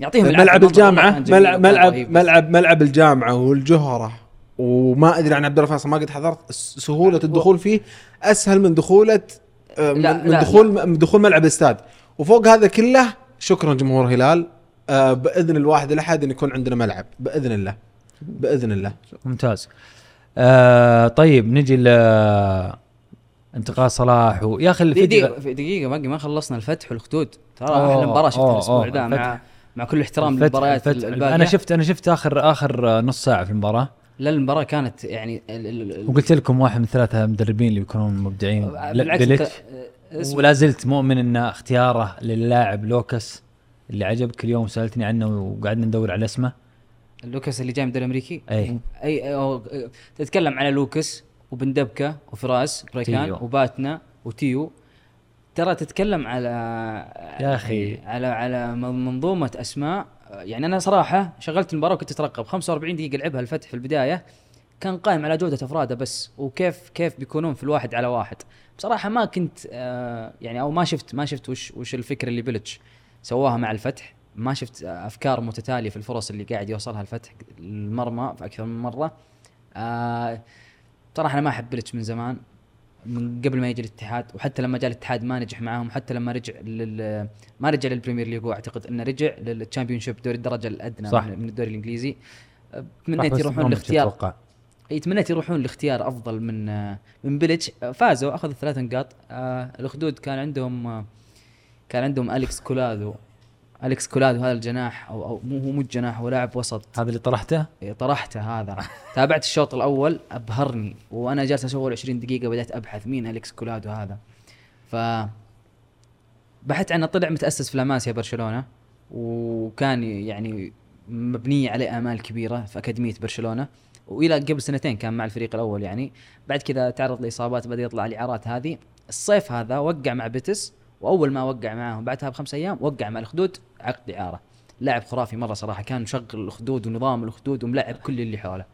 يعطيهم ملعب الجامعة ملعب ملعب. ملعب ملعب الجامعة والجهرة. وما أدري عن عبد الله فيصل ما قد حضرت سهولة الدخول فيه. أسهل من دخولة آه، من, لا، من لا، دخول من دخول ملعب الاستاد. وفوق هذا كله شكرا جمهور هلال. آه، بإذن الواحد الأحد إن يكون عندنا ملعب. بإذن الله. بإذن الله. ممتاز. آه طيب نجي ل انتقال صلاح و... يا أخي دقيقة, دقيقة, باقي ما خلصنا الفتح والخدود. ترى أحلى مباراة شفتها الأسبوع ذا مع. مع كل احترام للمباريات الباقية. أنا شفت أنا شفت اخر آخر نص ساعة في المباراة. لا المباراة كانت يعني ال- ال- ال- وقلت لكم واحد من ثلاثة مدربين اللي بيكونون مبدعين. بالعكس ولا زلت مؤمن إن اختياره للاعب لوكاس اللي عجبك اليوم سالتني عنه وقعدنا ندور على اسمه. لوكاس اللي جاي من الدوري الأمريكي؟ أي. أي أو- تتكلم على لوكاس وبندبكه وفراس بريكان. وباتنا وتيو. ترى تتكلم على يا. يعني على على من- منظومة أسماء. يعني أنا صراحة شغلت المباراة وكنت أترقب. 45 دقيقة لعبها الفتح في البداية. كان قائم على جودة أفراده بس وكيف كيف بيكونون في الواحد على واحد. بصراحة ما كنت آه يعني أو ما شفت ما شفت وش وش الفكرة اللي بلتش سواها مع الفتح. ما شفت آه، أفكار متتالية في الفرص اللي قاعد يوصلها الفتح المرمى في أكثر من مرة. آه صراحة أنا ما أحب بلتش من زمان من قبل ما يجي الاتحاد وحتى لما جاء الاتحاد ما نجح معاهم. حتى لما رجع لل ما رجع لل Premier League اعتقد إنه رجع لل Championship دوري الدرجة الأدنى صح. من الدوري الإنجليزي. تمنيت بس يروحون لاختيار. اي تمنيت يروحون لاختيار أفضل من آه، من بلتش فازوا أخذوا ثلاث نقاط. آه، الاخدود كان عندهم آه، كان عندهم أليكس كولادو. أليكس كولادو هذا الجناح أو أو مو هو مو الجناح هو لاعب وسط. هذا اللي طرحته؟ إيه، طرحته هذا. تابعت الشوط الأول أبهرني. وأنا جالس أشغل 20 دقيقة بدأت أبحث مين أليكس كولادو هذا. ف بحثت عنه طلع متأسس في لاماسيا برشلونة. وكان يعني مبنيه عليه آمال كبيرة في أكاديمية برشلونة. وإلى قبل سنتين كان مع الفريق الأول يعني. بعد كذا تعرض لإصابات بدأ يطلع الاعارات هذه. الصيف هذا وقع مع بيتس وأول ما وقع معاهم بعدها بخمس أيام وقع مع الاخدود عقد إعارة. لاعب خرافي مرة صراحة كان مشغل الاخدود ونظام الاخدود وملعب كل اللي حوله.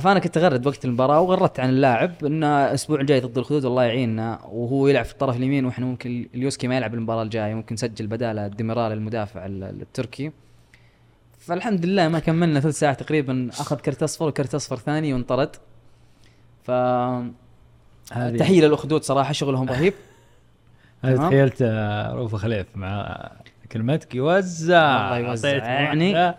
فأنا كنت أغرد وقت المباراة وغردت عن اللاعب انه الأسبوع الجاي ضد الخدود الله يعيننا وهو يلعب في الطرف اليمين وإحنا ممكن اليوسكي ما يلعب المباراة الجاية ممكن نسجل بدالة ديميرال المدافع ال- التركي. فالحمد لله ما كملنا ثلث ساعة تقريبا. أخذ كرت أصفر وكرت أصفر ثاني وانطرد. ف تحية للأخدود صراحة شغلهم رهيب. تمام. تخيلت رؤوف خليف مع كلمتك يوزع. أعطيت يعني.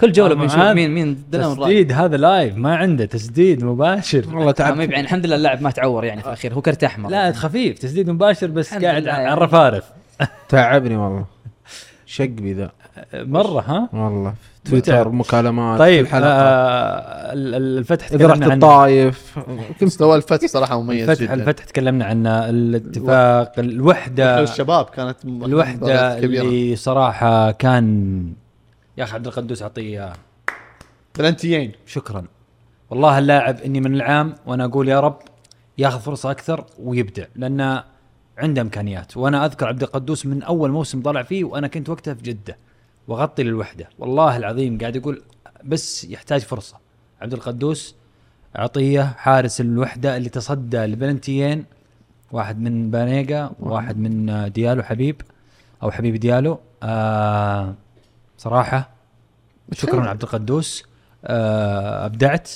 كل جولة بنشوف هذا مين مين. تسديد هذا لايف ما عنده تسديد مباشر. والله تعب. يبين الحمد لله اللاعب ما تعور يعني في الأخير هو كرت أحمر. لا خفيف تسديد مباشر بس قاعد على يعني. الرفارف. تعبني والله. شقبي ذا. مرة ها؟ والله. تويتر مكالمات طيب آه ال- ال- الفتح إذا رحت. الطايف مستوى الفتح صراحة مميز الفتح جدا. الفتح تكلمنا عنه الاتفاق الوحدة. الشباب كانت الوحدة اللي صراحة كان يا أخي عبد القدوس عطيه بلنتيين. شكرا. والله اللاعب إني من العام وأنا أقول يا رب ياخذ فرصة أكثر ويبدع لأنه عنده إمكانيات. وأنا أذكر عبد القدوس من أول موسم طلع فيه وأنا كنت وقتها في جدة. وغطي للوحدة. والله العظيم قاعد أقول بس يحتاج فرصة. عبد القدوس عطيه حارس الوحدة اللي تصدى لبلنتيين واحد من بانيجا وواحد من ديالو حبيب أو حبيب ديالو. آه صراحة شكرا عبد القدوس. آه أبدعت.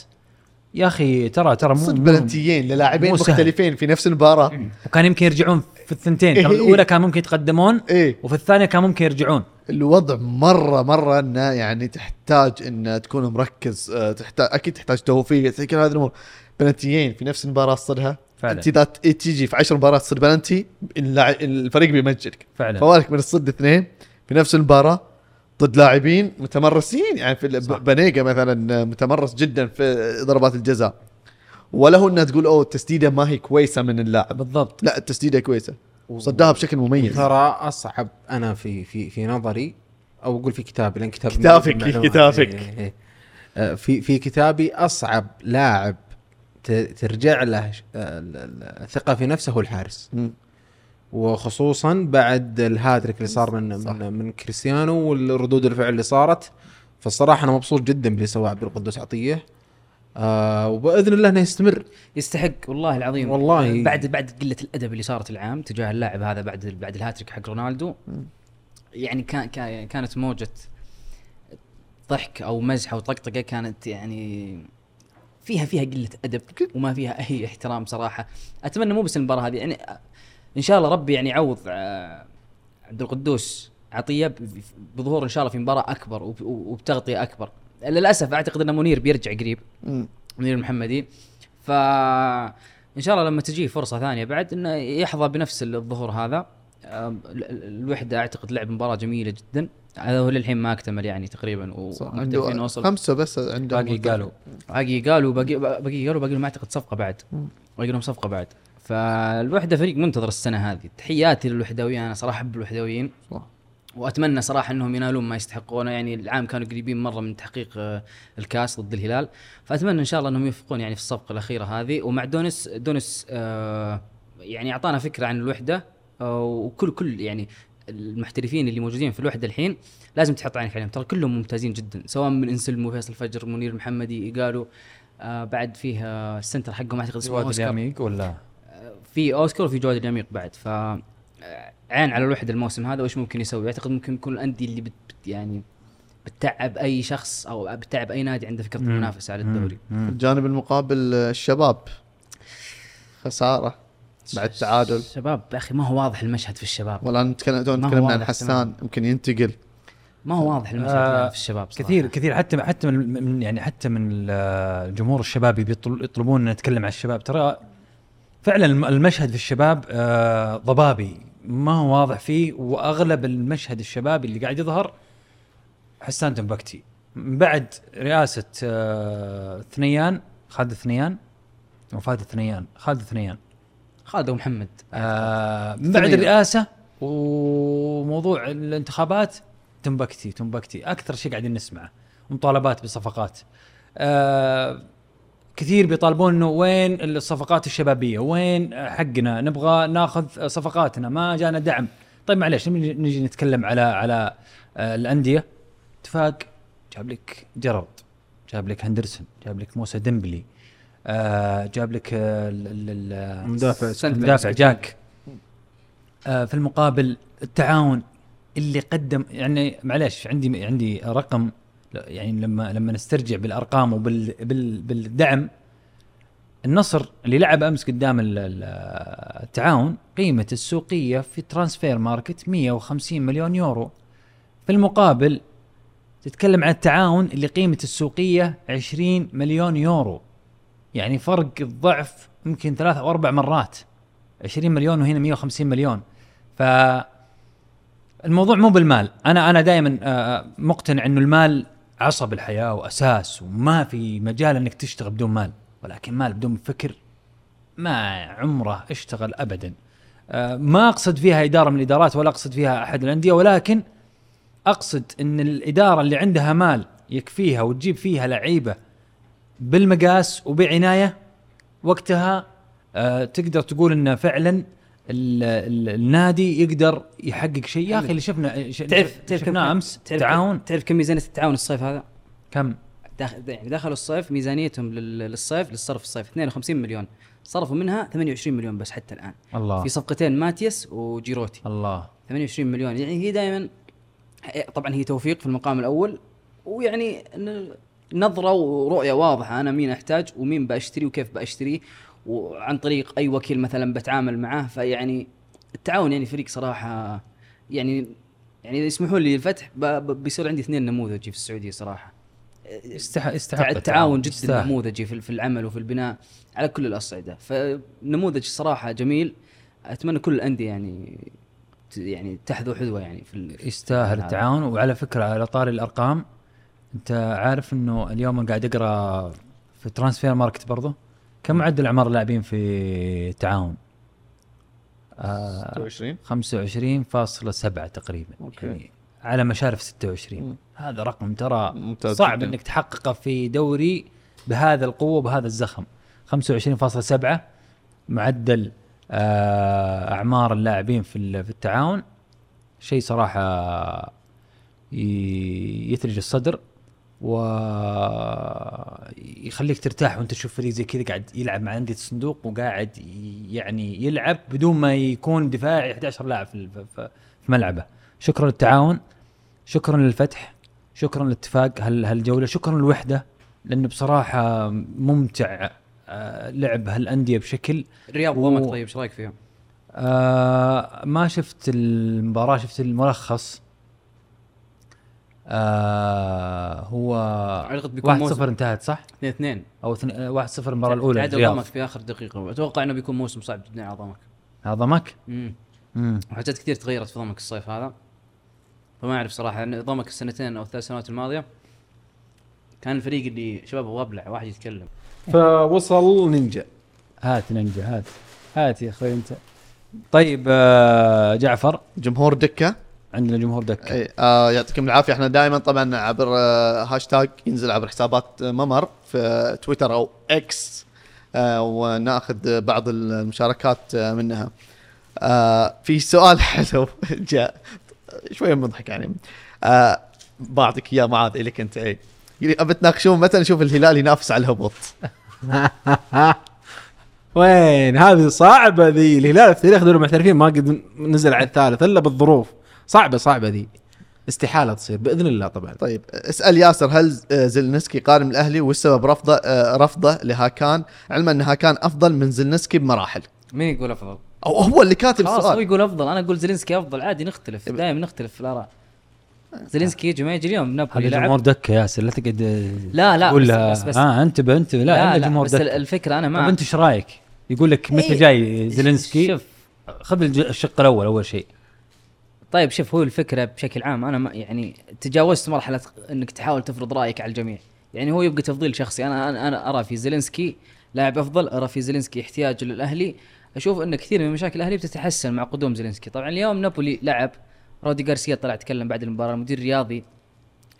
يا أخي ترى ترى مو صدق مو- بلنتيين للاعبين. مختلفين في نفس المباراة. وكان يمكن يرجعون في الثنتين. إيه. الأولى كان ممكن يتقدمون إيه. وفي الثانية كان ممكن يرجعون. الوضع مرة مرة إنه يعني تحتاج ان تكون مركز آه، تحتاج أكيد تحتاج توفيق كل هذه الأمور. بلنتيين في نفس المباراة تصدها. فعلا. أنت اذا ت- تيجي في 10 مباريات تصد بلنتي الفريق بيمجلك فعلا. فوالك من الصد اثنين. في نفس المباراة ضد لاعبين متمرسين يعني في صح. ب- بنيجا مثلا متمرس جدا في ضربات الجزاء. وله إنها تقول أوه التسديدة ما هي كويسة من اللاعب. بالضبط. لا التسديدة كويسة. صدها بشكل مميز ترى أصعب أنا في في في نظري أو أقول في كتابي لأن كتابي كتافك، معلومات. كتافك. إيه، إيه. آه، في في كتابي أصعب لاعب ت- ترجع له آه، ال- ال- الثقة في نفسه هو الحارس. وخصوصا بعد الهاتريك اللي صار من صح. من, من كريستيانو والردود الفعل اللي صارت فالصراحة أنا مبسوط جدا باللي سواه عبد القدوس عطية آه وباذن الله إنه يستمر. يستحق والله العظيم. والله. بعد بعد قلة الأدب اللي صارت العام تجاه اللاعب هذا بعد بعد الهاتريك حق رونالدو يعني كان كان- كانت موجة ضحك أو مزح أو طقطقة كانت يعني فيها فيها قلة أدب وما فيها أي احترام صراحة. أتمنى مو بس المباراة هذه يعني إن شاء الله ربي يعني يعوض آه، عبد القدوس عطية بظهور إن شاء الله في مباراة أكبر وب- وبتغطية أكبر. للأسف أعتقد إن منير بيرجع قريب. مم. منير المحمدي. ف إن شاء الله لما تجيه فرصة ثانية بعد إنه يحظى بنفس الظهور هذا. الوحدة أعتقد لعب مباراة جميلة جدا. هذا هو للحين ما أكتمل يعني تقريبا عنده وصل. خمسة بس عنده باقي قالوا. باقي قالوا باقي باقي قالوا باقي لهم أعتقد صفقة بعد. باقي لهم صفقة بعد. فالوحدة فريق منتظر السنة هذه. تحياتي للوحدويين أنا صراحة أحب الوحدويين. صح. وأتمنى صراحة أنهم ينالون ما يستحقونه. يعني العام كانوا قريبين مرة من تحقيق آه، الكاس ضد الهلال. فأتمنى إن شاء الله أنهم يوفقون يعني في الصفقة الأخيرة هذه. ومع دونس دونس آه يعني أعطانا فكرة عن الوحدة آه وكل كل يعني المحترفين اللي موجودين في الوحدة الحين لازم تحط عينك عليهم. ترى كلهم ممتازين جدا سواء من انسلم وفيصل الفجر منير المحمدي قالوا آه بعد فيه السنتر حقهم أعتقد اسمه جواد أوسكار. ولا؟ في أوسكار وفي جواد اليميق بعد. ف عين على الوحدة الموسم هذا وش ممكن يسوي؟ أعتقد ممكن يكون الأندية اللي بت بت- يعني بتتعب أي شخص أو بتتعب أي نادي عنده فكرة. المنافسة على الدوري. الجانب المقابل آه، الشباب. خسارة بعد تعادل. الشباب يا أخي ما هو واضح المشهد في الشباب. ولا نتكلم نتكلم عن حسان. يمكن ينتقل. ما هو واضح المشهد آه، في الشباب صراحة. كثير كثير. حتى حتى من من- يعني حتى من ال- الجمهور الشبابي يطلبون نتكلم عن الشباب. ترى فعلا الم- المشهد في الشباب آه، ضبابي. ما هو واضح فيه وأغلب المشهد الشبابي اللي قاعد يظهر حسان تنبكتي. من بعد رئاسة آه، ثنيان خالد ثنيان وفاد ثنيان خالد ثنيان. خالد ومحمد آه من بعد. الرئاسه وموضوع الانتخابات تنبكتي تنبكتي. أكثر شيء قاعدين نسمعه مطالبات بصفقات. آه كثير بيطالبون إنه وين الصفقات الشبابية؟ وين حقنا؟ نبغى ناخذ صفقاتنا ما جانا دعم. طيب معليش نجي نتكلم على على آه الأندية. اتفاق؟ جاب لك جيرارد جاب لك هندرسون جاب لك موسى ديمبلي آه جاب لك آه ال- ال- ال- مدافع. center. مدافع جاك. آه في المقابل التعاون اللي قدم يعني معلش عندي عندي رقم يعني لما لما نسترجع بالأرقام وبال بال بالدعم النصر اللي لعب أمس قدام ال- ال- التعاون قيمة السوقية في Transfermarkt 150 مليون يورو. في المقابل تتكلم عن التعاون اللي قيمة السوقية 20 مليون يورو. يعني فرق الضعف يمكن ثلاث أو أربع مرات. 20 مليون وهنا 150 مليون. ف الموضوع مو بالمال. أنا أنا دائما مقتنع إنه المال عصب الحياة وأساس وما في مجال إنك تشتغل بدون مال ولكن مال بدون فكر ما عمره اشتغل ابدا. آه، ما أقصد فيها إدارة من الإدارات ولا أقصد فيها أحد الأندية ولكن أقصد إن الإدارة اللي عندها مال يكفيها وتجيب فيها لعيبة بالمقاس وبعناية وقتها آه تقدر تقول إنه فعلا النادي يقدر يحقق شيء. يا أخي اللي شفنا ش- تعرف تعرف كم شفناه أمس تعرف تعاون. تعرف كم ميزانية التعاون الصيف هذا؟ كم؟ داخل يعني دخلوا الصيف ميزانيتهم لل- للصيف للصرف الصيف 52 مليون. صرفوا منها 28 مليون بس حتى الآن. الله. في صفقتين ماتيس وجيروتي. الله. 28 مليون. يعني هي دائما طبعا هي توفيق في المقام الأول ويعني نظرة ورؤية واضحة. أنا مين أحتاج ومين بأشتري وكيف باشتريه وعن طريق أي وكيل مثلا بتعامل معاه فيعني التعاون يعني فريق صراحة يعني يعني إذا يسمحوا لي الفتح بيصير عندي اثنين نموذجي في السعودية صراحة يستحق يستحق التعاون جدا يستاهل. نموذجي في العمل وفي البناء على كل الأصعدة فنموذج صراحة جميل أتمنى كل الأندية يعني يعني تحذو حذوه يعني في يستاهل. التعاون وعلى فكرة على طاري الأرقام أنت عارف إنه اليوم أنا قاعد أقرأ في Transfermarkt برضه كم معدل اعمار اللاعبين في التعاون؟ آه 26 25.7 تقريبا أوكي. يعني على مشارف 26 مم. هذا رقم ترى ممتاز صعب جداً. إنك تحققه في دوري بهذا القوة وبهذا الزخم 25.7 معدل آه، أعمار اللاعبين في في التعاون شيء صراحة يثلج الصدر ويخليك ترتاح وانت تشوف فريق زي كذا قاعد يلعب مع أندية الصندوق وقاعد يعني يلعب بدون ما يكون دفاعي 11 لاعب في ملعبه شكرا للتعاون شكرا للفتح شكرا للاتفاق هال هالجولة شكرا للوحدة لأنه بصراحة ممتع آه، لعب هالأندية بشكل الرياض و- ضمك طيب إيش رأيك فيهم؟ آه ما شفت المباراة شفت الملخص آه هو اعتقد بيكون 1 موسم. 0 انتهت صح؟ 2 2 أو 1 0 المباراة الأولى. تعادل الرياض ضمك في آخر دقيقة. أتوقع إنه بيكون موسم صعب جدا على ضمك هضمك؟ امم امم وحاجات كثير تغيرت في ضمك الصيف هذا. فما أعرف صراحة يعني ضمك السنتين أو الثلاث سنوات الماضية كان الفريق اللي شباب أبغى ابلع واحد يتكلم. فوصل نينجا. هات نينجا هات. هات يا أخوي أنت. طيب آه جعفر. جمهور دكة. عندنا جمهور دكة إي آه يعطيكم العافية. إحنا دائما طبعا عبر آه هاشتاج ينزل عبر حسابات آه، ممر في تويتر أو إكس آه ونأخذ بعض المشاركات آه منها. آه في سؤال حلو جاء شوية مضحك يعني. آه بعطيك اياه معاذ لك أنت إي. يقول لي ابى تناقشون متى نشوف الهلال ينافس على الهبوط؟ وين؟ هذه صعبة ذي. الهلال في تاريخ دوري المحترفين ما قد نزل على الثالث إلا بالظروف. صعبة صعبة ذي. استحالة تصير بإذن الله طبعا. طيب اسأل ياسر هل آه، زلنسكي قادم الأهلي والسبب رفضه آه، رفضه لهاكان؟ علما أن هاكان أفضل من زلنسكي بمراحل. مين يقول أفضل؟ أو هو اللي كاتب خلاص هو السؤال يقول أفضل. أنا أقول زيلينسكي أفضل. عادي نختلف. دائما نختلف في الآراء. زيلينسكي يجي ما يجي اليوم. نابولي الجمهور لعب دكة ياسر لا تقعد لا لا تقول بس, بس, بس آه انتبه انتبه لا, لا, لا الجمهور بس دكة. الفكرة أنا طب ما أنت إيش رأيك؟ يقول لك متى إيه. جاي زيلينسكي؟ شوف. خذ الج- الشق الأول أول شيء. طيب شوف هو الفكرة بشكل عام أنا ما يعني تجاوزت مرحلة إنك تحاول تفرض رأيك على الجميع. يعني هو يبقى تفضيل شخصي. أنا أنا, أنا أرى في زيلينسكي لاعب أفضل أرى في زيلينسكي احتياج للأهلي. أشوف إن كثير من مشاكل الأهلي بتتحسن مع قدوم زيلينسكي. طبعا اليوم نابولي لعب رودي غارسيا طلع تكلم بعد المباراة المدير الرياضي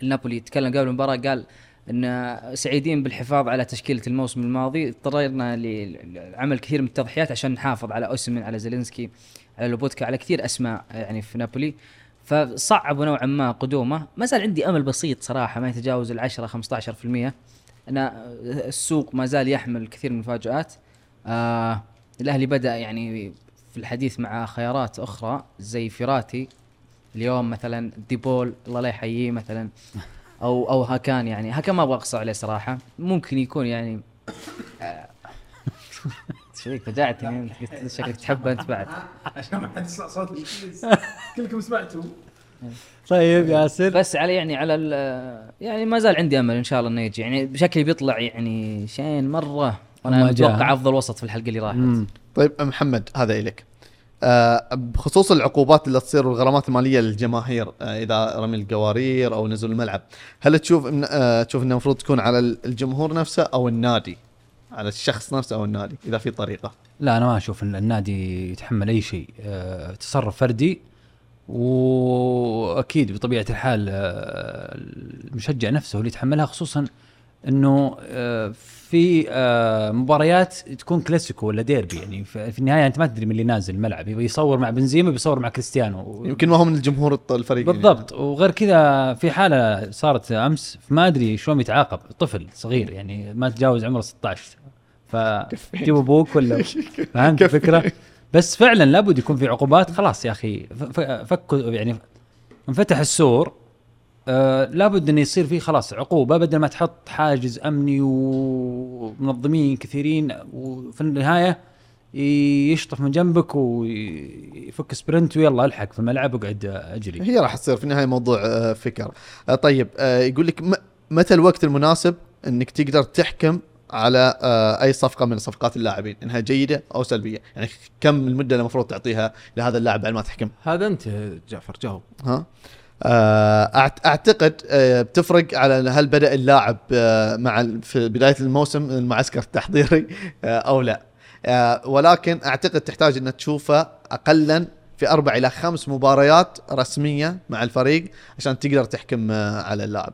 النابولي تكلم قبل المباراة قال إن سعيدين بالحفاظ على تشكيلة الموسم الماضي. اضطرينا لعمل كثير من التضحيات عشان نحافظ على اوسمن على زيلينسكي. لوبوتكا على كثير أسماء يعني في نابولي. فصعبوا نوعا ما قدومه. ما زال عندي أمل بسيط صراحة ما يتجاوز ال 10 15% ان السوق ما زال يحمل الكثير من المفاجآت. آه الأهلي بدأ يعني في الحديث مع خيارات أخرى زي فيراتي. اليوم مثلا ديبول الله لا يحييه مثلا. أو أو هاكان يعني. هاكان ما أبغى اقصى عليه صراحة. ممكن يكون يعني آه، فيك فجعتني أنت قلت شكلك تحبه أنت بعد. عشان ما حد يسمع صوت كلكم سمعتوا. طيب ياسر. بس على يعني على ال- يعني ما زال عندي أمل إن شاء الله إنه يجي. يعني بشكل بيطلع يعني شين مرة جاء. متوقع أفضل وسط في الحلقة اللي راحت. مم. طيب محمد هذا إليك. آه بخصوص العقوبات اللي تصير والغرامات المالية للجماهير آه إذا رمي القوارير أو نزول الملعب هل تشوف إن آه تشوف إنه المفروض تكون على الجمهور نفسه أو النادي؟ على الشخص نفسه أو النادي إذا في طريقة. لا أنا ما أشوف إن النادي يتحمل أي شيء. آه، تصرف فردي وأكيد بطبيعة الحال آه، المشجع نفسه اللي يتحملها خصوصا إنه آه، في آه، مباريات تكون كلاسيكو ولا ديربي يعني في النهاية أنت ما تدري من اللي نازل الملعب يصور مع بنزيما بيصور مع كريستيانو. يمكن ما هو من الجمهور الفريق بالضبط وغير كذا في حالة صارت أمس ما أدري شلون يتعاقب طفل صغير يعني ما تجاوز عمره 16 فجيب أبوك ولا فهمت الفكرة؟ بس فعلا لابد يكون في عقوبات خلاص يا أخي فكوا يعني انفتح السور آه لابد انه يصير فيه خلاص عقوبة بدل ما تحط حاجز أمني ومنظمين كثيرين وفي النهاية يشطف من جنبك ويفك سبرنت ويلا الحق في الملعب واقعد أجري. هي راح تصير في النهاية موضوع آه، فكر. آه، طيب يقول لك متى الوقت المناسب إنك تقدر تحكم على أي صفقة من صفقات اللاعبين؟ إنها جيدة أو سلبية؟ يعني كم المدة المفروض تعطيها لهذا اللاعب بعد ما تحكم؟ هذا انت جعفر جاوب. ها؟ أعتقد آه، بتفرق على هل بدأ اللاعب آه، مع في بداية الموسم المعسكر التحضيري آه، أو لا. آه، ولكن أعتقد تحتاج ان تشوفه اقلا في أربع إلى خمس مباريات رسمية مع الفريق عشان تقدر تحكم آه، على اللاعب.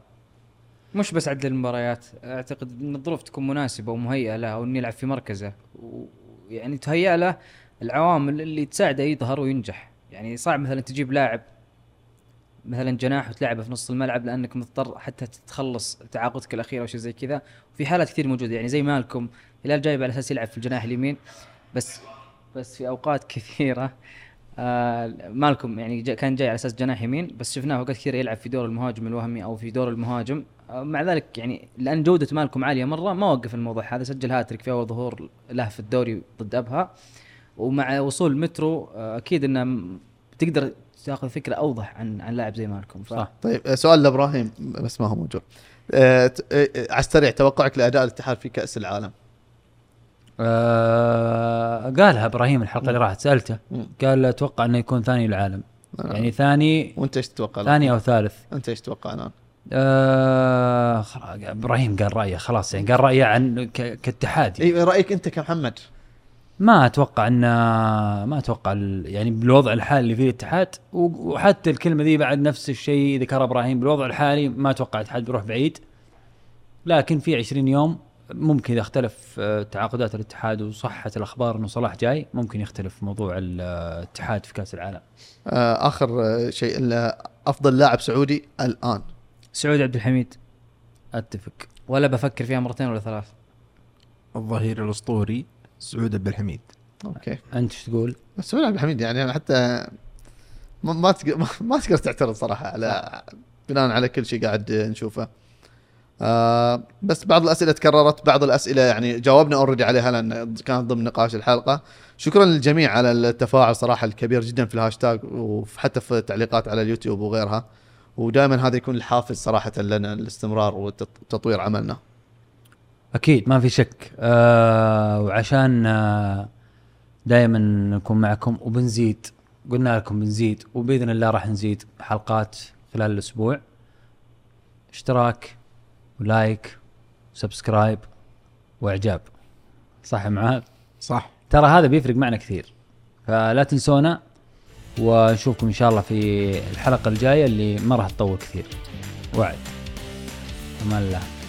مش بس عدد المباريات أعتقد إن الظروف تكون مناسبة ومهيئة له أو إنه يلعب في مركزه. ويعني تهيأ له العوامل اللي تساعده يظهر وينجح. يعني صعب مثلا تجيب لاعب مثلا جناح وتلعبه في نص الملعب لأنك مضطر حتى تخلص تعاقدك الأخير أو شيء زي كذا. وفي حالات كثير موجودة يعني زي مالكم هلال جايب على أساس يلعب في الجناح اليمين بس بس في أوقات كثيرة آه مالكم يعني جا كان جاي على أساس جناح يمين بس شفناه أوقات كثيرة يلعب في دور المهاجم الوهمي أو في دور المهاجم. آه مع ذلك يعني لأن جودة مالكم عالية مرة ما وقف الموضوع هذا سجل هاتريك في أول ظهور له في الدوري ضد أبها. ومع وصول مترو آه أكيد إنه تقدر تاخذ فكره أوضح عن عن لاعب زي مالكم ف... صح. طيب آه، سؤال لإبراهيم بس ما هو موجود آه، ت- آه، آه، على السريع توقعك لأداء الاتحاد في كأس العالم آه قالها إبراهيم الحلقة اللي راحت سألته. قال أتوقع إنه يكون ثاني العالم آه. يعني ثاني وأنت إيش تتوقع الآن؟ ثاني أو ثالث أنت إيش تتوقع الآن؟ آه خلاص إبراهيم قال رأيه خلاص يعني قال رأيه عن ك- كاتحاد اي رأيك أنت كمحمد ما أتوقع إن ما أتوقع ال- يعني بالوضع الحالي اللي فيه الاتحاد و- وحتى الكلمة ذي بعد نفس الشيء ذكرها إبراهيم بالوضع الحالي ما أتوقع الاتحاد بيروح بعيد. لكن في 20 يوم ممكن إذا اختلف آه، تعاقدات الاتحاد وصحة الأخبار إنه صلاح جاي ممكن يختلف موضوع الاتحاد في كأس العالم. آه، آخر آه، شيء ال- أفضل لاعب سعودي الآن. سعود عبد الحميد. أتفق. ولا بفكر فيها مرتين ولا ثلاث الظهير الأسطوري سعود عبد الحميد. أوكي. أنت إيش تقول؟ بس عبد الحميد يعني حتى ما ما تقدر ما- ما تقدر تعترض صراحة على بناء على كل شيء قاعد نشوفه. آه بس بعض الأسئلة تكررت بعض الأسئلة يعني جاوبنا already عليها لأن كانت ضمن نقاش الحلقة. شكرا للجميع على التفاعل صراحة الكبير جدا في الهاشتاج وحتى في التعليقات على اليوتيوب وغيرها. ودائما هذا يكون الحافز صراحة لنا الاستمرار وتطوير عملنا. أكيد ما في شك. آه وعشان آه دائما نكون معكم وبنزيد قلنا لكم بنزيد وبإذن الله راح نزيد حلقات خلال الأسبوع. اشتراك و like و subscribe وإعجاب. صح يا معاذ؟ صح. ترى هذا بيفرق معنا كثير فلا تنسونا ونشوفكم إن شاء الله في الحلقة الجاية اللي ما راح تطول كثير. وعد. أمان الله.